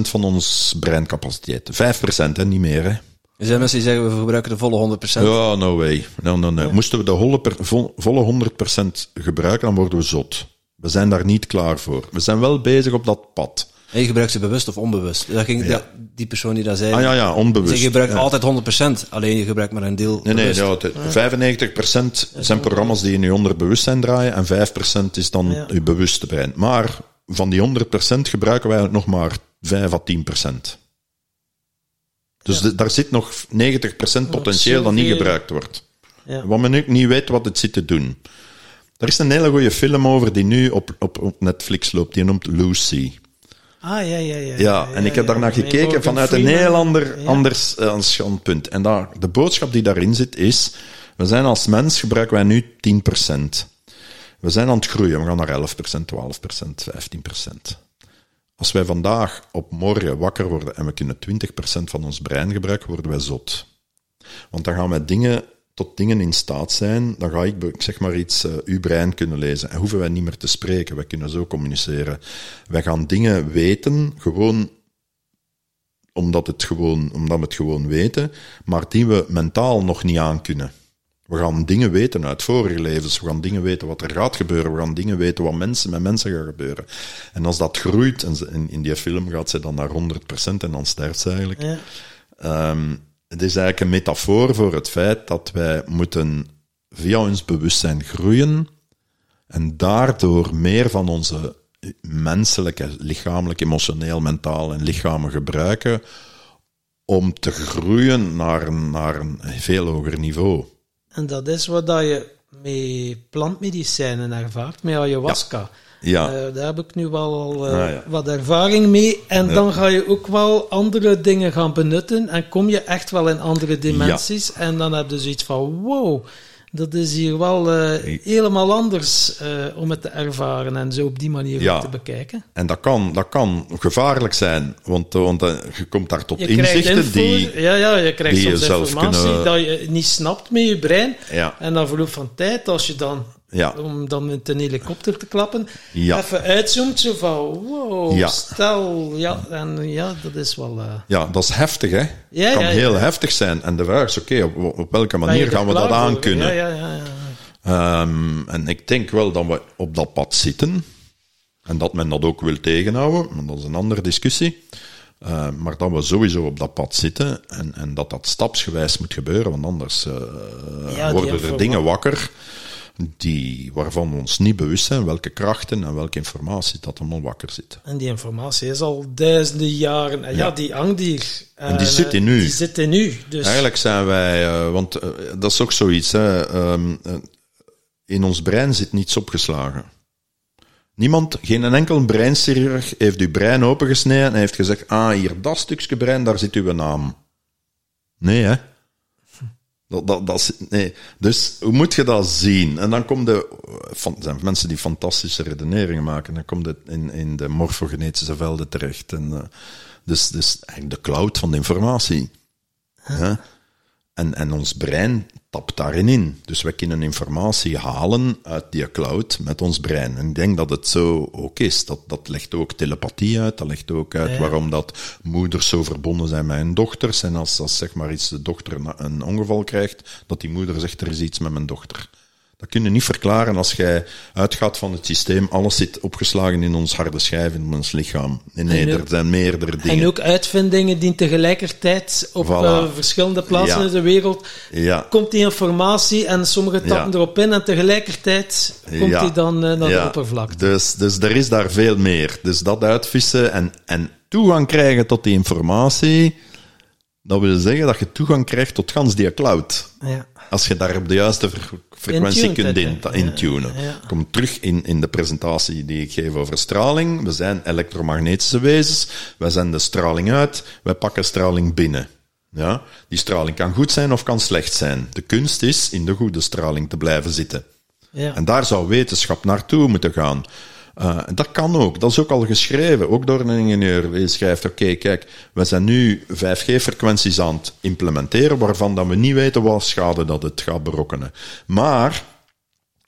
van ons breincapaciteit. 5%, hè, niet meer, hè. Er zijn mensen die zeggen, we gebruiken de volle 100%. Ja, no way. No, no, no. Moesten we de volle, per- vol- volle 100% gebruiken, dan worden we zot. We zijn daar niet klaar voor. We zijn wel bezig op dat pad. En je gebruikt ze bewust of onbewust. Dat ging, dat- die persoon die dat zei, Ah ja, ja, onbewust. zei, je gebruikt Ja. altijd 100%, alleen je gebruikt maar een deel Nee, nee, ja, het- 95% zijn programma's die in je onderbewustzijn draaien en 5% is dan je bewuste brein. Maar van die 100% gebruiken wij nog maar 5 à 10%. Dus de- daar zit nog 90% potentieel dat niet gebruikt wordt. Ja. Wat men ook niet weet wat het zit te doen. Er is een hele goede film over die nu op, op, op Netflix loopt, die noemt Lucy. Ah, ja, ja, ja. Ja, en ik heb daarnaar gekeken vanuit een heel ander, anders uh, standpunt. En daar, de boodschap die daarin zit is, we zijn als mens, gebruiken wij nu 10%. We zijn aan het groeien, we gaan naar 11%, 12%, 15%. Als wij vandaag op morgen wakker worden en we kunnen 20% van ons brein gebruiken, worden wij zot. Want dan gaan wij dingen, tot dingen in staat zijn, dan ga ik, zeg maar iets, eh, uw brein kunnen lezen. En hoeven wij niet meer te spreken, wij kunnen zo communiceren. Wij gaan dingen weten, gewoon omdat, het gewoon, omdat we het gewoon weten, maar die we mentaal nog niet aankunnen. We gaan dingen weten uit vorige levens. We gaan dingen weten wat er gaat gebeuren. We gaan dingen weten wat mensen met mensen gaat gebeuren. En als dat groeit, en ze- in, in die film gaat ze dan naar 100% en dan sterft ze eigenlijk. Ja. Ehm, het is eigenlijk een metafoor voor het feit dat wij moeten via ons bewustzijn groeien en daardoor meer van onze menselijke, lichamelijk, emotioneel, mentaal en lichamen gebruiken om te groeien naar, een- naar een veel hoger niveau. En dat is wat dat je met plantmedicijnen ervaart, met ayahuasca. Ja, Eh, daar heb ik nu wel al Ah, ja. wat ervaring mee. En dan ga je ook wel andere dingen gaan benutten. En kom je echt wel in andere dimensies. En dan heb je zoiets van: wow, dat is hier wel eh, helemaal anders eh, om het te ervaren. En zo op die manier Ja. te bekijken. en dat kan, dat kan gevaarlijk zijn, want, eh, want je komt daar tot Je inzichten info, die... ja, ja, je krijgt soms zelf informatie kunnen- dat je niet snapt met je brein. Ja. En na verloop van tijd, als je dan, Ja. om dan met een helikopter te klappen, Ja. even uitzoomt, zo van, wow, Ja. stel, ja, en ja, dat is wel... eh, Ja, dat is heftig, hè? Ja, kan heel heftig zijn. En de vraag is, oké, op, op welke manier er gaan we dat aankunnen? Ja, ja, ja. ja. Ehm, en ik denk wel dat we op dat pad zitten. En dat men dat ook wil tegenhouden, maar dat is een andere discussie. Eh, maar dat we sowieso op dat pad zitten en, en dat dat stapsgewijs moet gebeuren, want anders eh, worden er dingen wakker die, waarvan we ons niet bewust zijn welke krachten en welke informatie dat allemaal wakker zit. En die informatie is al duizenden jaren. En ja, Ja. die hangt hier. En die eh, zit in u. Die zit in u. Dus Eigenlijk zijn wij, eh, want eh, dat is ook zoiets, hè, ehm, eh, in ons brein zit niets opgeslagen. Niemand, geen enkel breinchirurg heeft uw brein opengesneden en heeft gezegd, ah, hier, dat stukje brein, daar zit uw naam. Nee, hè? Dat, dat, dat, nee. Dus hoe moet je dat zien? En dan komt de, van, zijn mensen die fantastische redeneringen maken, dan komt het in, in de morfogenetische velden terecht. En, eh, dus, dus eigenlijk de cloud van de informatie. Ja? En, en ons brein tapt daarin in. Dus we kunnen informatie halen uit die cloud met ons brein. En ik denk dat het zo ook is. Dat, dat legt ook telepathie uit. Dat legt ook uit Ja. waarom dat moeders zo verbonden zijn met hun dochters. En als, als zeg maar iets de dochter een- een ongeval krijgt, dat die moeder zegt er is iets met mijn dochter. Dat kun je niet verklaren als jij uitgaat van het systeem. Alles zit opgeslagen in ons harde schijf, in ons lichaam. Nee, nee, En ook- er zijn meerdere dingen. En ook uitvindingen die tegelijkertijd op Voilà. eh, verschillende plaatsen Ja. in de wereld Ja. komt die informatie en sommigen tappen Ja. erop in en tegelijkertijd komt die dan eh, naar de oppervlakte. Dus, dus er is daar veel meer. Dus dat uitvissen en, en toegang krijgen tot die informatie, dat wil zeggen dat je toegang krijgt tot gans die cloud. Ja. Als je daar op de juiste fre- frequentie Intuned kunt in, intunen. Ja, ja. Kom terug in, in de presentatie die ik geef over straling. We zijn elektromagnetische wezens. Wij zenden straling uit. Wij pakken straling binnen. Ja? Die straling kan goed zijn of kan slecht zijn. De kunst is in de goede straling te blijven zitten. Ja. En daar zou wetenschap naartoe moeten gaan. Uh, dat kan ook. Dat is ook al geschreven, ook door een ingenieur. Die schrijft, oké, kijk, we zijn nu 5G-frequenties aan het implementeren, waarvan dat we niet weten wat schade dat het gaat berokkenen. Maar,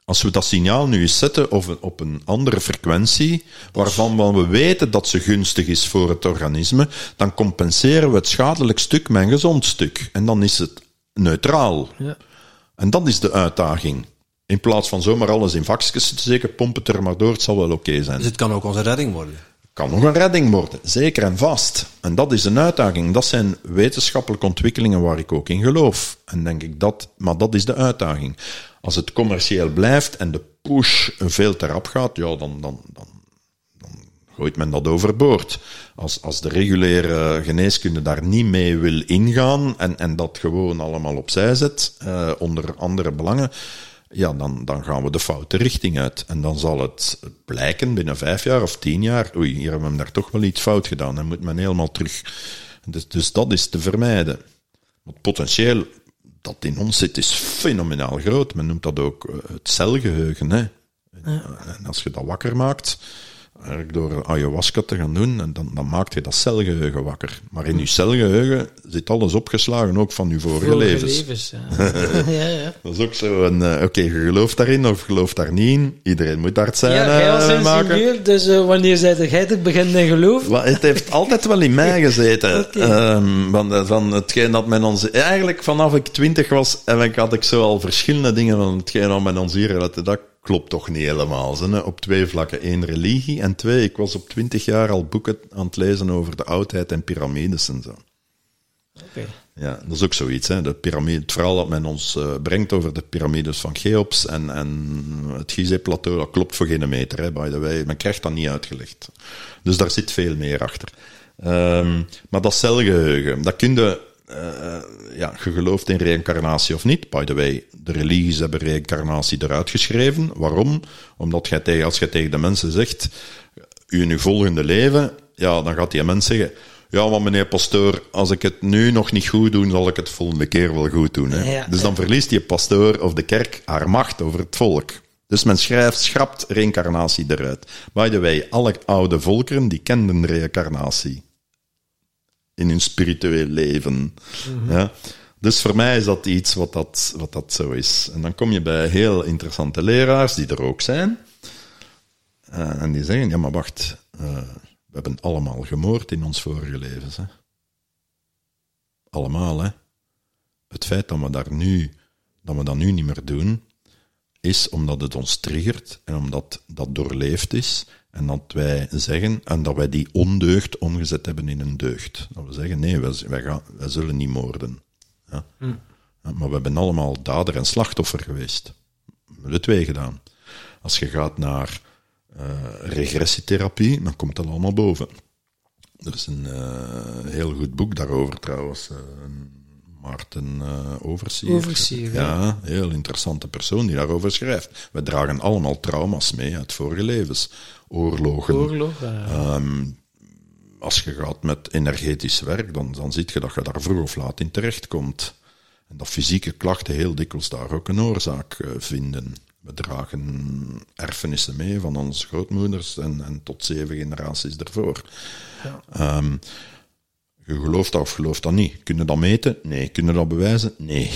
als we dat signaal nu eens zetten op een, op een andere frequentie, waarvan we weten dat ze gunstig is voor het organisme, dan compenseren we het schadelijk stuk met een gezond stuk. En dan is het neutraal. Ja. En dat is de uitdaging. In plaats van zomaar alles in vakjes te steken, pomp het er maar door, het zal wel oké zijn. Dus het kan ook onze redding worden. kan nog een redding worden, zeker en vast. En dat is een uitdaging. Dat zijn wetenschappelijke ontwikkelingen waar ik ook in geloof. En denk ik dat, maar dat is de uitdaging. Als het commercieel blijft en de push veel te rap gaat, ja, dan, dan, dan, dan gooit men dat overboord. Als, als de reguliere geneeskunde daar niet mee wil ingaan en, en dat gewoon allemaal opzij zet, eh, onder andere belangen, ja, dan, dan gaan we de foute richting uit. En dan zal het blijken binnen vijf jaar of tien jaar, oei, hier hebben we daar toch wel iets fout gedaan. Dan moet men helemaal terug. Dus, dus dat is te vermijden. Want potentieel dat in ons zit is fenomenaal groot. Men noemt dat ook eh, het celgeheugen. Hè? En als je dat wakker maakt, Eigenlijk door ayahuasca te gaan doen, en dan, dan maakt je dat celgeheugen wakker. Maar in je celgeheugen zit alles opgeslagen, ook van je vorige, Vorige levens. levens, ja. ja, ja. Dat is ook zo een, eh, oké, je gelooft daarin of gelooft daar niet in. Iedereen moet daar het zijn Ja, jij als eh, maken. dus eh, wanneer zei jij het begint in geloof? Maar het heeft altijd wel in mij gezeten. Ehm, van, hetgeen dat men ons... Eigenlijk vanaf ik twintig was, en ik had ik zo al verschillende dingen van hetgeen dat men ons hier had. Dat klopt toch niet helemaal. Hè. Op twee vlakken. Eén, religie. En twee, ik was op twintig jaar al boeken aan het lezen over de oudheid en piramides en zo. Oké. Ja, dat is ook zoiets. Hè. De piramide, het verhaal dat men ons eh, brengt over de piramides van Cheops en, en het Gizeh-plateau, dat klopt voor geen meter, hè, by the way. Men krijgt dat niet uitgelegd. Dus daar zit veel meer achter. Ehm, maar dat celgeheugen, dat kun je... eh, ja, je gelooft in reïncarnatie of niet. By the way, de religies hebben reïncarnatie eruit geschreven. Waarom? Omdat jij tegen, als je tegen de mensen zegt, u in uw volgende leven, ja, dan gaat die mens zeggen, ja, maar meneer pastoor, als ik het nu nog niet goed doe, zal ik het volgende keer wel goed doen. Hè? Ja, dus dan verliest die pastoor of de kerk haar macht over het volk. Dus men schrijft, schrapt reïncarnatie eruit. By the way, alle oude volkeren, die kenden reïncarnatie. In hun spiritueel leven. Ja? Dus voor mij is dat iets wat dat, wat dat zo is. En dan kom je bij heel interessante leraars, die er ook zijn. Eh, en die zeggen, ja maar wacht, eh, we hebben allemaal gemoord in ons vorige levens. Hè? Allemaal, hè. Het feit dat we, daar nu, dat we dat nu niet meer doen, is omdat het ons triggert en omdat dat doorleefd is en dat wij zeggen, en dat wij die ondeugd omgezet hebben in een deugd. Dat we zeggen, nee, wij, wij, gaan, wij zullen niet moorden. Ja. Ja, maar we hebben allemaal dader en slachtoffer geweest. We hebben de twee gedaan. Als je gaat naar eh, regressietherapie, dan komt dat allemaal boven. Er is een eh, heel goed boek daarover trouwens. eh, Maarten eh Oversier. Oversier, ja. ja. heel interessante persoon die daarover schrijft. We dragen allemaal trauma's mee uit vorige levens. Oorlogen. Oorlog. eh, Ehm, als je gaat met energetisch werk, dan, dan zie je dat je daar vroeg of laat in terechtkomt. En dat fysieke klachten heel dikwijls daar ook een oorzaak eh, vinden. We dragen erfenissen mee van onze grootmoeders en, en tot zeven generaties ervoor. Ehm, je gelooft dat of gelooft dat niet. Kun je dat meten? Nee. Kun je dat bewijzen? Nee.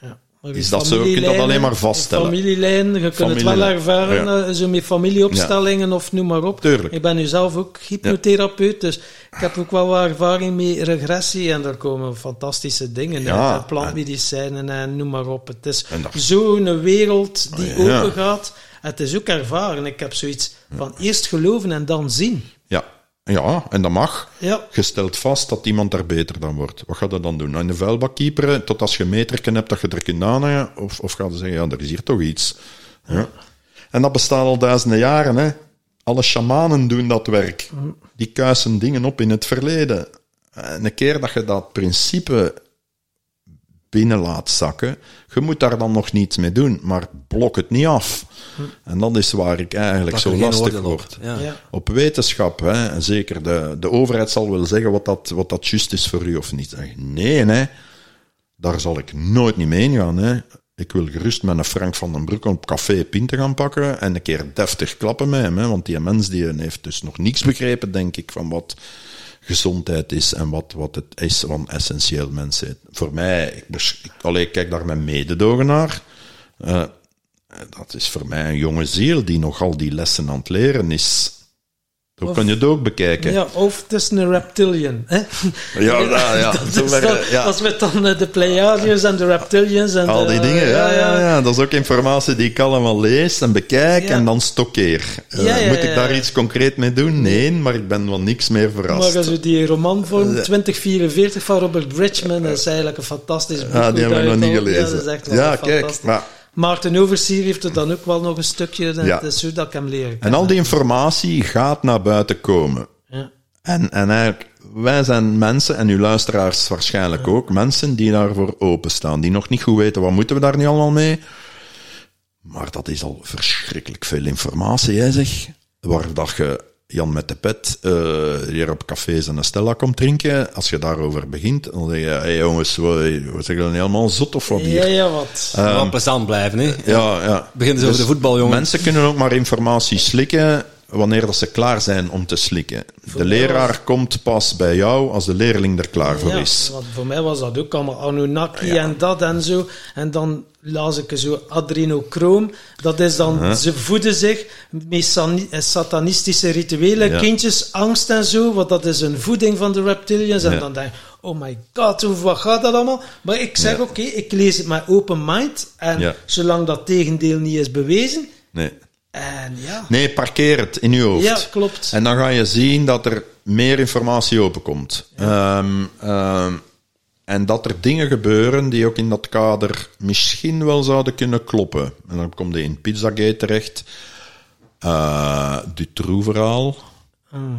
ja. Is dat zo? Je kunt dat alleen maar vaststellen. Familielijnen, je kunt het wel Familielijn, ervaren, ja. eh, zo met familieopstellingen of noem maar op. Tuurlijk. Ik ben nu zelf ook hypnotherapeut, dus ik heb ook wel wat ervaring met regressie en daar komen fantastische dingen Ja, uit. Plantmedicijnen en noem maar op. Het is zo'n wereld die Oh, open gaat. Het is ook ervaren. Ik heb zoiets van eerst geloven en dan zien. Ja. En dat mag. Ja. Je stelt vast dat iemand daar beter dan wordt. Wat ga je dan doen? In de vuilbak kieperen tot als je een meterken hebt dat je er kunt aanhangen? Of, of ga je zeggen, ja, er is hier toch iets. Ja. En dat bestaat al duizenden jaren. Hè. Alle shamanen doen dat werk. Die kuisen dingen op in het verleden. En een keer dat je dat principe binnen laat zakken, je moet daar dan nog niets mee doen, maar blok het niet af. En dat is waar ik eigenlijk zo lastig word Ja. Ja. op wetenschap, hè, en zeker de, de overheid zal wel zeggen wat dat, wat dat juist is voor u of niet. Zeg, nee, hè, daar zal ik nooit niet mee ingaan. Hè. Ik wil gerust met een Frank van den Broek op café pinten gaan pakken en een keer deftig klappen met hem. Hè, want die mens die heeft dus nog niks begrepen, denk ik, van wat gezondheid is en wat, wat het is van essentieel mensheid. Voor mij, ik, bes- ik, allee, ik kijk daar met mededogen naar. Eh, dat is voor mij een jonge ziel die nog al die lessen aan het leren is. Zo kan je het ook bekijken. Ja, of het is een reptilian. Hè? Ja, ja, ja. Dat is dan- ja. Als we dan eh, de Pleiadiërs en de reptilians en Al de- die dingen, ja, ja, ja. Dat is ook informatie die ik allemaal lees en bekijk en dan stokkeer. Eh, moet ik daar iets concreet mee doen? Nee, maar ik ben wel niks meer verrast. Maar als je die roman vormt, 2044 van Robert Bridgman, dat is eigenlijk een fantastisch boek. Ja, die hebben we nog niet gelezen. Ja, dat is echt wel Ja, kijk. Maar, Maarten Oversier heeft er dan ook wel nog een stukje, dat Ja. is zo dat ik hem leren en al die informatie gaat naar buiten komen. Ja. En, en eigenlijk, wij zijn mensen, en uw luisteraars waarschijnlijk ook, mensen die daarvoor openstaan, die nog niet goed weten, wat moeten we daar nu allemaal mee? Maar dat is al verschrikkelijk veel informatie, hè, zeg. Waar dat je Jan met de pet eh, hier op cafés en een Stella komt drinken, als je daarover begint, dan zeg je, hey jongens, wat, wat zeg je dan helemaal zot of wat ja, hier? ja, wat. Ehm, Wel plezant blijven, hè. Ja, ja. Begin eens over de voetbal, jongen. Mensen kunnen ook maar informatie slikken wanneer dat ze klaar zijn om te slikken. De leraar komt pas bij jou als de leerling er klaar voor Ja, is. voor mij was dat ook allemaal Anunnaki en dat en zo. En dan las ik zo adrenochroom. Dat is dan, ze voeden zich met eh, satanistische rituelen, Ja. kindjes, angst en zo. Want dat is een voeding van de reptilians. En dan denk ik, oh my god, hoe wat gaat dat allemaal? Maar ik zeg, oké, ik lees het met open mind. En zolang dat tegendeel niet is bewezen. Nee. En ja, nee, parkeer het in je hoofd. ja klopt. En dan ga je zien dat er meer informatie openkomt. Ehm, ehm, en dat er dingen gebeuren die ook in dat kader misschien wel zouden kunnen kloppen. En dan komt je in Pizzagate terecht. Uh, Dutroux-verhaal.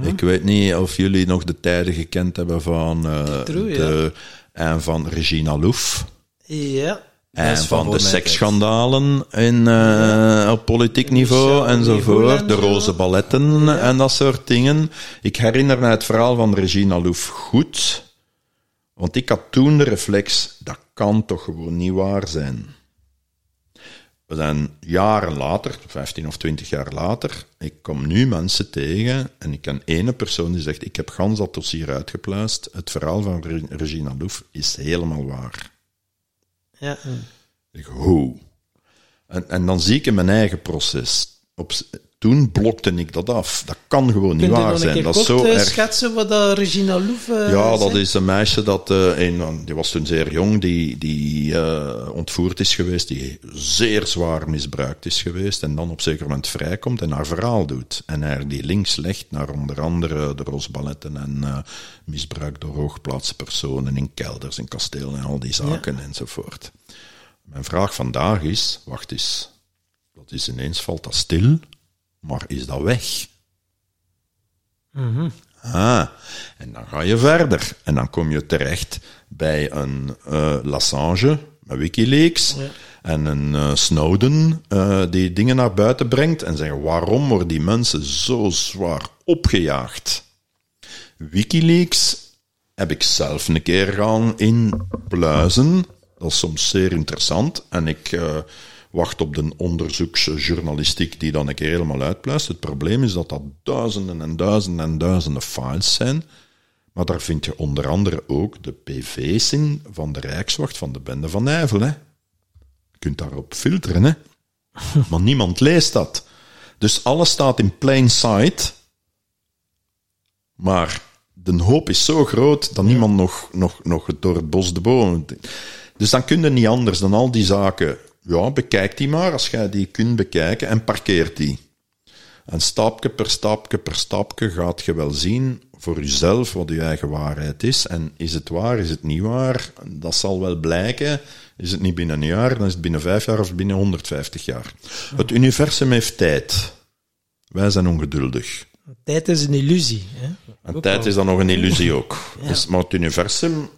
Ik weet niet of jullie nog de tijden gekend hebben van, eh, Dutroux, de, en van Regina Louf. Ja. En van de seksschandalen in, eh, op politiek niveau enzovoort. De roze balletten en dat soort dingen. Ik herinner me het verhaal van Regina Louf goed. Want ik had toen de reflex, dat kan toch gewoon niet waar zijn. We zijn jaren later, 15 of 20 jaar later, ik kom nu mensen tegen en ik ken ene persoon die zegt, ik heb gans dat dossier uitgepluist. Het verhaal van Re- Regina Louf is helemaal waar. Ja. Ik, hoe? En, en dan zie ik in mijn eigen proces. Op, toen blokte ik dat af. Dat kan gewoon niet waar zijn. Dat is zo eh, erg. schetsen wat dat Regina Louf eh, Ja, dat is een meisje dat, een, die was toen zeer jong, die, die ontvoerd is geweest, die zeer zwaar misbruikt is geweest en dan op zeker moment vrijkomt en haar verhaal doet. En haar die links legt naar onder andere de roosballetten en misbruik door hoogplaatse personen in kelders en kastelen en al die zaken enzovoort. Mijn vraag vandaag is, wacht eens, dat is ineens valt dat stil, maar is dat weg? Ah, en dan ga je verder. En dan kom je terecht bij een eh Lassange met Wikileaks en een eh, Snowden eh, die dingen naar buiten brengt en zeggen waarom worden die mensen zo zwaar opgejaagd? Wikileaks heb ik zelf een keer gaan inpluizen. Dat is soms zeer interessant. En ik wacht op de onderzoeksjournalistiek die dan een keer helemaal uitpluist. Het probleem is dat dat duizenden en duizenden en duizenden files zijn. Maar daar vind je onder andere ook de PV's in van de Rijkswacht van de Bende van Nijvel. Hè. Je kunt daarop filteren, hè. maar niemand leest dat. Dus alles staat in plain sight. Maar de hoop is zo groot dat niemand nog, nog, nog door het bos de bomen. Dus dan kun je niet anders dan al die zaken. Ja, bekijk die maar als jij die kunt bekijken en parkeert die. En stapje per stapje per stapje gaat je wel zien voor jezelf wat je eigen waarheid is. En is het waar, is het niet waar? Dat zal wel blijken. Is het niet binnen een jaar, dan is het binnen vijf jaar of binnen 150 jaar. Het universum heeft tijd. Wij zijn ongeduldig. Tijd is een illusie. Hè? En tijd is dan nog een illusie ook. Dus, maar het universum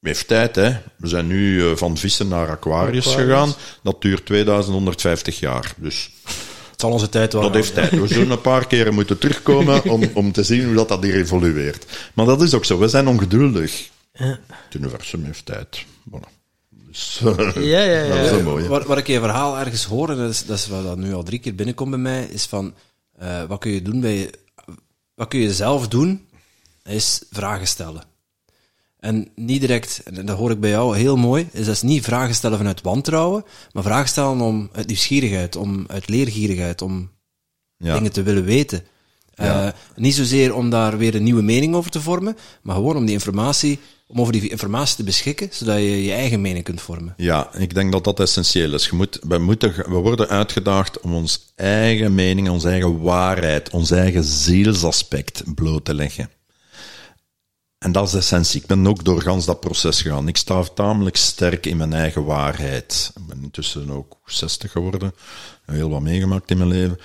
heeft tijd. Hè. We zijn nu eh, van vissen naar Aquarius, Aquarius. gegaan. Dat duurt 2150 jaar. Dus Het zal onze tijd wel dat gaan, heeft tijd. We zullen een paar keren moeten terugkomen om, om te zien hoe dat, dat hier evolueert. Maar dat is ook zo. We zijn ongeduldig. Ja. Het universum heeft tijd. Voilà. Dus, Ja, ja, ja. dat is. Waar, waar ik je verhaal ergens hoor, en dat is, dat is wat dat nu al drie keer binnenkomt bij mij, is van, eh, wat kun je doen bij, wat kun je zelf doen, is vragen stellen. En niet direct, en dat hoor ik bij jou heel mooi, is dat is niet vragen stellen vanuit wantrouwen, maar vragen stellen om uit nieuwsgierigheid, om uit leergierigheid, om Ja. dingen te willen weten. Ja. Eh, niet zozeer om daar weer een nieuwe mening over te vormen, maar gewoon om die informatie, om over die informatie te beschikken, zodat je je eigen mening kunt vormen. Ja, ik denk dat dat essentieel is. Je moet, we, moeten, we worden uitgedaagd om ons eigen mening, onze eigen waarheid, ons eigen zielsaspect bloot te leggen. En dat is de essentie. Ik ben ook door gans dat proces gegaan. Ik sta tamelijk sterk in mijn eigen waarheid. Ik ben intussen ook 60 geworden. Heel wat meegemaakt in mijn leven.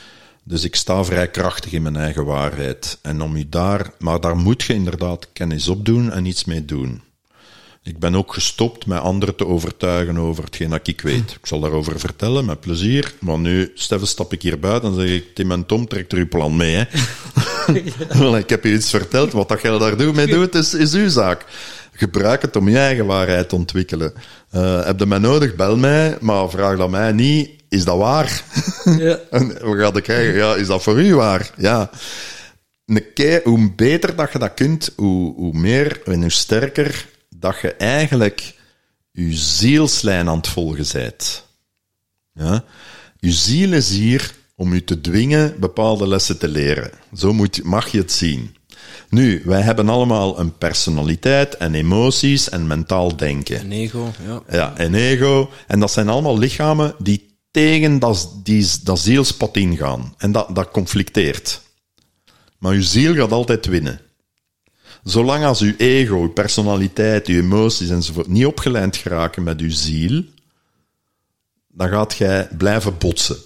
Dus ik sta vrij krachtig in mijn eigen waarheid. En om u daar, maar daar moet je inderdaad kennis op doen en iets mee doen. Ik ben ook gestopt met anderen te overtuigen over hetgeen dat ik weet. Ik zal daarover vertellen, met plezier. Maar nu, Steffen, stap ik hier buiten en zeg ik, Tim en Tom, trekt er uw plan mee, hè. Ik heb je iets verteld, wat dat jij daar doet, mee doet, is, is uw zaak. Gebruik het om je eigen waarheid te ontwikkelen. Eh heb je mij nodig, bel mij, maar vraag dat mij niet is dat waar? Ja. En we gaan het krijgen, ja, is dat voor u waar? Ja. Een keer, hoe beter dat je dat kunt, hoe, hoe meer en hoe sterker dat je eigenlijk je zielslijn aan het volgen bent. Ja? Je ziel is hier om je te dwingen bepaalde lessen te leren. Zo moet, mag je het zien. Nu, wij hebben allemaal een personaliteit en emoties en mentaal denken. Een ego, ja. Ja, en ego. En dat zijn allemaal lichamen die tegen dat, die, dat zielspad ingaan. En dat, dat conflicteert. Maar uw ziel gaat altijd winnen. Zolang als uw ego, uw personaliteit, uw emoties enzovoort niet opgelijnd geraken met uw ziel, dan gaat jij blijven botsen.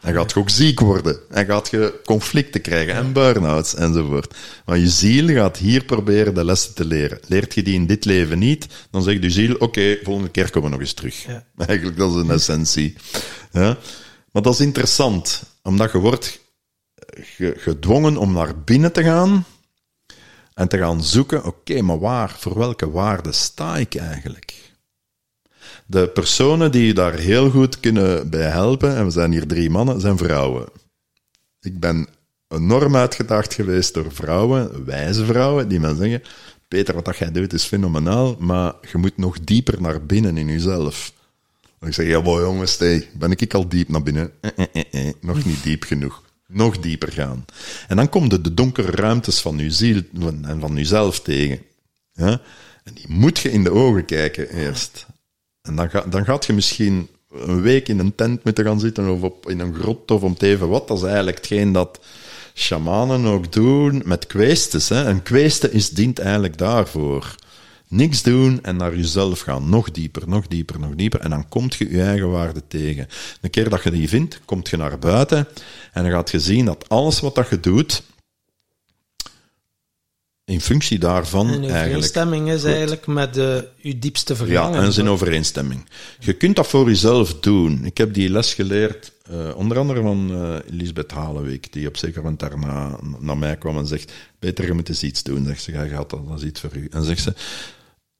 Dan gaat je ook ziek worden. En gaat je conflicten krijgen en burn-outs enzovoort. Maar je ziel gaat hier proberen de lessen te leren. Leert je die in dit leven niet, dan zegt je ziel, oké, volgende keer komen we nog eens terug. Ja. Eigenlijk, dat is een essentie. Ja? Maar dat is interessant, omdat je wordt ge- gedwongen om naar binnen te gaan en te gaan zoeken, oké, maar waar, voor welke waarde sta ik eigenlijk? De personen die je daar heel goed kunnen bij helpen, en we zijn hier drie mannen, zijn vrouwen. Ik ben enorm uitgedaagd geweest door vrouwen, wijze vrouwen, die me zeggen, Peter, wat dat jij doet is fenomenaal, maar je moet nog dieper naar binnen in jezelf. Dan ik zeg, ja, jongens, hey, ben ik al diep naar binnen? Eh, eh, eh, eh, nog niet diep genoeg. Nog dieper gaan. En dan komt de, de donkere ruimtes van je ziel en van jezelf tegen. Ja? En die moet je in de ogen kijken eerst. En dan, dan gaat je misschien een week in een tent moeten gaan zitten of op, in een grot of om het even wat. Dat is eigenlijk hetgeen dat shamanen ook doen met kweestes. Hè. En kweeste is, dient eigenlijk daarvoor. Niks doen en naar jezelf gaan. Nog dieper, nog dieper, nog dieper. En dan komt je je eigen waarde tegen. Een keer dat je die vindt, komt je naar buiten en dan gaat je zien dat alles wat dat je doet, in functie daarvan eigenlijk... overeenstemming is Goed. eigenlijk met uh, uw diepste Ja, verlangen. en zijn overeenstemming. Je kunt dat voor jezelf doen. Ik heb die les geleerd, eh, onder andere van eh Elisabeth Halenweek, die op zeker moment daarna naar mij kwam en zegt, Peter, je moet eens iets doen. Zegt ze, ja, gaat dat, dat is iets voor u. En zegt ze,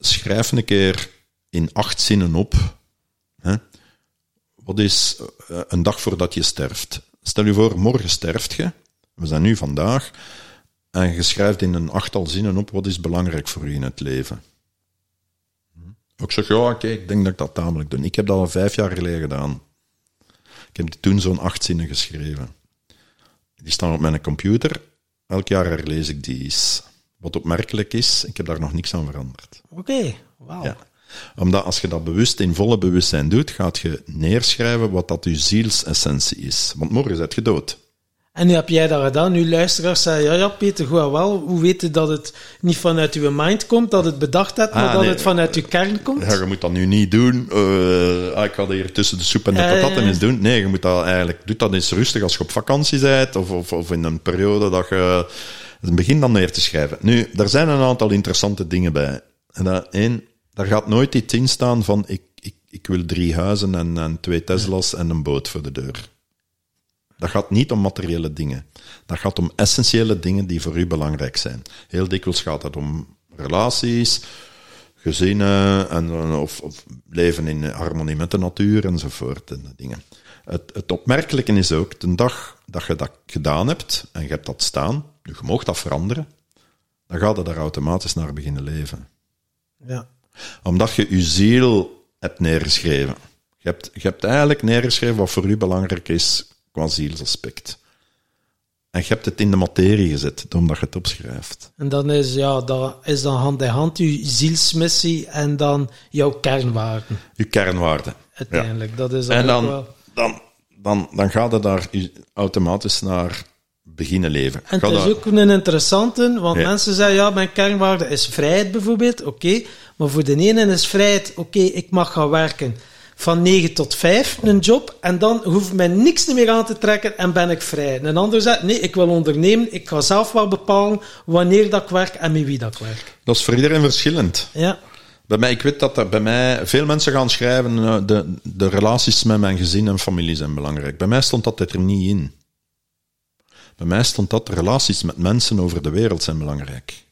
schrijf een keer in acht zinnen op, wat is eh, een dag voordat je sterft. Stel je voor, morgen sterft je, we zijn nu vandaag, en je schrijft in een achttal zinnen op, wat is belangrijk voor u in het leven. Ik zeg, ja, oké, ik denk dat ik dat tamelijk doe. Ik heb dat al vijf jaar geleden gedaan. Ik heb toen zo'n acht zinnen geschreven. Die staan op mijn computer. Elk jaar herlees ik die eens. Wat opmerkelijk is, ik heb daar nog niks aan veranderd. Oké, wauw. Ja. Omdat als je dat bewust in volle bewustzijn doet, gaat je neerschrijven wat dat je zielsessentie is. Want morgen zit je dood. En nu heb jij dat gedaan. Nu luisteraars zeggen, ja, ja, Peter, goed en wel. Hoe weet je dat het niet vanuit uw mind komt, dat het bedacht hebt, maar Ah, dat nee. het vanuit uw kern komt? Ja, je moet dat nu niet doen. eh, ah, ik ga dat hier tussen de soep en de patatten ja. eens doen. Nee, je moet dat eigenlijk... Doe dat eens rustig als je op vakantie bent, of, of, of in een periode dat je... Begin dan neer te schrijven. Nu, er zijn een aantal interessante dingen bij. En dat, één, daar gaat nooit iets in staan van... Ik, ik, ik wil drie huizen en, en twee Tesla's en een boot voor de deur. Dat gaat niet om materiële dingen. Dat gaat om essentiële dingen die voor u belangrijk zijn. Heel dikwijls gaat het om relaties, gezinnen en, of, of leven in harmonie met de natuur enzovoort. En dingen. Het, het opmerkelijke is ook, de dag dat je dat gedaan hebt en je hebt dat staan, je mag dat veranderen, dan gaat het daar automatisch naar beginnen leven Ja. omdat je je ziel hebt neergeschreven. Je hebt, je hebt eigenlijk neergeschreven wat voor u belangrijk is qua zielsaspect. En je hebt het in de materie gezet, omdat je het opschrijft. En dan is, ja, dat is dan hand in hand uw zielsmissie en dan jouw kernwaarden, Je kernwaarden. uiteindelijk. Dat is dan En dan, wel... dan, dan, dan gaat het daar automatisch naar beginnen leven. En het is daar- ook een interessante, want Ja. mensen zeggen, ja, mijn kernwaarde is vrijheid bijvoorbeeld, oké. Maar voor de ene is vrijheid, oké, ik mag gaan werken van 9 tot 5, een job, en dan hoeft mij niks meer aan te trekken en ben ik vrij. En een ander zegt, nee, ik wil ondernemen, ik ga zelf wel bepalen wanneer dat ik werk en met wie dat ik werk. Dat is voor iedereen verschillend. Ja, Bij mij, ik weet dat er bij mij veel mensen gaan schrijven, eh, de, de relaties met mijn gezin en familie zijn belangrijk. Bij mij stond dat er niet in. Bij mij stond dat de relaties met mensen over de wereld zijn belangrijk.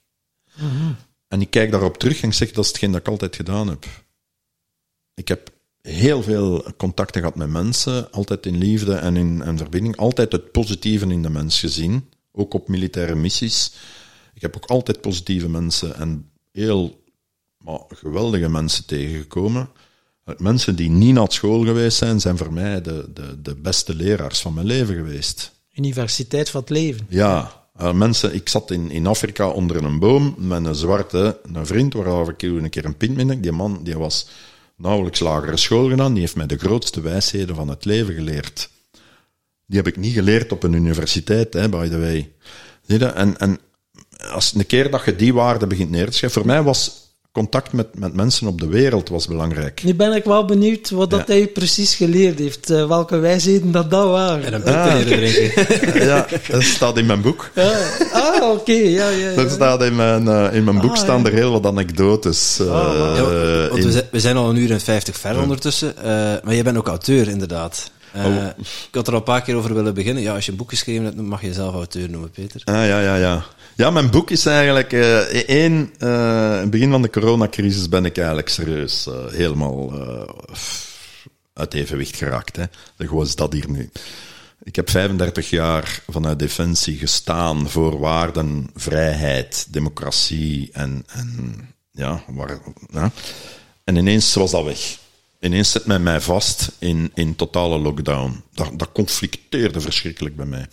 En ik kijk daarop terug en ik zeg, dat is hetgeen dat ik altijd gedaan heb. Ik heb heel veel contacten gehad met mensen, altijd in liefde en in en verbinding, altijd het positieve in de mens gezien, ook op militaire missies. Ik heb ook altijd positieve mensen en heel maar, geweldige mensen tegengekomen. Mensen die niet naar school geweest zijn, zijn voor mij de, de, de beste leraars van mijn leven geweest. Universiteit van het leven. Ja, uh, mensen, ik zat in, in Afrika onder een boom met een zwarte een vriend, waarover ik een keer een pint mee. Die man die was nauwelijks lagere school gedaan, die heeft mij de grootste wijsheden van het leven geleerd. Die heb ik niet geleerd op een universiteit, hè, by the way. En, en als een keer dat je die waarde begint neer te schrijven, voor mij was contact met, met mensen op de wereld was belangrijk. Nu ben ik wel benieuwd wat dat hij precies geleerd heeft. Uh, welke wijsheden dat dat waren. En een ah, drinken. ja, dat staat in mijn boek. Ja. Ah, oké. Okay. Ja, ja, ja, Dat staat in mijn, uh, in mijn boek ah, staan er heel wat anekdotes. Oh, ja, want we, zijn, we zijn al een uur en vijftig ver ondertussen. maar je bent ook auteur, inderdaad. Uh, oh. Ik had er al een paar keer over willen beginnen. Ja, als je een boek geschreven hebt, mag je jezelf auteur noemen, Peter. Ah, ja, ja, ja. Ja, mijn boek is eigenlijk... Uh, één, uh, in het begin van de coronacrisis ben ik eigenlijk serieus uh, helemaal uit evenwicht geraakt. Hè. Gewoon is dat hier nu. Ik heb 35 jaar vanuit Defensie gestaan voor waarden, vrijheid, democratie en, en ja, waar, ja. En ineens was dat weg. Ineens zet men mij vast in, in totale lockdown. Dat, dat conflicteerde verschrikkelijk bij mij.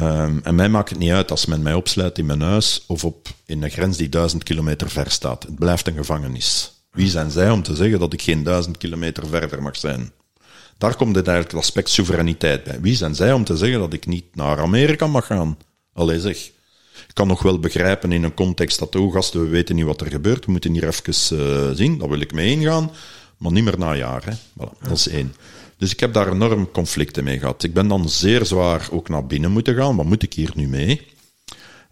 Um, en mij maakt het niet uit als men mij opsluit in mijn huis of op, in een grens die duizend kilometer ver staat. Het blijft een gevangenis. Wie zijn zij om te zeggen dat ik geen duizend kilometer verder mag zijn? Daar komt het eigenlijk het aspect soevereiniteit bij. Wie zijn zij om te zeggen dat ik niet naar Amerika mag gaan? Allee zeg. Ik kan nog wel begrijpen in een context dat, oh gasten, we weten niet wat er gebeurt, we moeten hier even uh, zien, daar wil ik mee ingaan, maar niet meer na jaar. Hè. Voilà, dat is één. Dus ik heb daar enorm conflicten mee gehad. Ik ben dan zeer zwaar ook naar binnen moeten gaan. Wat moet ik hier nu mee?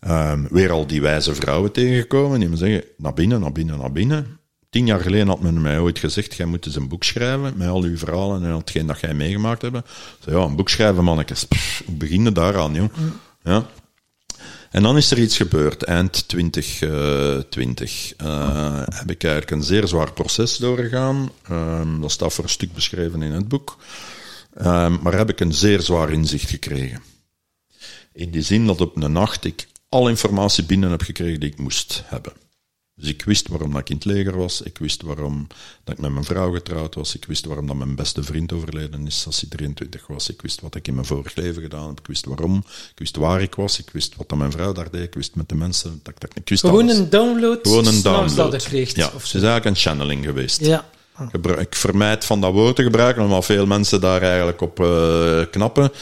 Um, weer al die wijze vrouwen tegengekomen die me zeggen, naar binnen, naar binnen, naar binnen. Tien jaar geleden had men mij ooit gezegd, jij moet eens een boek schrijven met al uw verhalen en hetgeen dat jij meegemaakt hebt. Zei, ja, een boek schrijven, mannetjes. Pff, hoe begin je daaraan, joh? Ja. En dan is er iets gebeurd, eind 2020. Uh, uh, heb ik eigenlijk een zeer zwaar proces doorgegaan. Um, dat staat voor een stuk beschreven in het boek. Um, maar heb ik een zeer zwaar inzicht gekregen. In die zin dat op een nacht ik alle informatie binnen heb gekregen die ik moest hebben. Dus ik wist waarom dat ik in het leger was. Ik wist waarom dat ik met mijn vrouw getrouwd was. Ik wist waarom dat mijn beste vriend overleden is als hij 23 was. Ik wist wat ik in mijn vorig leven gedaan heb. Ik wist waarom. Ik wist waar ik was. Ik wist wat dat mijn vrouw daar deed. Ik wist met de mensen. Dat, dat, ik wist Gewoon een download. Gewoon een download. Kreeg, ja, het is eigenlijk een channeling geweest. Ja. Ik vermijd van dat woord te gebruiken, omdat veel mensen daar eigenlijk op uh, knappen.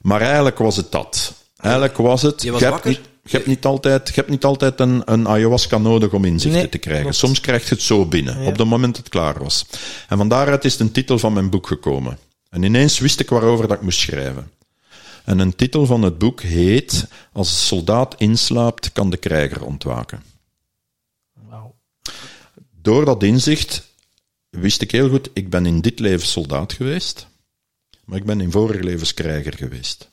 Maar eigenlijk was het dat. Eigenlijk was het. Je was wakker? Je hebt niet altijd, je hebt niet altijd een, een ayahuasca nodig om inzichten te krijgen. Soms krijg je het zo binnen, op het moment dat het klaar was. En van daaruit is een titel van mijn boek gekomen. En ineens wist ik waarover dat ik moest schrijven. En een titel van het boek heet Als een soldaat inslaapt, kan de krijger ontwaken. Wow. Door dat inzicht wist ik heel goed, ik ben in dit leven soldaat geweest, maar ik ben in vorige levens krijger geweest.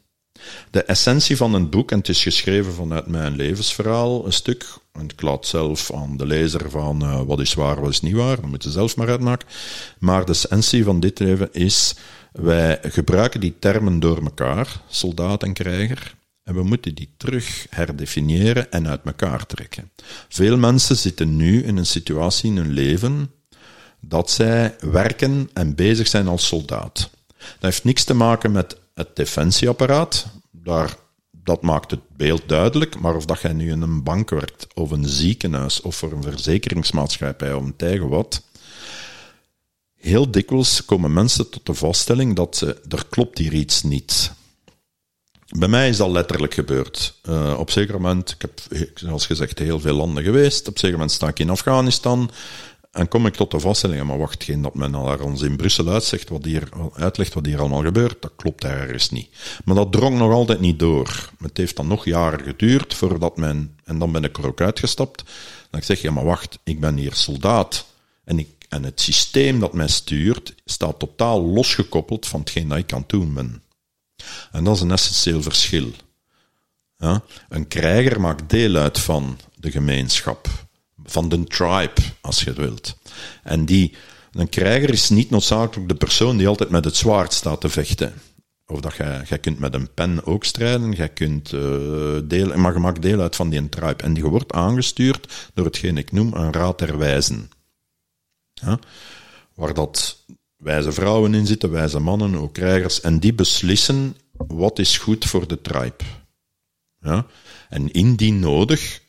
De essentie van een boek, en het is geschreven vanuit mijn levensverhaal, een stuk, en ik laat zelf aan de lezer van uh, wat is waar, wat is niet waar, dat moet je zelf maar uitmaken. Maar de essentie van dit leven is, wij gebruiken die termen door elkaar, soldaat en krijger, en we moeten die terug herdefiniëren en uit elkaar trekken. Veel mensen zitten nu in een situatie in hun leven dat zij werken en bezig zijn als soldaat. Dat heeft niks te maken met het defensieapparaat, daar, dat maakt het beeld duidelijk, maar of dat jij nu in een bank werkt, of een ziekenhuis, of voor een verzekeringsmaatschappij, of een tijger wat, heel dikwijls komen mensen tot de vaststelling dat ze, er klopt hier iets niet. Bij mij is dat letterlijk gebeurd. Uh, op zeker moment, ik heb, zoals gezegd, heel veel landen geweest. Op zeker moment sta ik in Afghanistan. En kom ik tot de vaststelling, maar wacht, geen dat men naar ons in Brussel uitzegt wat hier, uitlegt wat hier allemaal gebeurt, dat klopt ergens niet. Maar dat drong nog altijd niet door. Het heeft dan nog jaren geduurd voordat men, en dan ben ik er ook uitgestapt, dan ik zeg, ja maar wacht, ik ben hier soldaat. En, ik, en het systeem dat mij stuurt, staat totaal losgekoppeld van hetgeen dat ik aan het doen ben. En dat is een essentieel verschil. Ja? Een krijger maakt deel uit van de gemeenschap van de tribe, als je het wilt. En die, Een krijger is niet noodzakelijk de persoon die altijd met het zwaard staat te vechten. Of dat jij, jij kunt met een pen ook strijden, jij kunt uh, deel, maar je maakt deel uit van die tribe. En die wordt aangestuurd door hetgeen ik noem een raad der wijzen. Ja? Waar dat wijze vrouwen in zitten, wijze mannen, ook krijgers, en die beslissen wat is goed voor de tribe. Ja? En indien nodig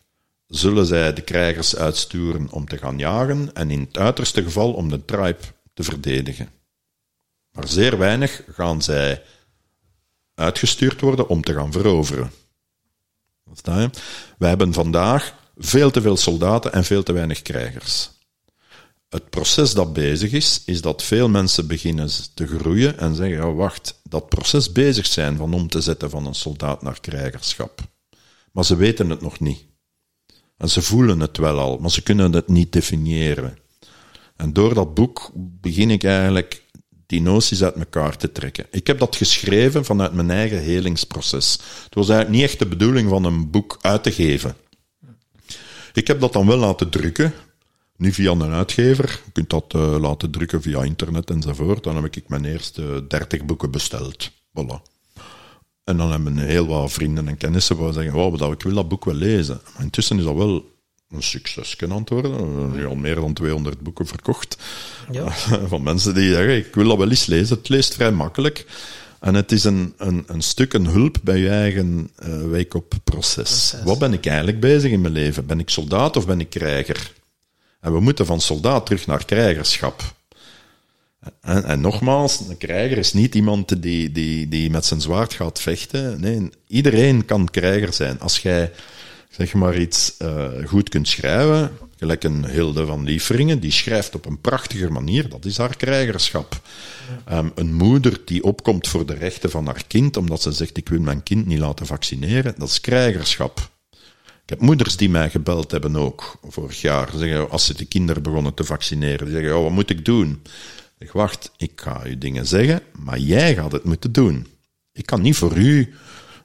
zullen zij de krijgers uitsturen om te gaan jagen en in het uiterste geval om de tribe te verdedigen. Maar zeer weinig gaan zij uitgestuurd worden om te gaan veroveren. Wij hebben vandaag veel te veel soldaten en veel te weinig krijgers. Het proces dat bezig is, is dat veel mensen beginnen te groeien en zeggen, wacht, dat proces bezig zijn van om te zetten van een soldaat naar krijgerschap. Maar ze weten het nog niet. En ze voelen het wel al, maar ze kunnen het niet definiëren. En door dat boek begin ik eigenlijk die noties uit elkaar te trekken. Ik heb dat geschreven vanuit mijn eigen helingsproces. Het was eigenlijk niet echt de bedoeling van een boek uit te geven. Ik heb dat dan wel laten drukken, nu via een uitgever. Je kunt dat uh, laten drukken via internet enzovoort. Dan heb ik mijn eerste dertig boeken besteld. Voilà. En dan hebben heel wat vrienden en kennissen waar zeggen, wow, ik wil dat boek wel lezen. Maar intussen is dat wel een succes kunnen antwoorden. Er al meer dan 200 boeken verkocht. Ja. Van mensen die zeggen, ik wil dat wel eens lezen. Het leest vrij makkelijk. En het is een, een, een stuk een hulp bij je eigen uh, wake-up proces. Wat ben ik eigenlijk bezig in mijn leven? Ben ik soldaat of ben ik krijger? En we moeten van soldaat terug naar krijgerschap. En, nogmaals, een krijger is niet iemand die, die, die met zijn zwaard gaat vechten. Nee, iedereen kan krijger zijn. Als jij zeg maar iets uh, goed kunt schrijven, gelijk een Hilde van Lieferingen, die schrijft op een prachtige manier, dat is haar krijgerschap. Um, een moeder die opkomt voor de rechten van haar kind, omdat ze zegt, ik wil mijn kind niet laten vaccineren, dat is krijgerschap. Ik heb moeders die mij gebeld hebben ook, vorig jaar, zeggen, als ze de kinderen begonnen te vaccineren, die zeggen, oh, wat moet ik doen? Zeg, wacht, ik ga u dingen zeggen, maar jij gaat het moeten doen. Ik kan niet voor u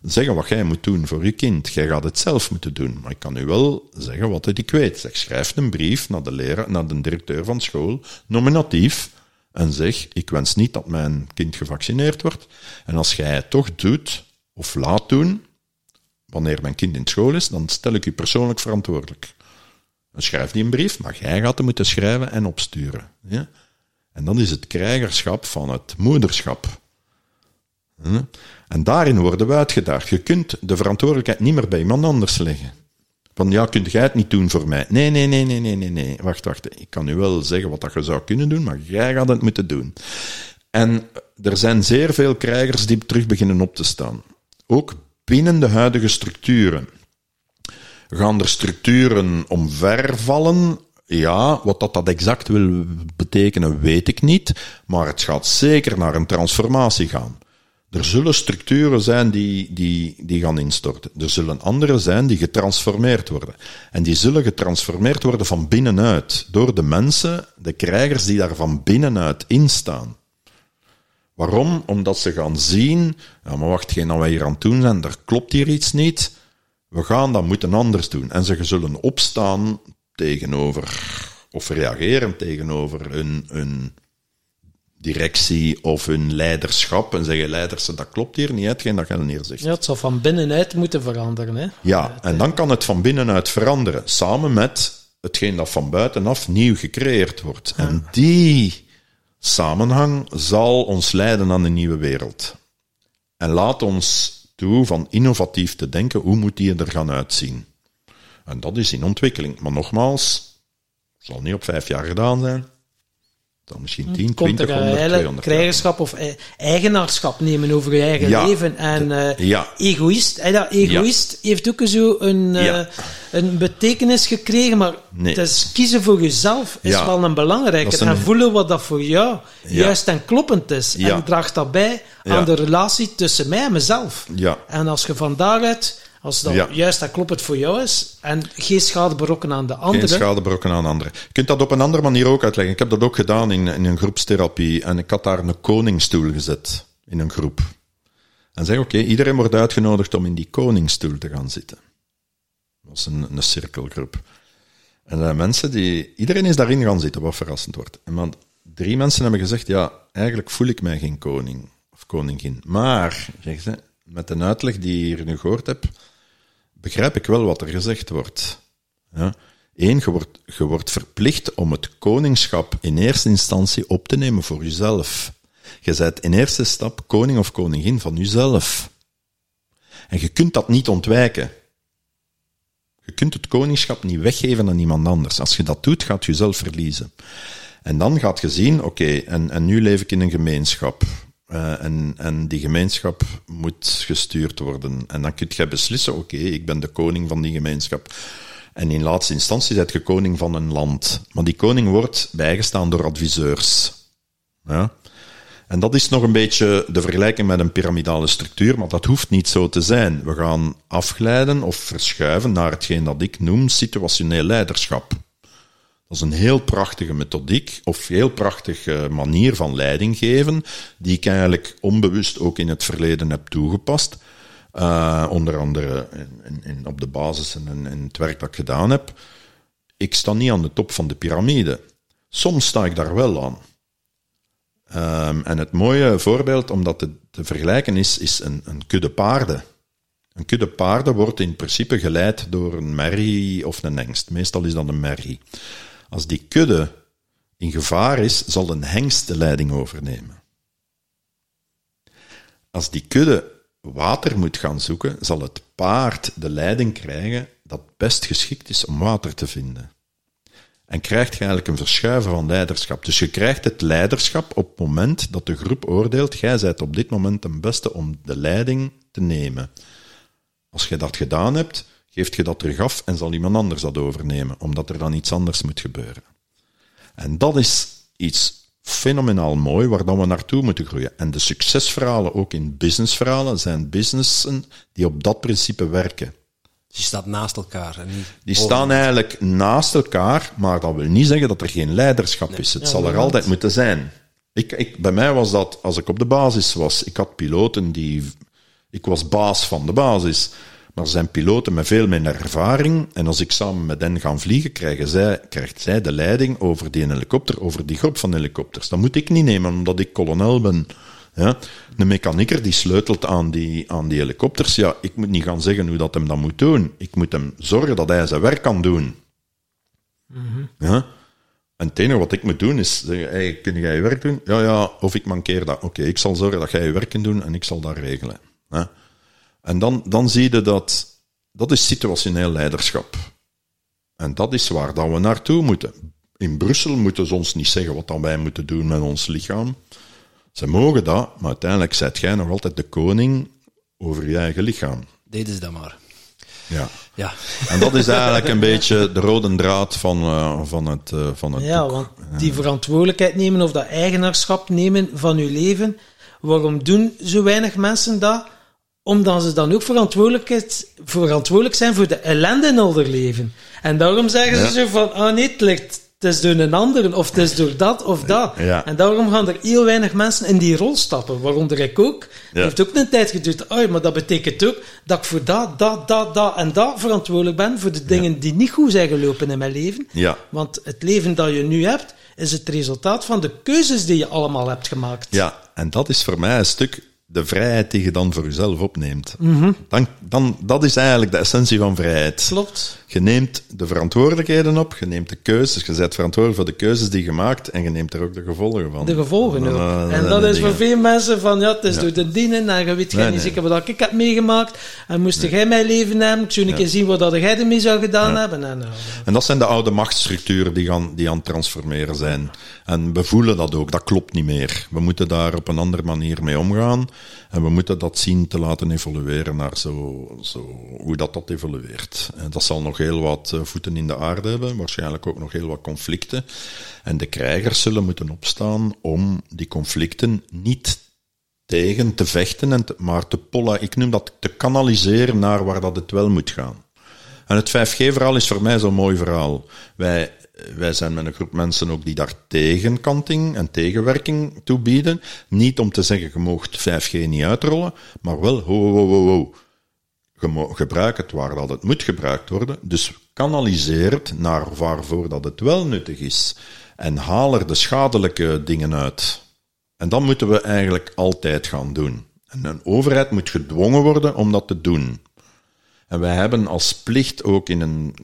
zeggen wat jij moet doen voor je kind. Jij gaat het zelf moeten doen. Maar ik kan u wel zeggen wat ik weet. Zeg, schrijf een brief naar de leraar, naar de directeur van school, nominatief, en zeg, ik wens niet dat mijn kind gevaccineerd wordt. En als jij het toch doet, of laat doen, wanneer mijn kind in school is, dan stel ik u persoonlijk verantwoordelijk. Dan schrijf die een brief, maar jij gaat hem moeten schrijven en opsturen. En dan is het krijgerschap van het moederschap. En daarin worden we uitgedaagd. Je kunt de verantwoordelijkheid niet meer bij iemand anders leggen. Van ja, kunt jij het niet doen voor mij? Nee, nee, nee, nee, nee, nee, nee. Wacht, wacht. Ik kan u wel zeggen wat dat je zou kunnen doen, maar jij gaat het moeten doen. En er zijn zeer veel krijgers die terug beginnen op te staan. Ook binnen de huidige structuren. Gaan er structuren omvervallen? Ja, wat dat, dat exact wil betekenen, weet ik niet. Maar het gaat zeker naar een transformatie gaan. Er zullen structuren zijn die, die, die gaan instorten. Er zullen andere zijn die getransformeerd worden. En die zullen getransformeerd worden van binnenuit. Door de mensen, de krijgers die daar van binnenuit in staan. Waarom? Omdat ze gaan zien, ja maar wacht, geen dat wij hier aan het doen zijn, er klopt hier iets niet. We gaan dat moeten anders doen. En ze zullen opstaan tegenover, of reageren tegenover hun, hun directie of hun leiderschap en zeggen leiders, dat klopt hier niet, hetgeen dat je zegt. Ja, het zal van binnenuit moeten veranderen. Hè? Ja, en dan kan het van binnenuit veranderen, samen met hetgeen dat van buitenaf nieuw gecreëerd wordt. En die samenhang zal ons leiden aan een nieuwe wereld. En laat ons toe van innovatief te denken, hoe moet die er gaan uitzien? En dat is in ontwikkeling. Maar nogmaals, het zal niet op vijf jaar gedaan zijn dan misschien 10, 20, 100, 200 krijgerschap of eigenaarschap nemen over je eigen leven. En uh, ja. egoïst, hey, dat egoïst heeft ook zo een, uh, een betekenis gekregen, maar nee. het is kiezen voor jezelf is wel een belangrijke. Een... En voelen wat dat voor jou juist en kloppend is. En draagt dat bij aan de relatie tussen mij en mezelf. En als je van daaruit als dat ja. juist dat klopt voor jou is en geen schade berokken aan de anderen. Geen schade berokken aan anderen. Je kunt dat op een andere manier ook uitleggen. Ik heb dat ook gedaan in, in een groepstherapie en ik had daar een koningsstoel gezet in een groep. En zeg, oké, iedereen wordt uitgenodigd om in die koningsstoel te gaan zitten. Dat was een, een cirkelgroep. En er zijn mensen die... Iedereen is daarin gaan zitten, wat verrassend wordt. En man, drie mensen hebben gezegd, ja, eigenlijk voel ik mij geen koning of koningin. Maar, zeggen ze, met een uitleg die je hier nu gehoord heb, begrijp ik wel wat er gezegd wordt. Ja. Eén, je wordt, wordt verplicht om het koningschap in eerste instantie op te nemen voor jezelf. Je bent in eerste stap koning of koningin van jezelf. En je kunt dat niet ontwijken. Je kunt het koningschap niet weggeven aan iemand anders. Als je dat doet, gaat je jezelf verliezen. En dan gaat je zien, oké, en, en nu leef ik in een gemeenschap. Uh, en, en die gemeenschap moet gestuurd worden. En dan kun je beslissen, oké, ik ben de koning van die gemeenschap. En in laatste instantie zet je koning van een land. Maar die koning wordt bijgestaan door adviseurs. Ja? En dat is nog een beetje de vergelijking met een piramidale structuur, maar dat hoeft niet zo te zijn. We gaan afglijden of verschuiven naar hetgeen dat ik noem situationeel leiderschap. Dat is een heel prachtige methodiek, of heel prachtige manier van leiding geven, die ik eigenlijk onbewust ook in het verleden heb toegepast. Uh, onder andere in, op de basis en in, het werk dat ik gedaan heb. Ik sta niet aan de top van de piramide. Soms sta ik daar wel aan. Um, en het mooie voorbeeld om dat te, vergelijken is, is een, een, kudde paarden. Een kudde paarden wordt in principe geleid door een merrie of een hengst. Meestal is dat een merrie. Als die kudde in gevaar is, zal een hengst de leiding overnemen. Als die kudde water moet gaan zoeken, zal het paard de leiding krijgen dat best geschikt is om water te vinden. En krijgt je eigenlijk een verschuiven van leiderschap. Dus je krijgt het leiderschap op het moment dat de groep oordeelt, jij bent op dit moment de beste om de leiding te nemen. Als je dat gedaan hebt, geeft je dat terug af en zal iemand anders dat overnemen, omdat er dan iets anders moet gebeuren. En dat is iets fenomenaal mooi waar dan we naartoe moeten groeien. En de succesverhalen, ook in businessverhalen, zijn businessen die op dat principe werken. Die staat naast elkaar. En niet die staan eigenlijk naast elkaar, maar dat wil niet zeggen dat er geen leiderschap is. Het zal er altijd moeten zijn. Ik, ik, bij mij was dat, als ik op de basis was, ik had piloten die... Ik was baas van de basis. Maar er zijn piloten met veel minder ervaring. En als ik samen met hen ga vliegen, krijgen zij, krijgt zij de leiding over die helikopter, over die groep van helikopters. Dat moet ik niet nemen, omdat ik kolonel ben. Ja, de mechanieker die sleutelt aan die, aan die helikopters, ja, ik moet niet gaan zeggen hoe dat hem dat moet doen. Ik moet hem zorgen dat hij zijn werk kan doen. Mhm. Ja? En het enige wat ik moet doen is zeggen, hey, kun jij je werk doen? Ja, ja, of ik mankeer dat. Oké, ik zal zorgen dat jij je werk kunt doen en ik zal dat regelen. Ja? En dan, dan zie je dat, dat is situationeel leiderschap. En dat is waar dat we naartoe moeten. In Brussel moeten ze ons niet zeggen wat dan wij moeten doen met ons lichaam. Ze mogen dat, maar uiteindelijk zijt jij nog altijd de koning over je eigen lichaam. Deden ze dat maar. Ja. Ja. En dat is eigenlijk een beetje de rode draad van, uh, van het, uh, van het Ja, boek. want die verantwoordelijkheid nemen of dat eigenaarschap nemen van uw leven, waarom doen zo weinig mensen dat? Omdat ze dan ook verantwoordelijk, verantwoordelijk zijn voor de ellende in hun leven. En daarom zeggen ze zo van, ah nee, het ligt, het is door een ander, of het is door dat of dat. Ja. En daarom gaan er heel weinig mensen in die rol stappen, waaronder ik ook. Het Ja. heeft ook een tijd geduurd, oh, maar dat betekent ook dat ik voor dat, dat, dat, dat en dat verantwoordelijk ben, voor de dingen die niet goed zijn gelopen in mijn leven. Ja. Want het leven dat je nu hebt, is het resultaat van de keuzes die je allemaal hebt gemaakt. Ja, en dat is voor mij een stuk de vrijheid die je dan voor jezelf opneemt. dan, dan, dat is eigenlijk de essentie van vrijheid. Klopt. Je neemt de verantwoordelijkheden op, je neemt de keuzes, je bent verantwoordelijk voor de keuzes die je maakt en je neemt er ook de gevolgen van. De gevolgen ook. Uh, en dat is voor veel mensen van, ja, het is door de dienen en je weet jij Nee, niet nee. zeker wat ik heb meegemaakt. En moest jij mijn leven hebben, ik zou een keer zien wat dat jij ermee zou gedaan hebben. En, uh, En dat zijn de oude machtsstructuren die, gaan, die aan het transformeren zijn. En we voelen dat ook, dat klopt niet meer. We moeten daar op een andere manier mee omgaan. En we moeten dat zien te laten evolueren naar zo, zo, hoe dat, dat evolueert. En dat zal nog heel wat eh, voeten in de aarde hebben, waarschijnlijk ook nog heel wat conflicten. En de krijgers zullen moeten opstaan om die conflicten niet tegen te vechten, en maar te polla, ik noem dat te kanaliseren naar waar dat het wel moet gaan. En het 5G-verhaal is voor mij zo'n mooi verhaal. Wij, wij zijn met een groep mensen ook die daar tegenkanting en tegenwerking toe bieden. Niet om te zeggen, je moogt 5G niet uitrollen, maar wel, ho, ho, ho. Gebruik het waar dat het moet gebruikt worden. Dus kanaliseer het naar waarvoor dat het wel nuttig is. En haal er de schadelijke dingen uit. En dat moeten we eigenlijk altijd gaan doen. En een overheid moet gedwongen worden om dat te doen. En wij hebben als plicht ook in een,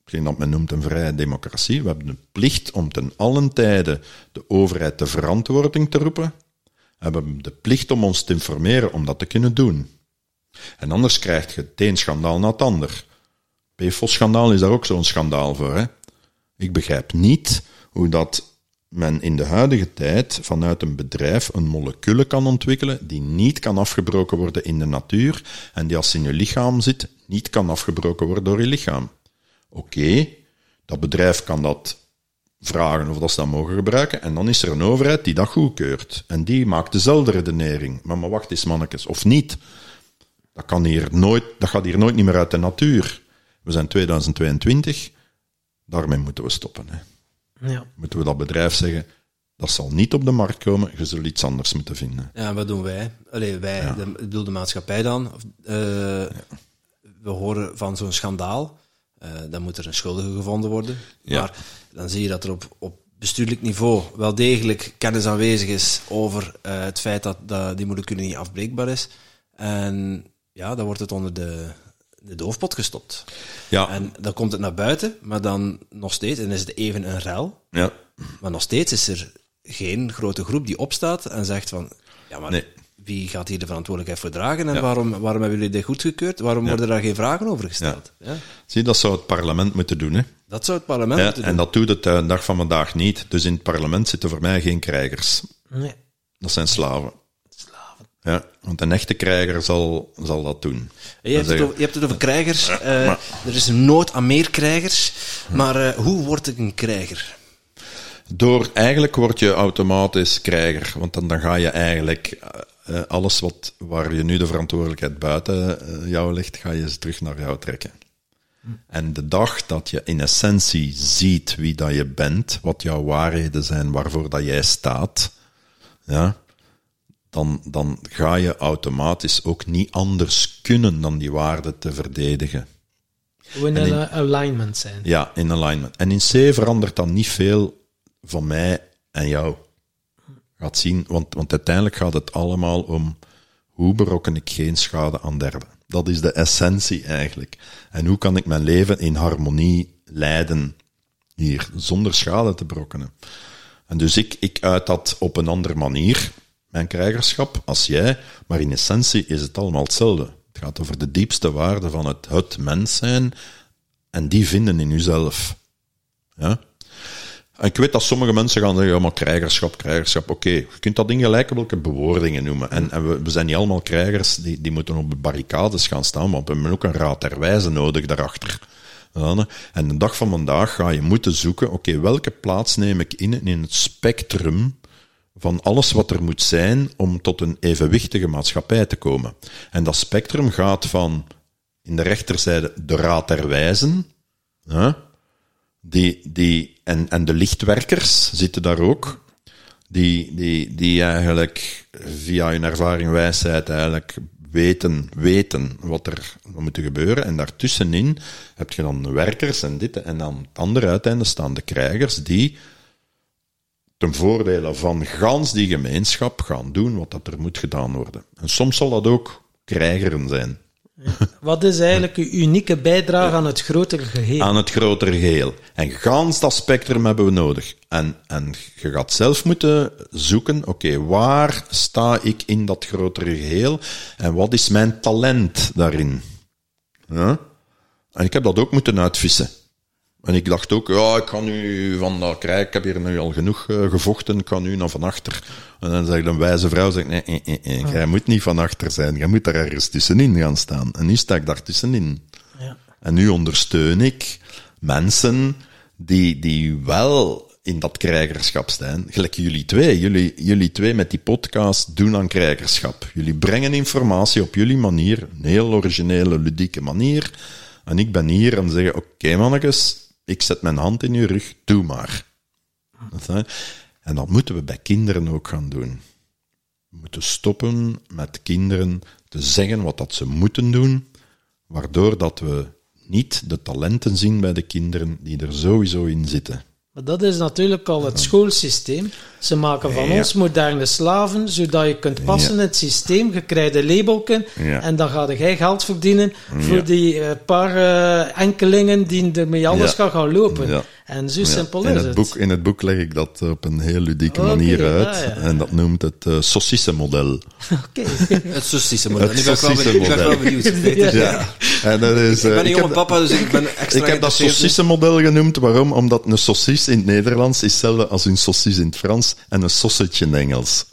hetgeen dat men noemt een vrije democratie, we hebben de plicht om ten allen tijde de overheid de verantwoording te roepen. We hebben de plicht om ons te informeren om dat te kunnen doen. En anders krijg je het een schandaal na het ander. PFOS-schandaal is daar ook zo'n schandaal voor. Hè? Ik begrijp niet hoe dat men in de huidige tijd vanuit een bedrijf een molecule kan ontwikkelen die niet kan afgebroken worden in de natuur en die als in je lichaam zit niet kan afgebroken worden door je lichaam. Oké, dat bedrijf kan dat vragen of dat ze dat mogen gebruiken en dan is er een overheid die dat goedkeurt en die maakt dezelfde redenering. Maar, maar wacht eens mannetjes, of niet. Dat, kan hier nooit, dat gaat hier nooit niet meer uit de natuur. We zijn 2022, daarmee moeten we stoppen. Hè. Ja. Moeten we dat bedrijf zeggen, dat zal niet op de markt komen, je zult iets anders moeten vinden. Ja, wat doen wij? Allee, wij, de, ik bedoel de maatschappij dan. Of, eh, We horen van zo'n schandaal. eh, dan moet er een schuldige gevonden worden. Ja. Maar dan zie je dat er op, op bestuurlijk niveau wel degelijk kennis aanwezig is over eh, het feit dat, dat die molecule niet afbreekbaar is. En ja, dan wordt het onder de, de doofpot gestopt. Ja, En dan komt het naar buiten, maar dan nog steeds, en is het even een rel, ja. maar nog steeds is er geen grote groep die opstaat en zegt van, ja, maar Nee. wie gaat hier de verantwoordelijkheid voor dragen en Ja. waarom, waarom hebben jullie dit goedgekeurd? Waarom worden daar geen vragen over gesteld? Ja. Zie, dat zou het parlement moeten doen. Hè? Dat zou het parlement Ja, moeten doen. en dat doet het de dag van vandaag niet. Dus in het parlement zitten voor mij geen krijgers. Nee. Dat zijn slaven. Ja, want een echte krijger zal, zal dat doen. je, hebt het over, je hebt het over krijgers. Eh, er is een nood aan meer krijgers. Maar eh, hoe word ik een krijger? Door, eigenlijk word je automatisch krijger, want dan, dan ga je eigenlijk eh, alles wat, waar je nu de verantwoordelijkheid buiten jou ligt, ga je terug naar jou trekken. En de dag dat je in essentie ziet wie dat je bent, wat jouw waarheden zijn, waarvoor dat jij staat, ja, dan, dan ga je automatisch ook niet anders kunnen dan die waarden te verdedigen. Hoe in een alignment zijn. Ja, in alignment. En in C verandert dan niet veel van mij en jou. Gaat zien, want, want uiteindelijk gaat het allemaal om hoe berokken ik geen schade aan derden. Dat is de essentie eigenlijk. En hoe kan ik mijn leven in harmonie leiden hier, zonder schade te berokkenen. En dus ik, ik uit dat op een andere manier, mijn krijgerschap, als jij, maar in essentie is het allemaal hetzelfde. Het gaat over de diepste waarde van het, het mens zijn, en die vinden in uzelf. Ja? En ik weet dat sommige mensen gaan zeggen, ja, maar krijgerschap, krijgerschap, oké. Je kunt dat in gelijke bewoordingen noemen. En, en we, zijn niet allemaal krijgers, die, die moeten op de barricades gaan staan, want we hebben ook een raad der wijze nodig daarachter. En de dag van vandaag ga je moeten zoeken, oké, welke plaats neem ik in in het spectrum van alles wat er moet zijn om tot een evenwichtige maatschappij te komen. En dat spectrum gaat van in de rechterzijde de raad der wijzen, hè, die, die, en, en de lichtwerkers zitten daar ook, die, die, die eigenlijk via hun ervaring wijsheid eigenlijk weten, weten wat er moet gebeuren. En daartussenin heb je dan werkers en dit, en aan het andere uiteinde staan de krijgers die ten voordele van gans die gemeenschap gaan doen wat dat er moet gedaan worden. En soms zal dat ook krijgeren zijn. Wat is eigenlijk uw unieke bijdrage aan het grotere geheel? aan het grotere geheel. En gans dat spectrum hebben we nodig. En, en je gaat zelf moeten zoeken, oké, waar sta ik in dat grotere geheel en wat is mijn talent daarin? Ja? En ik heb dat ook moeten uitvissen. En ik dacht ook, ja, ik kan nu van dat krijg, ik heb hier nu al genoeg eh, gevochten, ik kan nu naar van achter. En dan zegt een wijze vrouw, zegt, nee, nee, nee, nee, jij moet niet van achter zijn, jij moet daar ergens tussenin gaan staan. En nu sta ik daar tussenin. Ja. En nu ondersteun ik mensen die, die wel in dat krijgerschap staan. Gelijk jullie twee. Jullie, jullie twee met die podcast doen aan krijgerschap. Jullie brengen informatie op jullie manier. Een heel originele, ludieke manier. En ik ben hier en zeg, oké mannetjes, ik zet mijn hand in uw rug, doe maar. En dat moeten we bij kinderen ook gaan doen. We moeten stoppen met kinderen te zeggen wat dat ze moeten doen, waardoor dat we niet de talenten zien bij de kinderen die er sowieso in zitten. Maar dat is natuurlijk al het schoolsysteem. Ze maken van Ja. ons moderne slaven, zodat je kunt passen in het systeem. Je krijgt een labelken Ja. en dan ga jij geld verdienen Ja. voor die eh, paar eh, enkelingen die ermee alles Ja. gaan gaan lopen. Ja. En zo Ja, simpel in is het het. Boek, in het boek leg ik dat op een heel ludieke manier uit. ja. En dat noemt het uh, saucissenmodel. Oké. Het Sussische-model. Het Nu ben ik wel ben wel benieuwd. Ja. En dat is, Ik eh, ben een jonge heb, papa, dus ik ben extra ik heb dat saucissenmodel genoemd. Waarom? Omdat een saucis in het Nederlands is hetzelfde als een saucis in het Frans en een sausage in Engels.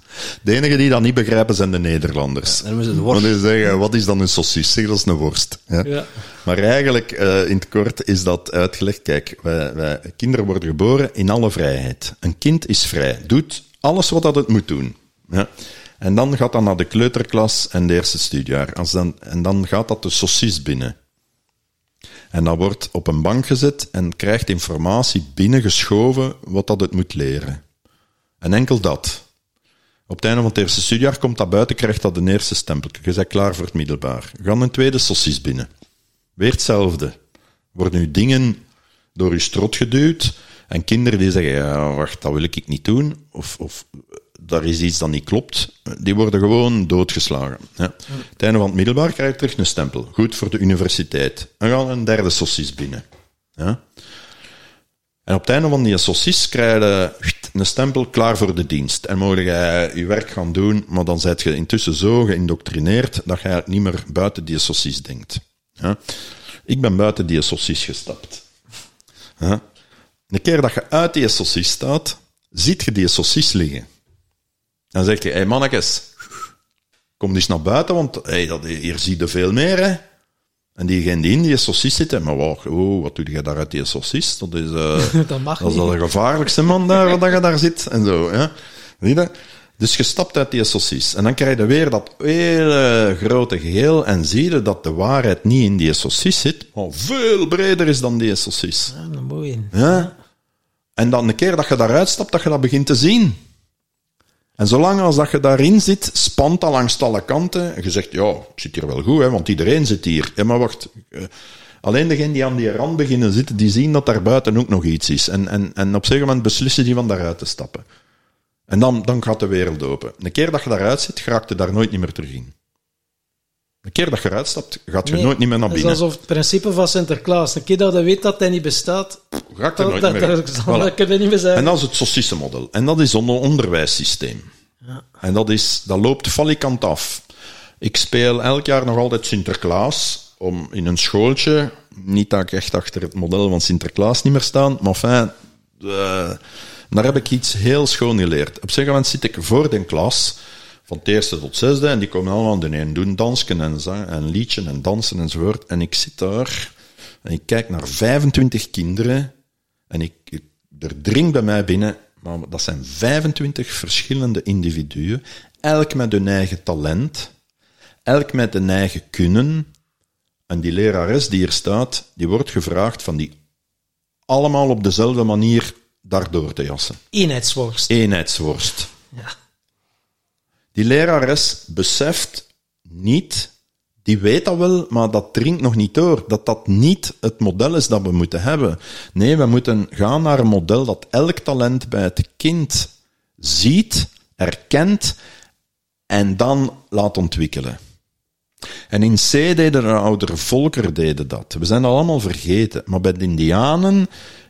De enigen die dat niet begrijpen zijn de Nederlanders. Dan het worst. Want die zeggen, wat is dan een saucis? Zeg, dat is een worst. Ja. Ja. Maar eigenlijk, eh, in het kort, is dat uitgelegd. Kijk, wij, wij, kinderen worden geboren in alle vrijheid. Een kind is vrij. Doet alles wat dat het moet doen. Ja. En dan gaat dat naar de kleuterklas en de eerste studiejaar. Als dan, en dan gaat dat de saucis binnen. En dat wordt op een bank gezet en krijgt informatie binnengeschoven wat dat het moet leren. En enkel dat. Op het einde van het eerste studiejaar komt dat buiten, krijgt dat een eerste stempel. Je bent klaar voor het middelbaar. Gaan een tweede saucis binnen. Weer hetzelfde. Worden nu dingen door je strot geduwd en kinderen die zeggen, ja, wacht, dat wil ik niet doen, of, of daar is iets dat niet klopt, die worden gewoon doodgeslagen. Ja. Het einde van het middelbaar krijg je terug een stempel. Goed voor de universiteit. Dan gaan een derde saucis binnen. Ja. En op het einde van die saucis krijg je een stempel klaar voor de dienst. En mogen jij je werk gaan doen, maar dan zijt je intussen zo geïndoctrineerd dat je niet meer buiten die saucis denkt. Ja. Ik ben buiten die saucis gestapt. Ja. Een keer dat je uit die saucis staat, ziet je die saucis liggen. Dan zeg je, hé hey mannetjes, kom eens naar buiten, want hey, dat, hier zie je veel meer, hè. En diegene die in die saucis zitten, maar wacht, oh, wat doe je daar uit die saucis? Dat is, eh, Dat mag dat is niet. al de gevaarlijkste man daar, dat je daar zit. En zo, ja. Zie je dat? Dus je stapt uit die saucis. En dan krijg je weer dat hele grote geheel en zie je dat de waarheid niet in die saucis zit, maar veel breder is dan die saucis. Ja, een mooie. Ja? En dan een keer dat je daaruit stapt, dat je dat begint te zien. En zolang als dat je daarin zit, spant dat langs alle kanten. En je zegt, ja, ik zit hier wel goed, hè, want iedereen zit hier. Ja, maar wacht. eh, Alleen degenen die aan die rand beginnen zitten, die zien dat daar buiten ook nog iets is. En, en, en op een moment beslissen die van daaruit te stappen. En dan, dan gaat de wereld open. Een keer dat je daaruit zit, geraakt je daar nooit niet meer terug in. Een keer dat je eruit stapt, gaat je Nee, nooit niet meer naar Het is binnen. alsof het principe van Sinterklaas. Een keer dat je weet dat hij niet bestaat, Raakt er dat, nooit dat, meer dat, niet meer zeggen. En dat is het saucissenmodel. En dat is een onderwijssysteem. En dat, is, dat loopt valikant af. Ik speel elk jaar nog altijd Sinterklaas om in een schooltje. Niet dat ik echt achter het model van Sinterklaas niet meer staan, maar enfin, eh, daar heb ik iets heel schoon geleerd. Op een gegeven moment zit ik voor de klas, van het eerste tot zesde, en die komen allemaal de een doen dansken en zang en liedje en dansen enzovoort. En ik zit daar en ik kijk naar 25 kinderen en ik, ik- er dringt bij mij binnen, maar dat zijn 25 verschillende individuen, elk met hun eigen talent, elk met hun eigen kunnen. En die lerares die hier staat, die wordt gevraagd van die allemaal op dezelfde manier daardoor te jassen. Eenheidsworst. Eenheidsworst. Ja. Die lerares beseft niet, die weet dat wel, maar dat dringt nog niet door, dat dat niet het model is dat we moeten hebben. Nee, we moeten gaan naar een model dat elk talent bij het kind ziet, erkent en dan laat ontwikkelen. En in C deden de oudere volkeren deden dat. We zijn dat allemaal vergeten. Maar bij de Indianen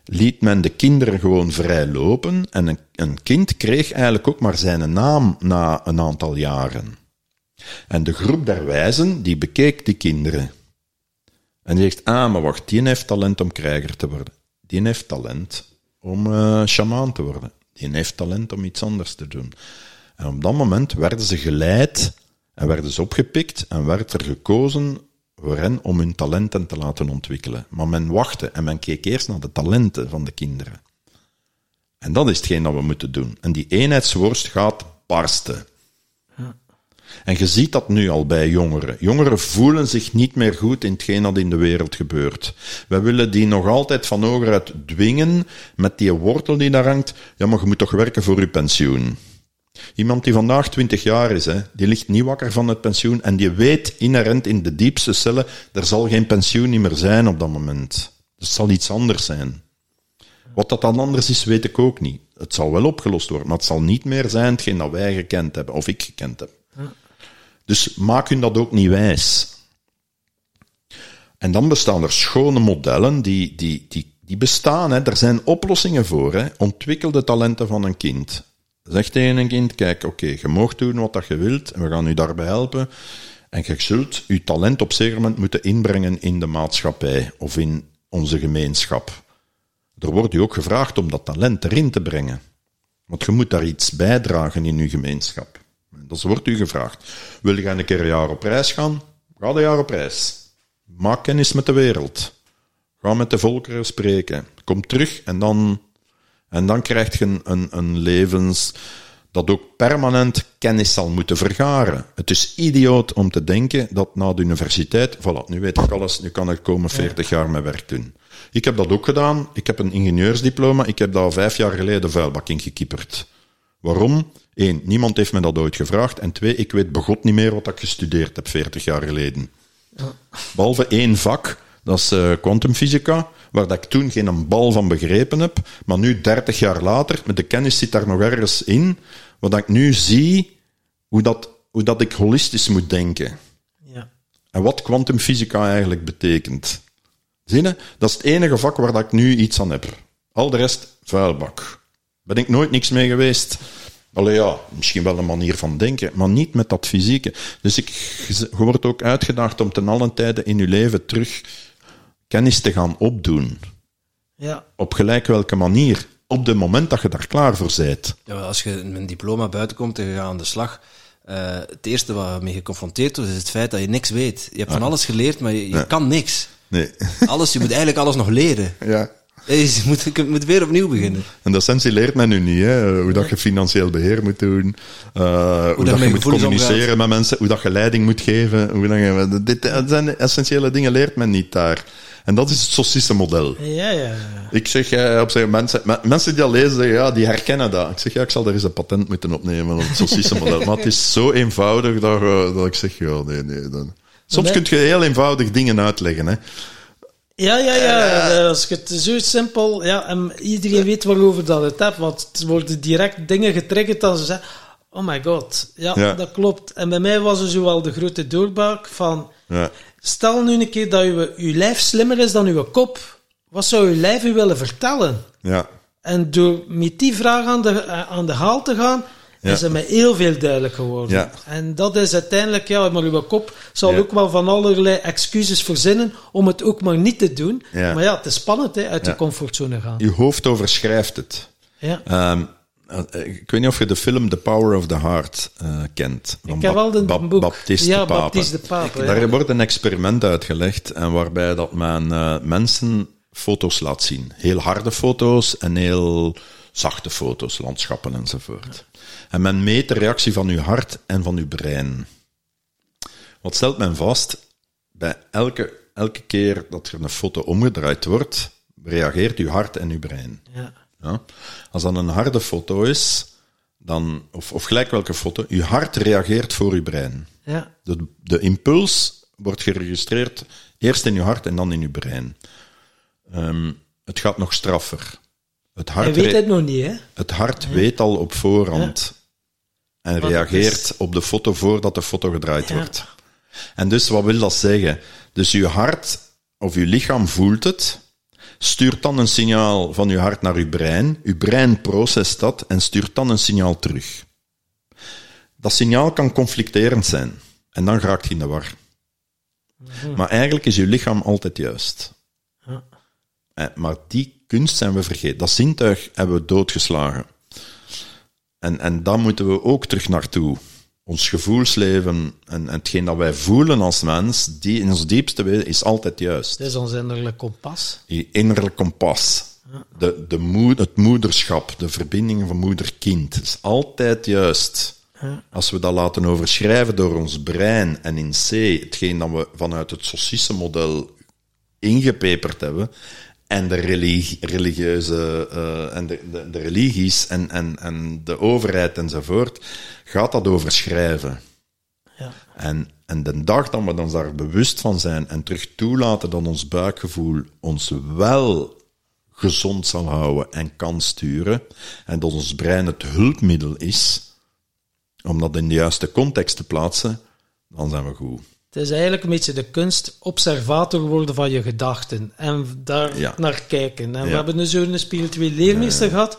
liet men de kinderen gewoon vrij lopen. En een, een kind kreeg eigenlijk ook maar zijn naam na een aantal jaren. En de groep der wijzen, die bekeek die kinderen. En die zegt, ah, maar wacht, die heeft talent om krijger te worden. Die heeft talent om eh shamaan te worden. Die heeft talent om iets anders te doen. En op dat moment werden ze geleid en werden ze opgepikt en werd er gekozen voor om hun talenten te laten ontwikkelen. Maar men wachtte en men keek eerst naar de talenten van de kinderen. En dat is hetgeen dat we moeten doen. En die eenheidsworst gaat barsten. En je ziet dat nu al bij jongeren. Jongeren voelen zich niet meer goed in hetgeen dat in de wereld gebeurt. Wij willen die nog altijd van hogeruit dwingen met die wortel die daar hangt. Ja, maar je moet toch werken voor je pensioen. Iemand die vandaag 20 jaar is, hè, die ligt niet wakker van het pensioen en die weet inherent in de diepste cellen, er zal geen pensioen meer zijn op dat moment. Er zal iets anders zijn. Wat dat dan anders is, weet ik ook niet. Het zal wel opgelost worden, maar het zal niet meer zijn hetgeen dat wij gekend hebben, of ik gekend heb. Dus maak hun dat ook niet wijs. En dan bestaan er schone modellen die, die, die, die bestaan. Hè. Er zijn oplossingen voor. Hè. Ontwikkel de talenten van een kind. Zeg tegen een kind, kijk, oké, je mag doen wat je wilt en we gaan u daarbij helpen. En je zult je talent op zeker moment moeten inbrengen in de maatschappij of in onze gemeenschap. Er wordt u ook gevraagd om dat talent erin te brengen. Want je moet daar iets bijdragen in uw gemeenschap. Dat wordt u gevraagd. Wil je een keer een jaar op reis gaan? Ga een jaar op reis. Maak kennis met de wereld. Ga met de volkeren spreken. Kom terug en dan, en dan krijg je een, een, een levens dat ook permanent kennis zal moeten vergaren. Het is idioot om te denken dat na de universiteit, voilà, nu weet ik alles, nu kan ik komen 40 jaar mijn werk doen. Ik heb dat ook gedaan. Ik heb een ingenieursdiploma. Ik heb daar vijf jaar geleden vuilbak in gekieperd. Waarom? Eén, niemand heeft me dat ooit gevraagd. En twee, ik weet begot niet meer wat ik gestudeerd heb 40 jaar geleden. Behalve één vak, dat is uh, kwantumfysica, waar dat ik toen geen bal van begrepen heb. Maar nu, 30 jaar later, met de kennis zit daar nog ergens in, wat ik nu zie, hoe dat, hoe dat ik holistisch moet denken. Ja. En wat kwantumfysica eigenlijk betekent. Zie je? Dat is het enige vak waar dat ik nu iets aan heb. Al de rest, vuilbak. Ben ik nooit niks mee geweest. Allee ja, misschien wel een manier van denken, maar niet met dat fysieke. Dus ik, je wordt ook uitgedaagd om ten allen tijde in je leven terug kennis te gaan opdoen. Ja. Op gelijk welke manier. Op het moment dat je daar klaar voor bent. Ja, als je met een diploma buiten komt en je gaat aan de slag, uh, het eerste waar je mee geconfronteerd wordt, is het feit dat je niks weet. Je hebt van alles geleerd, maar je, je kan niks. Nee. Alles, je moet eigenlijk alles nog leren. Ja. Je moet, je moet weer opnieuw beginnen. En de essentie leert men nu niet. Hè? Hoe dat je financieel beheer moet doen. Uh, hoe, dat je moet communiceren omgaat. met mensen. Hoe dat je leiding moet geven. Hoe dat je, dit dat zijn essentiële dingen leert men niet daar. En dat is het Saucisse-model. Ja, ja, ja. Ik zeg, uh, op zich, mensen, mensen die dat lezen, zeggen, ja, die herkennen dat. Ik zeg, ja, ik zal daar eens een patent moeten opnemen op het Saucisse-model. maar het is zo eenvoudig dat, uh, dat ik zeg, ja, nee, nee. Dan. Soms nee. kun je heel eenvoudig dingen uitleggen, hè. Ja, ja, ja. Als je het zo simpel... Ja, en iedereen weet waarover dat het hebt, want het worden direct dingen getriggerd als ze zeggen... Oh my god, ja, ja, dat klopt. En bij mij was er zo wel de grote doorbraak van... Ja. Stel nu een keer dat je, je lijf slimmer is dan je kop. Wat zou je lijf u willen vertellen? Ja. En door met die vraag aan de, aan de haal te gaan, Ja. is het mij heel veel duidelijk geworden. Ja. En dat is uiteindelijk, ja, maar uw kop zal Ja. ook wel van allerlei excuses verzinnen om het ook maar niet te doen. Ja. Maar ja, het is spannend, hè, uit de comfortzone gaan. Je hoofd overschrijft het. Ja. Ehm, eh, ik weet niet of je de film The Power of the Heart eh, kent. Van Ik heb wel. Baptiste ja, de Pape. Baptiste de Pape. ja. Daar wordt een experiment uitgelegd en waarbij dat men eh, mensen foto's laat zien. Heel harde foto's en heel zachte foto's, landschappen enzovoort. En men meet de reactie van uw hart en van uw brein. Wat stelt men vast? Bij elke, elke keer dat er een foto omgedraaid wordt, reageert uw hart en uw brein. Ja. Ja? Als dat een harde foto is, dan, of, of gelijk welke foto, uw hart reageert voor uw brein. Ja. De, de impuls wordt geregistreerd eerst in uw hart en dan in uw brein. Ehm, het gaat nog straffer. Het Hij hart, weet re- het nog niet, hè? het hart weet al op voorhand en reageert op de foto voordat de foto gedraaid wordt. En dus wat wil dat zeggen? Dus uw hart of uw lichaam voelt het, stuurt dan een signaal van uw hart naar uw brein. Uw brein processt dat en stuurt dan een signaal terug. Dat signaal kan conflicterend zijn en dan raakt je in de war. Maar eigenlijk is uw lichaam altijd juist. Ja. Eh, Maar die kunst zijn we vergeten. Dat zintuig hebben we doodgeslagen. En, en daar moeten we ook terug naartoe. Ons gevoelsleven en, en hetgeen dat wij voelen als mens, die in ons diepste weten, is altijd juist. Het is ons innerlijk kompas. Je innerlijk kompas. De, de moed, het moederschap, de verbinding van moeder-kind, is altijd juist. Als we dat laten overschrijven door ons brein en in C, hetgeen dat we vanuit het Saucisse-model ingepeperd hebben, en de religie, religieuze, eh, en de, de, de religies en, en, en de overheid enzovoort, gaat dat overschrijven. Ja. En, en de dag dat we ons daar bewust van zijn en terug toelaten dat ons buikgevoel ons wel gezond zal houden en kan sturen. En dat ons brein het hulpmiddel is om dat in de juiste context te plaatsen, dan zijn we goed. Het is eigenlijk een beetje de kunst observator worden van je gedachten en daar Ja. naar kijken. En we hebben dus zo'n spiritueel leermeester gehad.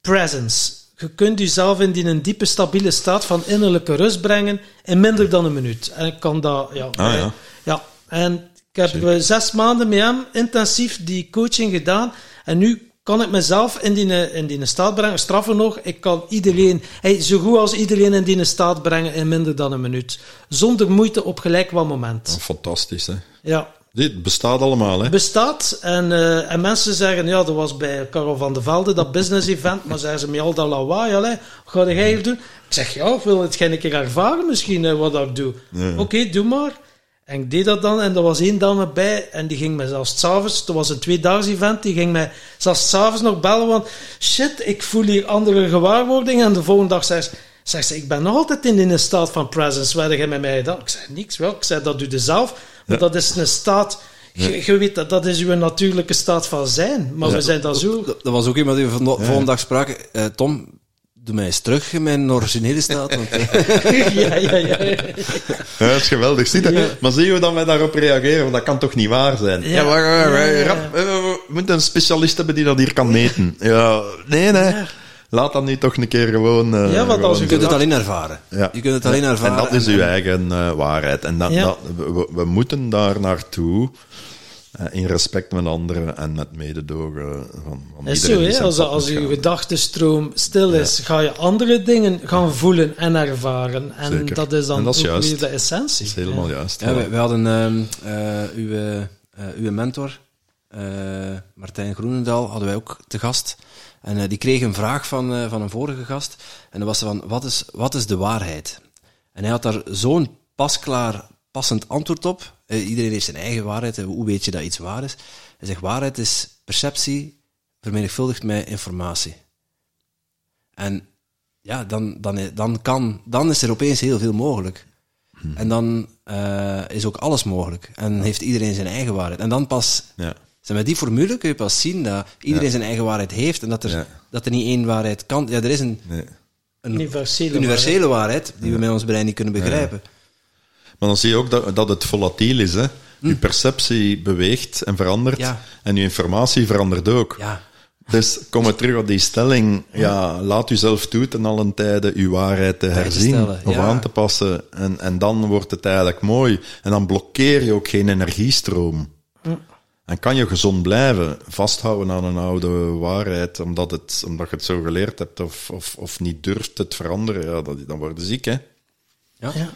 Presence. Je kunt jezelf in die een diepe, stabiele staat van innerlijke rust brengen in minder dan een minuut. En ik kan dat, ja. Ah, ja. ja. En ik heb zes maanden met hem intensief die coaching gedaan. En nu kan ik mezelf in die, in die staat brengen. Straffen nog, ik kan iedereen, hey, zo goed als iedereen in die staat brengen in minder dan een minuut. Zonder moeite op gelijk wat moment. Fantastisch, hè? Ja. Dit bestaat allemaal, hè? Bestaat. En, eh, en mensen zeggen, ja, dat was bij Karel van de Velde, dat business event. Maar zeggen ze, met al dat lawaai, allee, wat ga jij hier doen? Ik zeg, ja, ik wil het geen keer ervaren misschien, eh, wat ik doe. Oké, doe maar. En ik deed dat dan, en er was één dame bij, en die ging mij zelfs s'avonds, het was een tweedaags event, die ging mij zelfs s'avonds nog bellen, want shit, ik voel hier andere gewaarwordingen. En de volgende dag zei ze, zegt ze, ik ben nog altijd in een staat van presence. Heb jij met mij gedaan? Ik zei, niks, wel. Ik zei, dat doe je zelf. Want dat is een staat, je, je weet dat, dat is uw natuurlijke staat van zijn. Maar we zijn dat zo... Dat, dat was ook iemand die we van de volgende dag spraken. Eh, Tom, doe mij eens terug in mijn originele staat. Want, eh, ja, ja, ja. Ja, dat is geweldig. Zie je? Maar zie je hoe dat wij daarop reageren? Want dat kan toch niet waar zijn? Ja. wacht, wacht, wacht. Ja, ja, ja. Rap, eh, we moeten een specialist hebben die dat hier kan meten. Ja, nee, nee. Laat dat nu toch een keer gewoon... eh, Ja, want als je kunt het alleen ervaren. Ja. Je kunt het alleen ervaren. En dat is en- uw eigen eh, waarheid. En dat, Ja. dat, we, we moeten daar naartoe, eh, in respect met anderen en met mededogen van, van is iedereen zo, die hè? zijn Als, als gaan. gedachtenstroom stil is, ga je andere dingen gaan voelen en ervaren. En Zeker. dat is dan En dat is ook juist. weer de essentie. Dat is helemaal Ja. juist. Ja, we, we hadden ehm, eh, uw, eh, uw mentor, eh, Martijn Groenendaal, hadden wij ook te gast. En eh, die kreeg een vraag van, eh, van een vorige gast. En dat was van, wat is, wat is de waarheid? En hij had daar zo'n pasklaar, passend antwoord op. Eh, iedereen heeft zijn eigen waarheid. Eh, Hoe weet je dat iets waar is? Hij zegt, waarheid is perceptie vermenigvuldigd met informatie. En ja, dan, dan, dan, kan, dan is er opeens heel veel mogelijk. En dan eh, is ook alles mogelijk. En heeft iedereen zijn eigen waarheid. En dan pas, Ja. zeg, met die formule kun je pas zien dat iedereen zijn eigen waarheid heeft. En dat er, Ja. dat er niet één waarheid kan. Ja, er is een, Nee. een Universele universele waarheid die we met ons brein niet kunnen begrijpen. Maar dan zie je ook dat, dat het volatiel is. Hè? Je perceptie beweegt en verandert. Ja. En je informatie verandert ook. Ja. Dus kom maar terug op die stelling. Ja, laat u zelf toe ten allen tijde uw waarheid te herzien stellen, of ja. aan te passen. En, en dan wordt het eigenlijk mooi. En dan blokkeer je ook geen energiestroom. En kan je gezond blijven, vasthouden aan een oude waarheid, omdat, het, omdat je het zo geleerd hebt of, of, of niet durft het veranderen. Ja, dat, dan word je ziek, hè. Ja. Ja.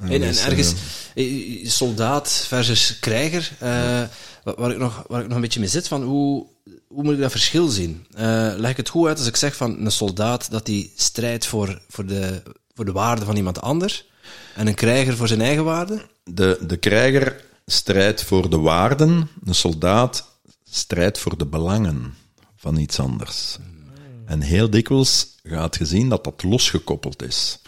En, en ergens, eh, soldaat versus krijger, eh, waar, ik nog, waar ik nog een beetje mee zit, van hoe, hoe moet ik dat verschil zien? Eh, leg ik het goed uit als ik zeg van een soldaat dat die strijdt voor, voor, de, voor de waarde van iemand anders, en een krijger voor zijn eigen waarde? De, de krijger strijdt voor de waarden, de soldaat strijdt voor de belangen van iets anders. En heel dikwijls gaat je zien dat dat losgekoppeld is.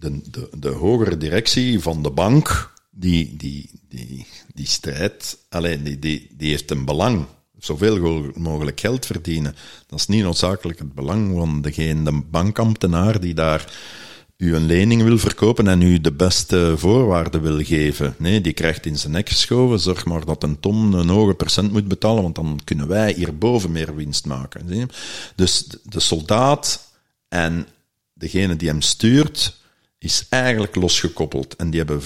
De, de, de hogere directie van de bank, die, die, die, die strijdt, alleen die, die, die heeft een belang. Zoveel mogelijk geld verdienen. Dat is niet noodzakelijk het belang van degene, de bankambtenaar die daar u een lening wil verkopen en u de beste voorwaarden wil geven. Nee, die krijgt in zijn nek geschoven. Zorg maar dat een ton een hoge percent moet betalen, want dan kunnen wij hierboven meer winst maken. Dus de soldaat en degene die hem stuurt, is eigenlijk losgekoppeld. En die hebben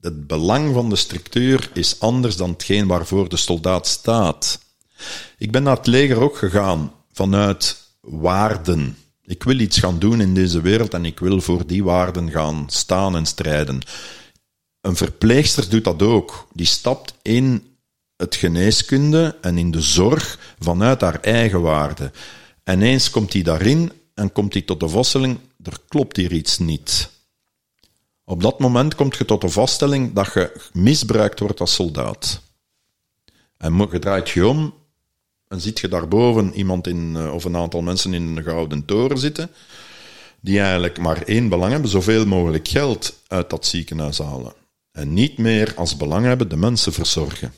het belang van de structuur is anders dan hetgeen waarvoor de soldaat staat. Ik ben naar het leger ook gegaan vanuit waarden. Ik wil iets gaan doen in deze wereld en ik wil voor die waarden gaan staan en strijden. Een verpleegster doet dat ook. Die stapt in het geneeskunde en in de zorg vanuit haar eigen waarde. En eens komt hij daarin en komt hij tot de vaststelling, er klopt hier iets niet. Op dat moment komt je tot de vaststelling dat je misbruikt wordt als soldaat. En je draait je om en ziet je daarboven iemand in, eh, of een aantal mensen in een gouden toren zitten, die eigenlijk maar één belang hebben, zoveel mogelijk geld uit dat ziekenhuis halen. En niet meer als belang hebben de mensen verzorgen.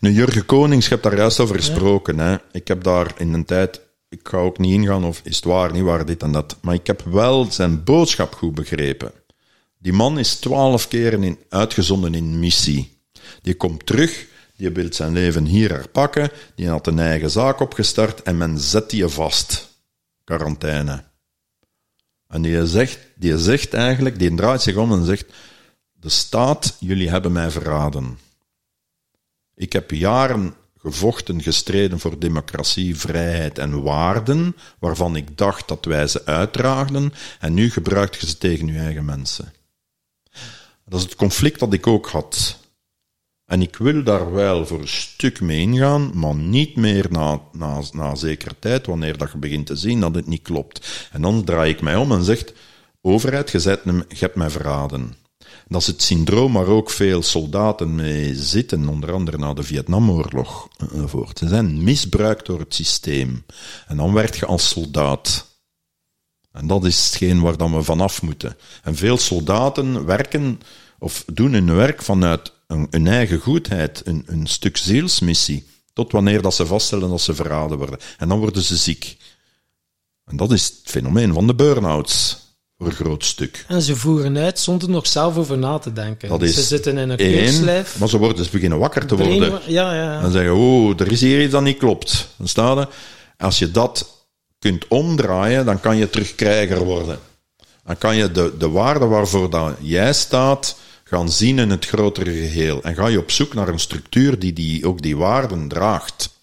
een Jurgen Konings, je hebt daar juist over gesproken. Hè. Ik heb daar in een tijd, ik ga ook niet ingaan of is het waar, niet waar, dit en dat. Maar ik heb wel zijn boodschap goed begrepen. Die man is twaalf keren in, uitgezonden in missie. Die komt terug, die wil zijn leven hier herpakken, die had een eigen zaak opgestart en men zet die vast. Quarantaine. En die zegt, die zegt eigenlijk, die draait zich om en zegt, de staat, jullie hebben mij verraden. Ik heb jaren gevochten, gestreden voor democratie, vrijheid en waarden, waarvan ik dacht dat wij ze uitdraagden, en nu gebruikt je ze tegen uw eigen mensen. Dat is het conflict dat ik ook had. En ik wil daar wel voor een stuk mee ingaan, maar niet meer na, na, na zekere tijd, wanneer dat je begint te zien dat het niet klopt. En dan draai ik mij om en zeg, overheid, je, zet je hebt mij verraden. Dat is het syndroom waar ook veel soldaten mee zitten, onder andere na de Vietnamoorlog enzovoort. Ze zijn misbruikt door het systeem. En dan werd je als soldaat. En dat is hetgeen waar dan we vanaf moeten. En veel soldaten werken of doen hun werk vanuit een eigen goedheid, een, een stuk zielsmissie, tot wanneer dat ze vaststellen dat ze verraden worden. En dan worden ze ziek. En dat is het fenomeen van de burn-outs, voor een groot stuk. En ze voeren uit zonder nog zelf over na te denken. Dat is ze zitten in een keurslijf. maar ze worden dus beginnen wakker te worden. Ja, ja. En zeggen, oh, er is hier iets dat niet klopt. Dan staat er, als je dat kunt omdraaien, dan kan je terug krijger worden. Dan kan je de, de waarde waarvoor dat jij staat gaan zien in het grotere geheel. En ga je op zoek naar een structuur die, die ook die waarden draagt.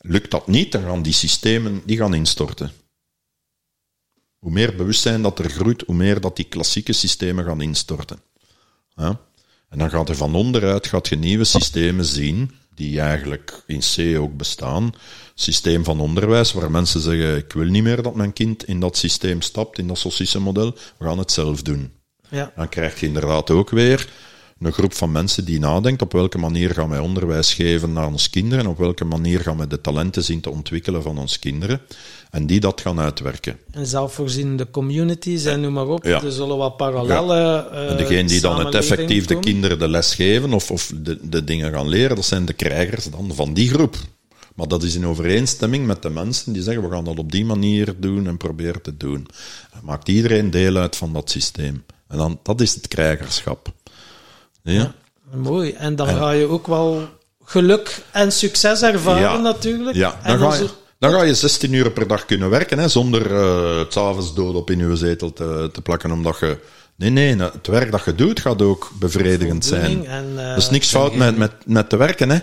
Lukt dat niet, dan gaan die systemen die gaan instorten. Hoe meer bewustzijn dat er groeit, hoe meer dat die klassieke systemen gaan instorten. Ja? En dan gaat er van onderuit gaat je nieuwe systemen zien, die eigenlijk in C ook bestaan. Systeem van onderwijs, waar mensen zeggen, ik wil niet meer dat mijn kind in dat systeem stapt, in dat sociële-model, we gaan het zelf doen. ja. Dan krijg je inderdaad ook weer een groep van mensen die nadenkt op welke manier gaan wij onderwijs geven naar onze kinderen, op welke manier gaan we de talenten zien te ontwikkelen van onze kinderen, en die dat gaan uitwerken. En zelfvoorzienende communities en noem maar op. Ja. Er zullen wat parallelle eh En degene die dan het effectief de kinderen de les geven of, of de, de dingen gaan leren, dat zijn de krijgers dan van die groep. Maar dat is in overeenstemming met de mensen die zeggen, we gaan dat op die manier doen en proberen te doen. Dan maakt iedereen deel uit van dat systeem. En dan, dat is het krijgerschap. Ja? Mooi. En dan ga je ook wel geluk en succes ervaren natuurlijk. Ja, dan ga, je, dan ga je 16 uur per dag kunnen werken, hè, zonder eh, het s'avonds dood op in je zetel te, te plakken, omdat je... Nee, nee, het werk dat je doet gaat ook bevredigend zijn. En, eh, Er is niks fout met, met, met te werken, hè.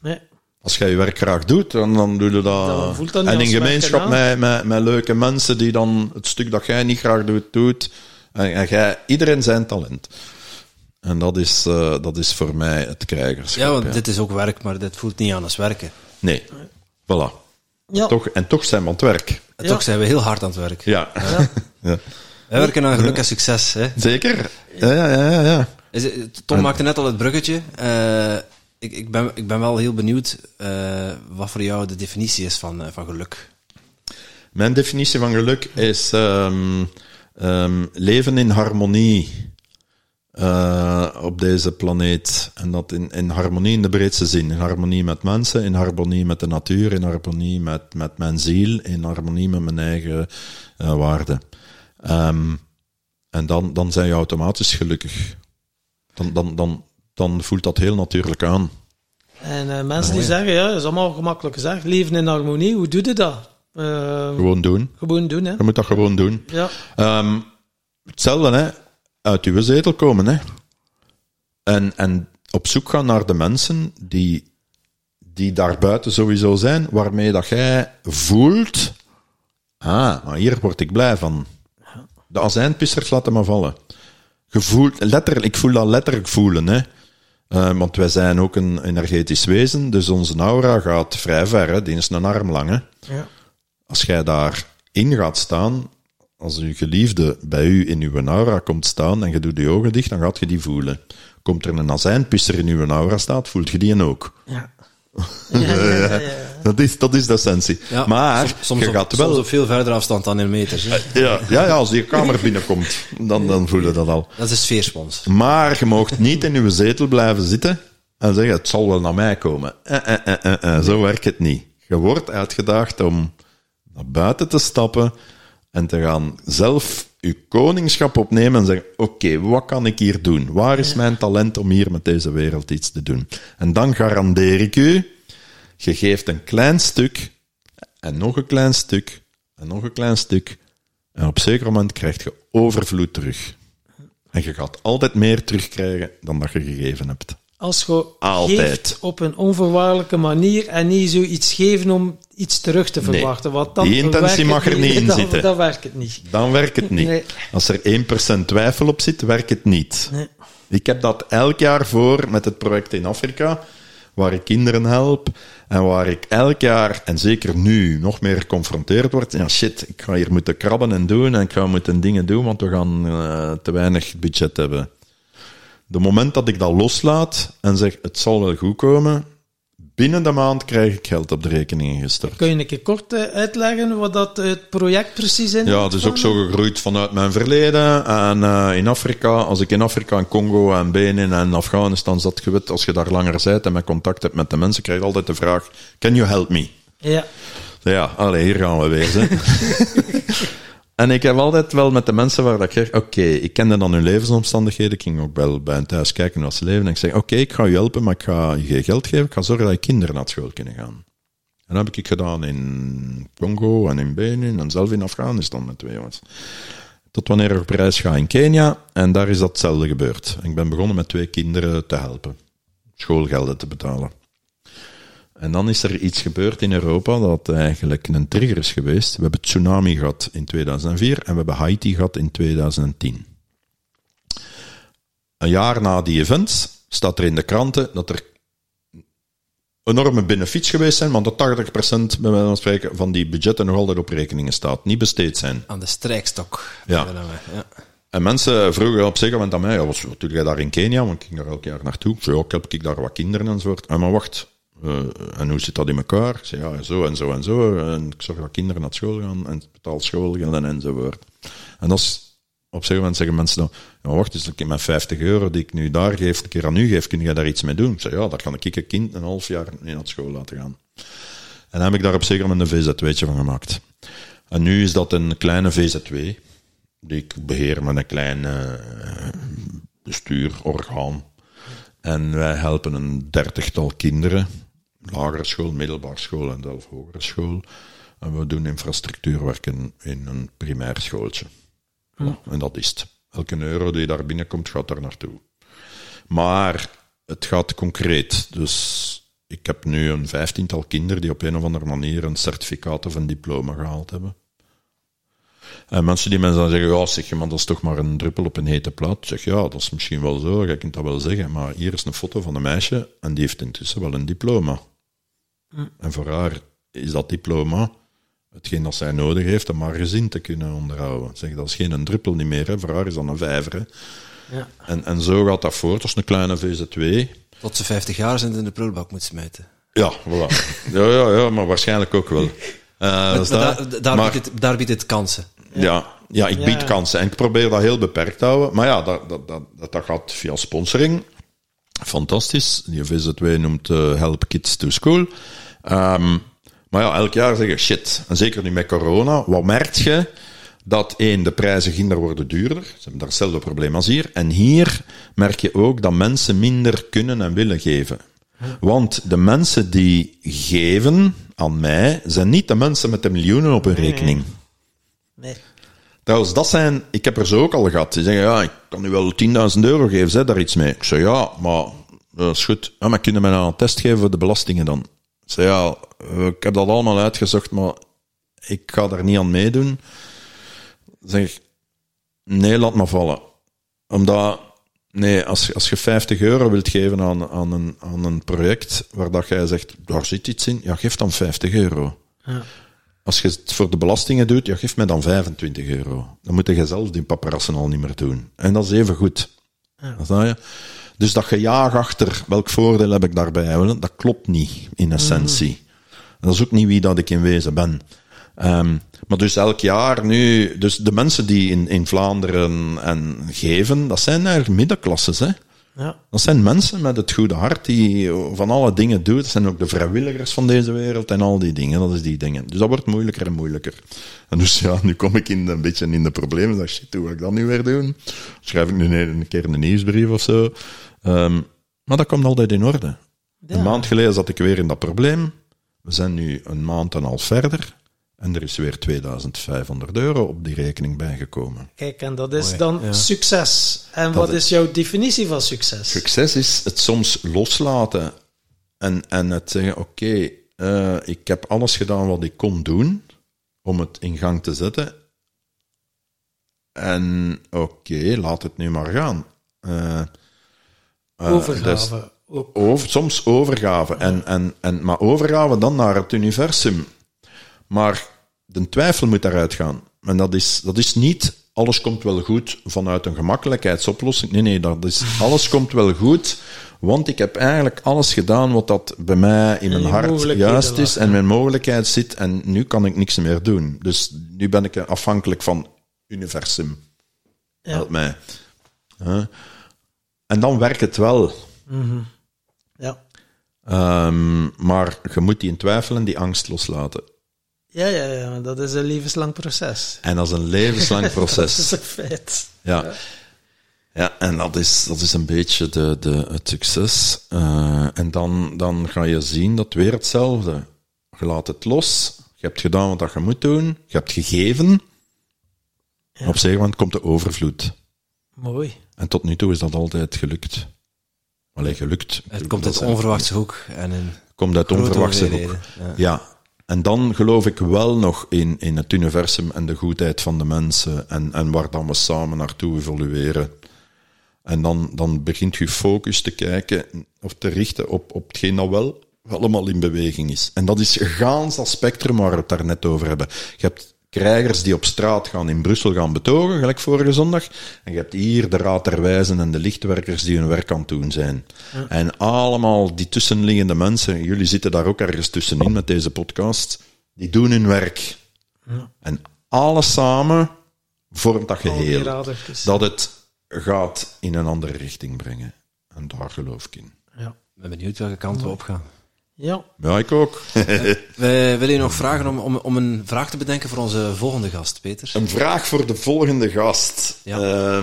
nee. Als jij je werk graag doet, dan, dan doe je dat. Dan voelt dat niet en in gemeenschap met, met, met leuke mensen die dan het stuk dat jij niet graag doet, doet. En, en jij, iedereen zijn talent. En dat is, eh, dat is voor mij het krijgerschap. Ja, want ja. dit is ook werk, maar dit voelt niet aan als werken. Nee, voilà. Ja. Toch, en toch zijn we aan het werk. En Ja. Toch zijn we heel hard aan het werk. Ja. ja. Wij werken aan geluk en succes. Hè. Zeker. Ja, ja, ja, ja, ja. Is het- Tom maakte net al het bruggetje. Eh, ik, ik, ben, ik ben wel heel benieuwd eh, wat voor jou de definitie is van, eh, van geluk. Mijn definitie van geluk is ehm, ehm, leven in harmonie eh, op deze planeet. En dat in, in harmonie in de breedste zin. In harmonie met mensen, in harmonie met de natuur, in harmonie met, met mijn ziel, in harmonie met mijn eigen eh, waarden. Ehm, en dan, dan zijn je automatisch gelukkig. Dan, dan, dan, dan voelt dat heel natuurlijk aan. En eh, mensen die zeggen, ja, dat is allemaal gemakkelijk gezegd, leven in harmonie, hoe doe je dat? Eh, Gewoon doen. gewoon doen, hè? Je moet dat gewoon doen. Ja. Ehm, hetzelfde, hè. Uit uw zetel komen, hè. En, en op zoek gaan naar de mensen die, die daar buiten sowieso zijn, waarmee dat jij voelt, ah, maar hier word ik blij van. De azijnpissers laten me vallen. Je voelt, letterlijk, ik voel dat letterlijk voelen, hè. Eh, want wij zijn ook een energetisch wezen, dus onze aura gaat vrij ver, hè. Die is een arm lang, hè ja. als jij daarin gaat staan, als uw geliefde bij u in uw aura komt staan en je doet je ogen dicht, dan gaat je die voelen. Komt er een azijnpisser in uw aura staat, voelt je die ook. Ja. Ja, ja, ja, ja. Dat is, dat is de essentie. Ja, maar soms, soms je op, gaat wel... soms op veel verder afstand dan in meters. Hè. ja, ja, ja, als je kamer binnenkomt, dan, dan voel je dat al. Dat is sfeerspons. Maar je moogt niet in uw zetel blijven zitten. en zeggen, het zal wel naar mij komen. Eh, eh, eh, eh, eh. Zo werkt het niet. Je wordt uitgedaagd om naar buiten te stappen en te gaan zelf je koningschap opnemen en zeggen, oké, wat kan ik hier doen? Waar is mijn talent om hier met deze wereld iets te doen? En dan garandeer ik u, je geeft een klein stuk en nog een klein stuk en nog een klein stuk en op zeker moment krijg je overvloed terug. En je gaat altijd meer terugkrijgen dan dat je gegeven hebt. Als je Altijd. geeft op een onvoorwaardelijke manier en niet zoiets geven om iets terug te verwachten. want dan die intentie mag er niet in dan, zitten. Dan werkt het niet. Dan werkt het niet. Nee. Als er 1% twijfel op zit, werkt het niet. Nee. Ik heb dat elk jaar voor met het project in Afrika, waar ik kinderen help en waar ik elk jaar, en zeker nu, nog meer geconfronteerd word. Ja, shit, ik ga hier moeten krabben en doen en ik ga moeten dingen doen, want we gaan eh, te weinig budget hebben. De moment dat ik dat loslaat en zeg, het zal wel goed komen, binnen de maand krijg ik geld op de rekening gestort. Kun je een keer kort eh, uitleggen wat dat eh, het project precies in? Ja, het is ook zo gegroeid vanuit mijn verleden. En eh, in Afrika, als ik in Afrika, en Congo en Benin en Afghanistan zat, je weet, als je daar langer bent en met contact hebt met de mensen, krijg je altijd de vraag, can you help me? Ja. Ja, allee, hier gaan we weer. En ik heb altijd wel met de mensen waar ik zeg, oké, ik kende dan hun levensomstandigheden, ik ging ook wel bij hen thuis kijken hoe ze leven, en ik zeg, oké, ik ga je helpen, maar ik ga je geen geld geven, ik ga zorgen dat je kinderen naar school kunnen gaan. En dat heb ik gedaan in Congo en in Benin en zelf in Afghanistan met twee jongens. Tot wanneer ik op reis ga in Kenia, en daar is datzelfde gebeurd. Ik ben begonnen met twee kinderen te helpen, schoolgelden te betalen. En dan is er iets gebeurd in Europa dat eigenlijk een trigger is geweest. We hebben tsunami gehad in 2004 en we hebben Haiti gehad in 2010. Een jaar na die events staat er in de kranten dat er enorme benefits geweest zijn, want dat 80% bij wijze van spreken van die budgetten nog altijd op rekeningen staat, niet besteed zijn. Aan de strijkstok. Ja. Ja. En mensen vroegen op zeker moment aan mij, ja, doe jij daar in Kenia? Want ik ging daar elk jaar naartoe. Zei, ja, ik heb ik daar wat kinderen enzovoort. En maar wacht, eh, en hoe zit dat in elkaar? Ik ja, zo en zo en zo. En ik zorg dat kinderen naar school gaan en betaal schoolgelden enzovoort. En dat is, op zeker moment zeggen mensen dan, ja, wacht eens, ik met 50 euro die ik nu daar geef, een keer aan u geef, kun je daar iets mee doen? Ik zei, ja, daar kan ik een kind een half jaar niet naar school laten gaan. En dan heb ik daar op zeker moment een VZW'tje van gemaakt. En nu is dat een kleine VZW, die ik beheer met een klein eh, bestuurorgaan. En wij helpen een dertigtal kinderen, lagere school, middelbare school en zelf hogere school. En we doen infrastructuurwerken in een primair schooltje. Voilà, En dat is het. Elke euro die daar binnenkomt, gaat daar naartoe. Maar het gaat concreet. Dus ik heb nu een vijftiental kinderen die op een of andere manier een certificaat of een diploma gehaald hebben. En mensen die mensen dan zeggen, ja, zeg je, maar dat is toch maar een druppel op een hete plaat. Ik zeg, ja, dat is misschien wel zo, je kunt dat wel zeggen, maar hier is een foto van een meisje en die heeft intussen wel een diploma. En voor haar is dat diploma hetgeen dat zij nodig heeft om haar gezin te kunnen onderhouden. Zeg, dat is geen een druppel niet meer, hè. voor haar is dat een vijver. Hè. Ja. En, en zo gaat dat voort, dat is een kleine VZ2. Tot ze 50 jaar zijn en in de prullenbak moet smijten. Ja, voilà. ja, ja, ja, maar waarschijnlijk ook wel. Eh, Maar dat. daar, daar, Maar- biedt het, daar biedt het kansen. Ja, ja ik Ja. bied kansen en ik probeer dat heel beperkt te houden. Maar ja, dat, dat, dat, dat, dat gaat via sponsoring. Fantastisch. Die VZW noemt eh, Help Kids to School. Ehm, maar ja, elk jaar zeggen shit. En zeker nu met corona. Wat merk je? Dat één, de prijzen ginder worden duurder. Ze hebben daar hetzelfde probleem als hier. En hier merk je ook dat mensen minder kunnen en willen geven. Want de mensen die geven aan mij, zijn niet de mensen met de miljoenen op hun rekening. Nee. Trouwens, dat zijn, ik heb er zo ook al gehad. Die zeggen, ja, ik kan u wel 10.000 euro geven, zeg daar iets mee. Ik zeg, ja, maar dat is goed. Ja, maar kunnen we nou een test geven voor de belastingen dan? Ik zeg, ja, ik heb dat allemaal uitgezocht, maar ik ga daar niet aan meedoen. Zeg, nee, laat maar vallen. Omdat, nee, als, als je 50 euro wilt geven aan, aan, een, aan een project waar dat jij zegt, daar zit iets in, ja, geef dan 50 euro. Ja. Als je het voor de belastingen doet, ja, geef mij dan 25 euro. Dan moet je zelf die paparazzen al niet meer doen. En dat is even goed. Snap je? Dus dat gejaag achter welk voordeel heb ik daarbij, wel, dat klopt niet in essentie. En dat is ook niet wie dat ik in wezen ben. Ehm, maar dus elk jaar nu, dus de mensen die in, in Vlaanderen en geven, dat zijn eigenlijk middenklasses, hè. Ja. Dat zijn mensen met het goede hart die van alle dingen doen. Dat zijn ook de vrijwilligers van deze wereld en al die dingen. Dat is die dingen. Dus dat wordt moeilijker en moeilijker. En dus ja, nu kom ik in, een beetje in de problemen. Dat shit, hoe ga ik dat nu weer doen? Schrijf ik nu een keer een nieuwsbrief of zo? Ehm, maar dat komt altijd in orde. Ja. Een maand geleden zat ik weer in dat probleem. We zijn nu een maand en een half verder. En er is weer 2500 euro op die rekening bijgekomen. Kijk, en dat is Mooi, dan ja. succes. En wat is jouw definitie van succes? Succes is het soms loslaten en, en het zeggen: Oké, eh, ik heb alles gedaan wat ik kon doen om het in gang te zetten. En oké, laat het nu maar gaan. Eh, dus- Overgave. over, soms overgave. En, en, en, maar overgave dan naar het universum. Maar de twijfel moet daaruit gaan. En dat is, dat is niet alles komt wel goed vanuit een gemakkelijkheidsoplossing. Nee, nee, dat is, alles komt wel goed. Want ik heb eigenlijk alles gedaan wat dat bij mij in mijn hart juist is en mijn mogelijkheid zit. En nu kan ik niks meer doen. Dus nu ben ik afhankelijk van universum. Ja. Help mij. Huh? En dan werkt het wel. Ja. Ehm, maar je moet die in twijfel en die angst loslaten. Ja, ja, ja, dat is een levenslang proces. En dat is een levenslang Dat proces. is een feit. Ja. Ja, en dat is, dat is een beetje de, de, het succes. Eh, en dan, dan ga je zien dat weer hetzelfde. Je laat het los. Je hebt gedaan wat je moet doen. Je hebt gegeven. En op gegeven moment komt de overvloed. Mooi. En tot nu toe is dat altijd gelukt. Alleen gelukt. Het komt uit onverwachte hoek en een komt uit onverwachte hoek. Ja. Ja, en dan geloof ik wel nog in, in het universum en de goedheid van de mensen en, en waar dan we samen naartoe evolueren. En dan, dan begint je focus te kijken of te richten op, op hetgeen dat wel allemaal in beweging is. En dat is gaans dat spectrum waar we het daar net over hebben. Je hebt krijgers die op straat gaan in Brussel gaan betogen, gelijk vorige zondag. En je hebt hier de raad der wijzen en de lichtwerkers die hun werk aan het doen zijn. En allemaal die tussenliggende mensen, jullie zitten daar ook ergens tussenin met deze podcast, die doen hun werk. En alles samen vormt dat geheel. Dat het gaat in een andere richting brengen. En daar geloof ik in. Ja. Ik ben benieuwd welke kant we op gaan. Ja. Ja, ik ook. We willen je nog vragen om, om, om een vraag te bedenken voor onze volgende gast, Peter. Een vraag voor de volgende gast. Ja.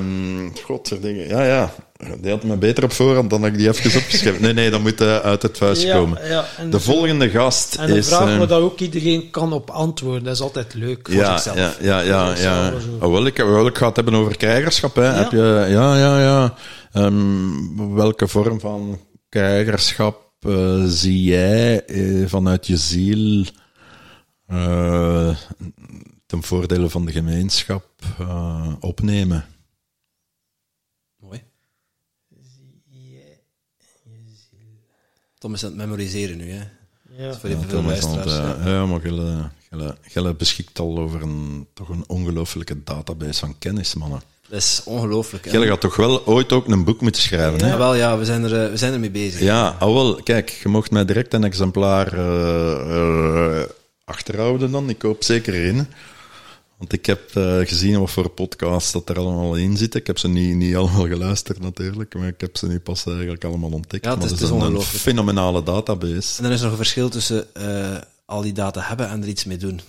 Godderdingen. Ja, ja. Die had me beter op voorhand dan dat ik die even opgeschreven. Nee, nee, dat moet eh, uit het vuist Ja, komen. ja, en- de volgende gast En een is... vraag waar dat ook iedereen kan op antwoorden. Dat is altijd leuk voor ja, zichzelf. ja, ja, ja, ja. Oh, wel, ik, wel, ik ga het hebben over krijgerschap. Hè. Heb je, ja, ja, ja. Ehm, welke vorm van krijgerschap eh, zie jij eh, vanuit je ziel eh, ten voordele van de gemeenschap eh, opnemen? Mooi. Tom is aan het memoriseren nu, hè. Ja. Voor even veel luisteraars. ja, maar Gelle, Gelle, Gelle beschikt al over een, toch een ongelooflijke database van kennis, mannen. Dat is ongelooflijk. hè. Gelle gaat toch wel ooit ook een boek moeten schrijven, hè? Ja, wel, ja, we zijn, er, eh, we zijn ermee bezig. Ja, ah, wel, kijk, je mocht mij direct een exemplaar eh, eh, achterhouden dan. Ik hoop zeker in. Want ik heb gezien wat voor podcasts dat er allemaal in zitten. Ik heb ze niet, niet allemaal geluisterd natuurlijk, maar ik heb ze nu pas eigenlijk allemaal ontdekt. Ja, het is- maar het is een- fenomenale database. En dan is er nog een verschil tussen al die data hebben en er iets mee doen.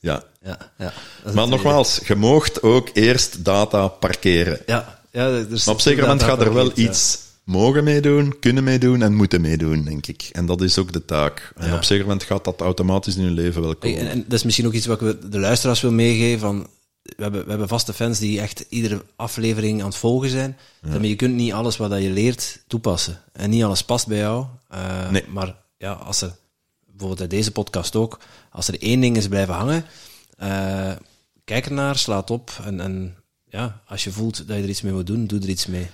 Ja. Ja, ja. Maar nogmaals, je moogt ook eerst data parkeren. Ja, ja, er Maar op zeker moment gaat er wel ja. iets mogen meedoen, kunnen meedoen en moeten meedoen, denk ik. En dat is ook de taak. En Ja. op zeker moment gaat dat automatisch in je leven wel komen. En, en dat is misschien ook iets wat ik de luisteraars wil meegeven. Van, we, hebben, we hebben vaste fans die echt iedere aflevering aan het volgen zijn. Maar je kunt niet alles wat je leert toepassen. En niet alles past bij jou. Eh, Nee. Maar ja, als er, bijvoorbeeld uit deze podcast ook, als er één ding is blijven hangen, eh, kijk ernaar, slaat op. En, en ja, als je voelt dat je er iets mee moet doen, doe er iets mee.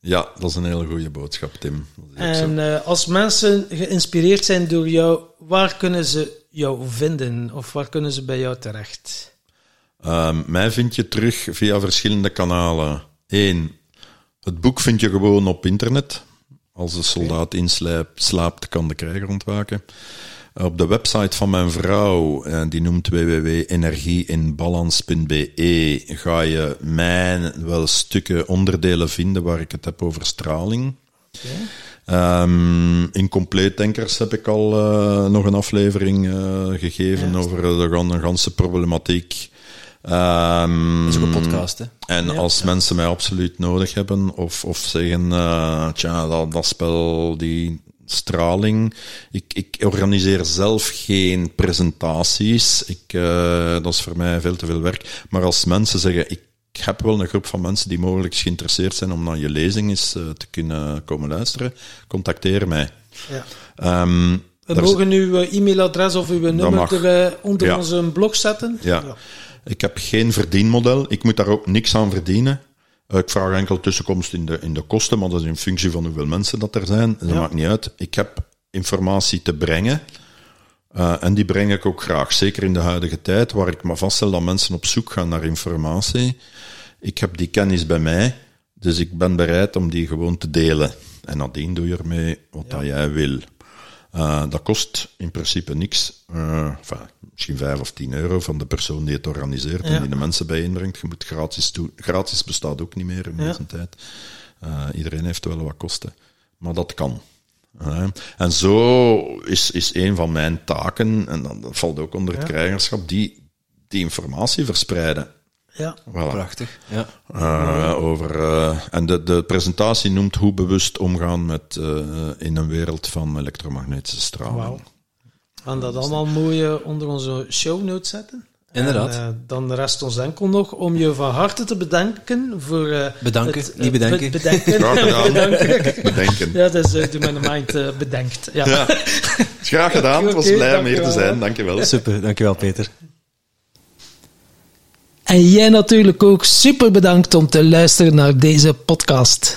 Ja, dat is een hele goede boodschap, Tim. En eh, als mensen geïnspireerd zijn door jou, waar kunnen ze jou vinden? Of waar kunnen ze bij jou terecht? Ehm, mij vind je terug via verschillende kanalen. Eén, het boek vind je gewoon op internet. Als de soldaat inslaapt, slaapt, kan de krijger ontwaken. Op de website van mijn vrouw, eh, die noemt www.energieinbalans.be, ga je mijn wel stukken onderdelen vinden waar ik het heb over straling. Ehm, in Compleet Denkers heb ik al eh, nog een aflevering eh, gegeven over de gan- ganse problematiek. Ehm, Dat is ook een podcast, hè? en als mensen mij absoluut nodig hebben, of, of zeggen, eh, tja, dat, dat spel, die straling. Ik, ik organiseer zelf geen presentaties. Ik, eh, dat is voor mij veel te veel werk. Maar als mensen zeggen, ik heb wel een groep van mensen die mogelijk geïnteresseerd zijn om naar je lezing eens eh, te kunnen komen luisteren, contacteer mij. Ja. Ehm, We mogen uw eh, e-mailadres of uw nummer er onder Ja. onze blog zetten. Ja. Ik heb geen verdienmodel. Ik moet daar ook niks aan verdienen. Eh, Ik vraag enkel tussenkomst in de, in de kosten, maar dat is in functie van hoeveel mensen dat er zijn. Dat maakt niet uit. Ik heb informatie te brengen. eh, en die breng ik ook graag. Zeker in de huidige tijd, waar ik me vaststel dat mensen op zoek gaan naar informatie. Ik heb die kennis bij mij, dus ik ben bereid om die gewoon te delen. En nadien doe je ermee wat dat jij wil. Eh, dat kost in principe niks. Eh, enfin, misschien 5 of 10 euro van de persoon die het organiseert en Ja. die de mensen bijeenbrengt. Je moet gratis doen. Gratis bestaat ook niet meer in Ja. deze tijd. Eh, iedereen heeft wel wat kosten. Maar dat kan. En zo is, is een van mijn taken, en dat, dat valt ook onder het krijgerschap, die, die informatie verspreiden. Ja. Voilà. Prachtig. Ja. Eh, over, eh, en de, de presentatie noemt hoe bewust omgaan met, eh, in een wereld van elektromagnetische straling. Wauw. We gaan dat allemaal mooi onder onze show notes zetten. Inderdaad. En, eh, dan rest ons enkel nog om je van harte te bedanken voor... eh, Bedanken, het, eh, niet bedenken. be- bedenken. Graag gedaan. bedanken. Bedenken. Ja, dat is uh, Doe Mijn Mind bedenkt. Ja. Ja. Graag gedaan. Het was blij om hier te zijn. Dankjewel. Super, dankjewel Peter. En jij natuurlijk ook super bedankt om te luisteren naar deze podcast.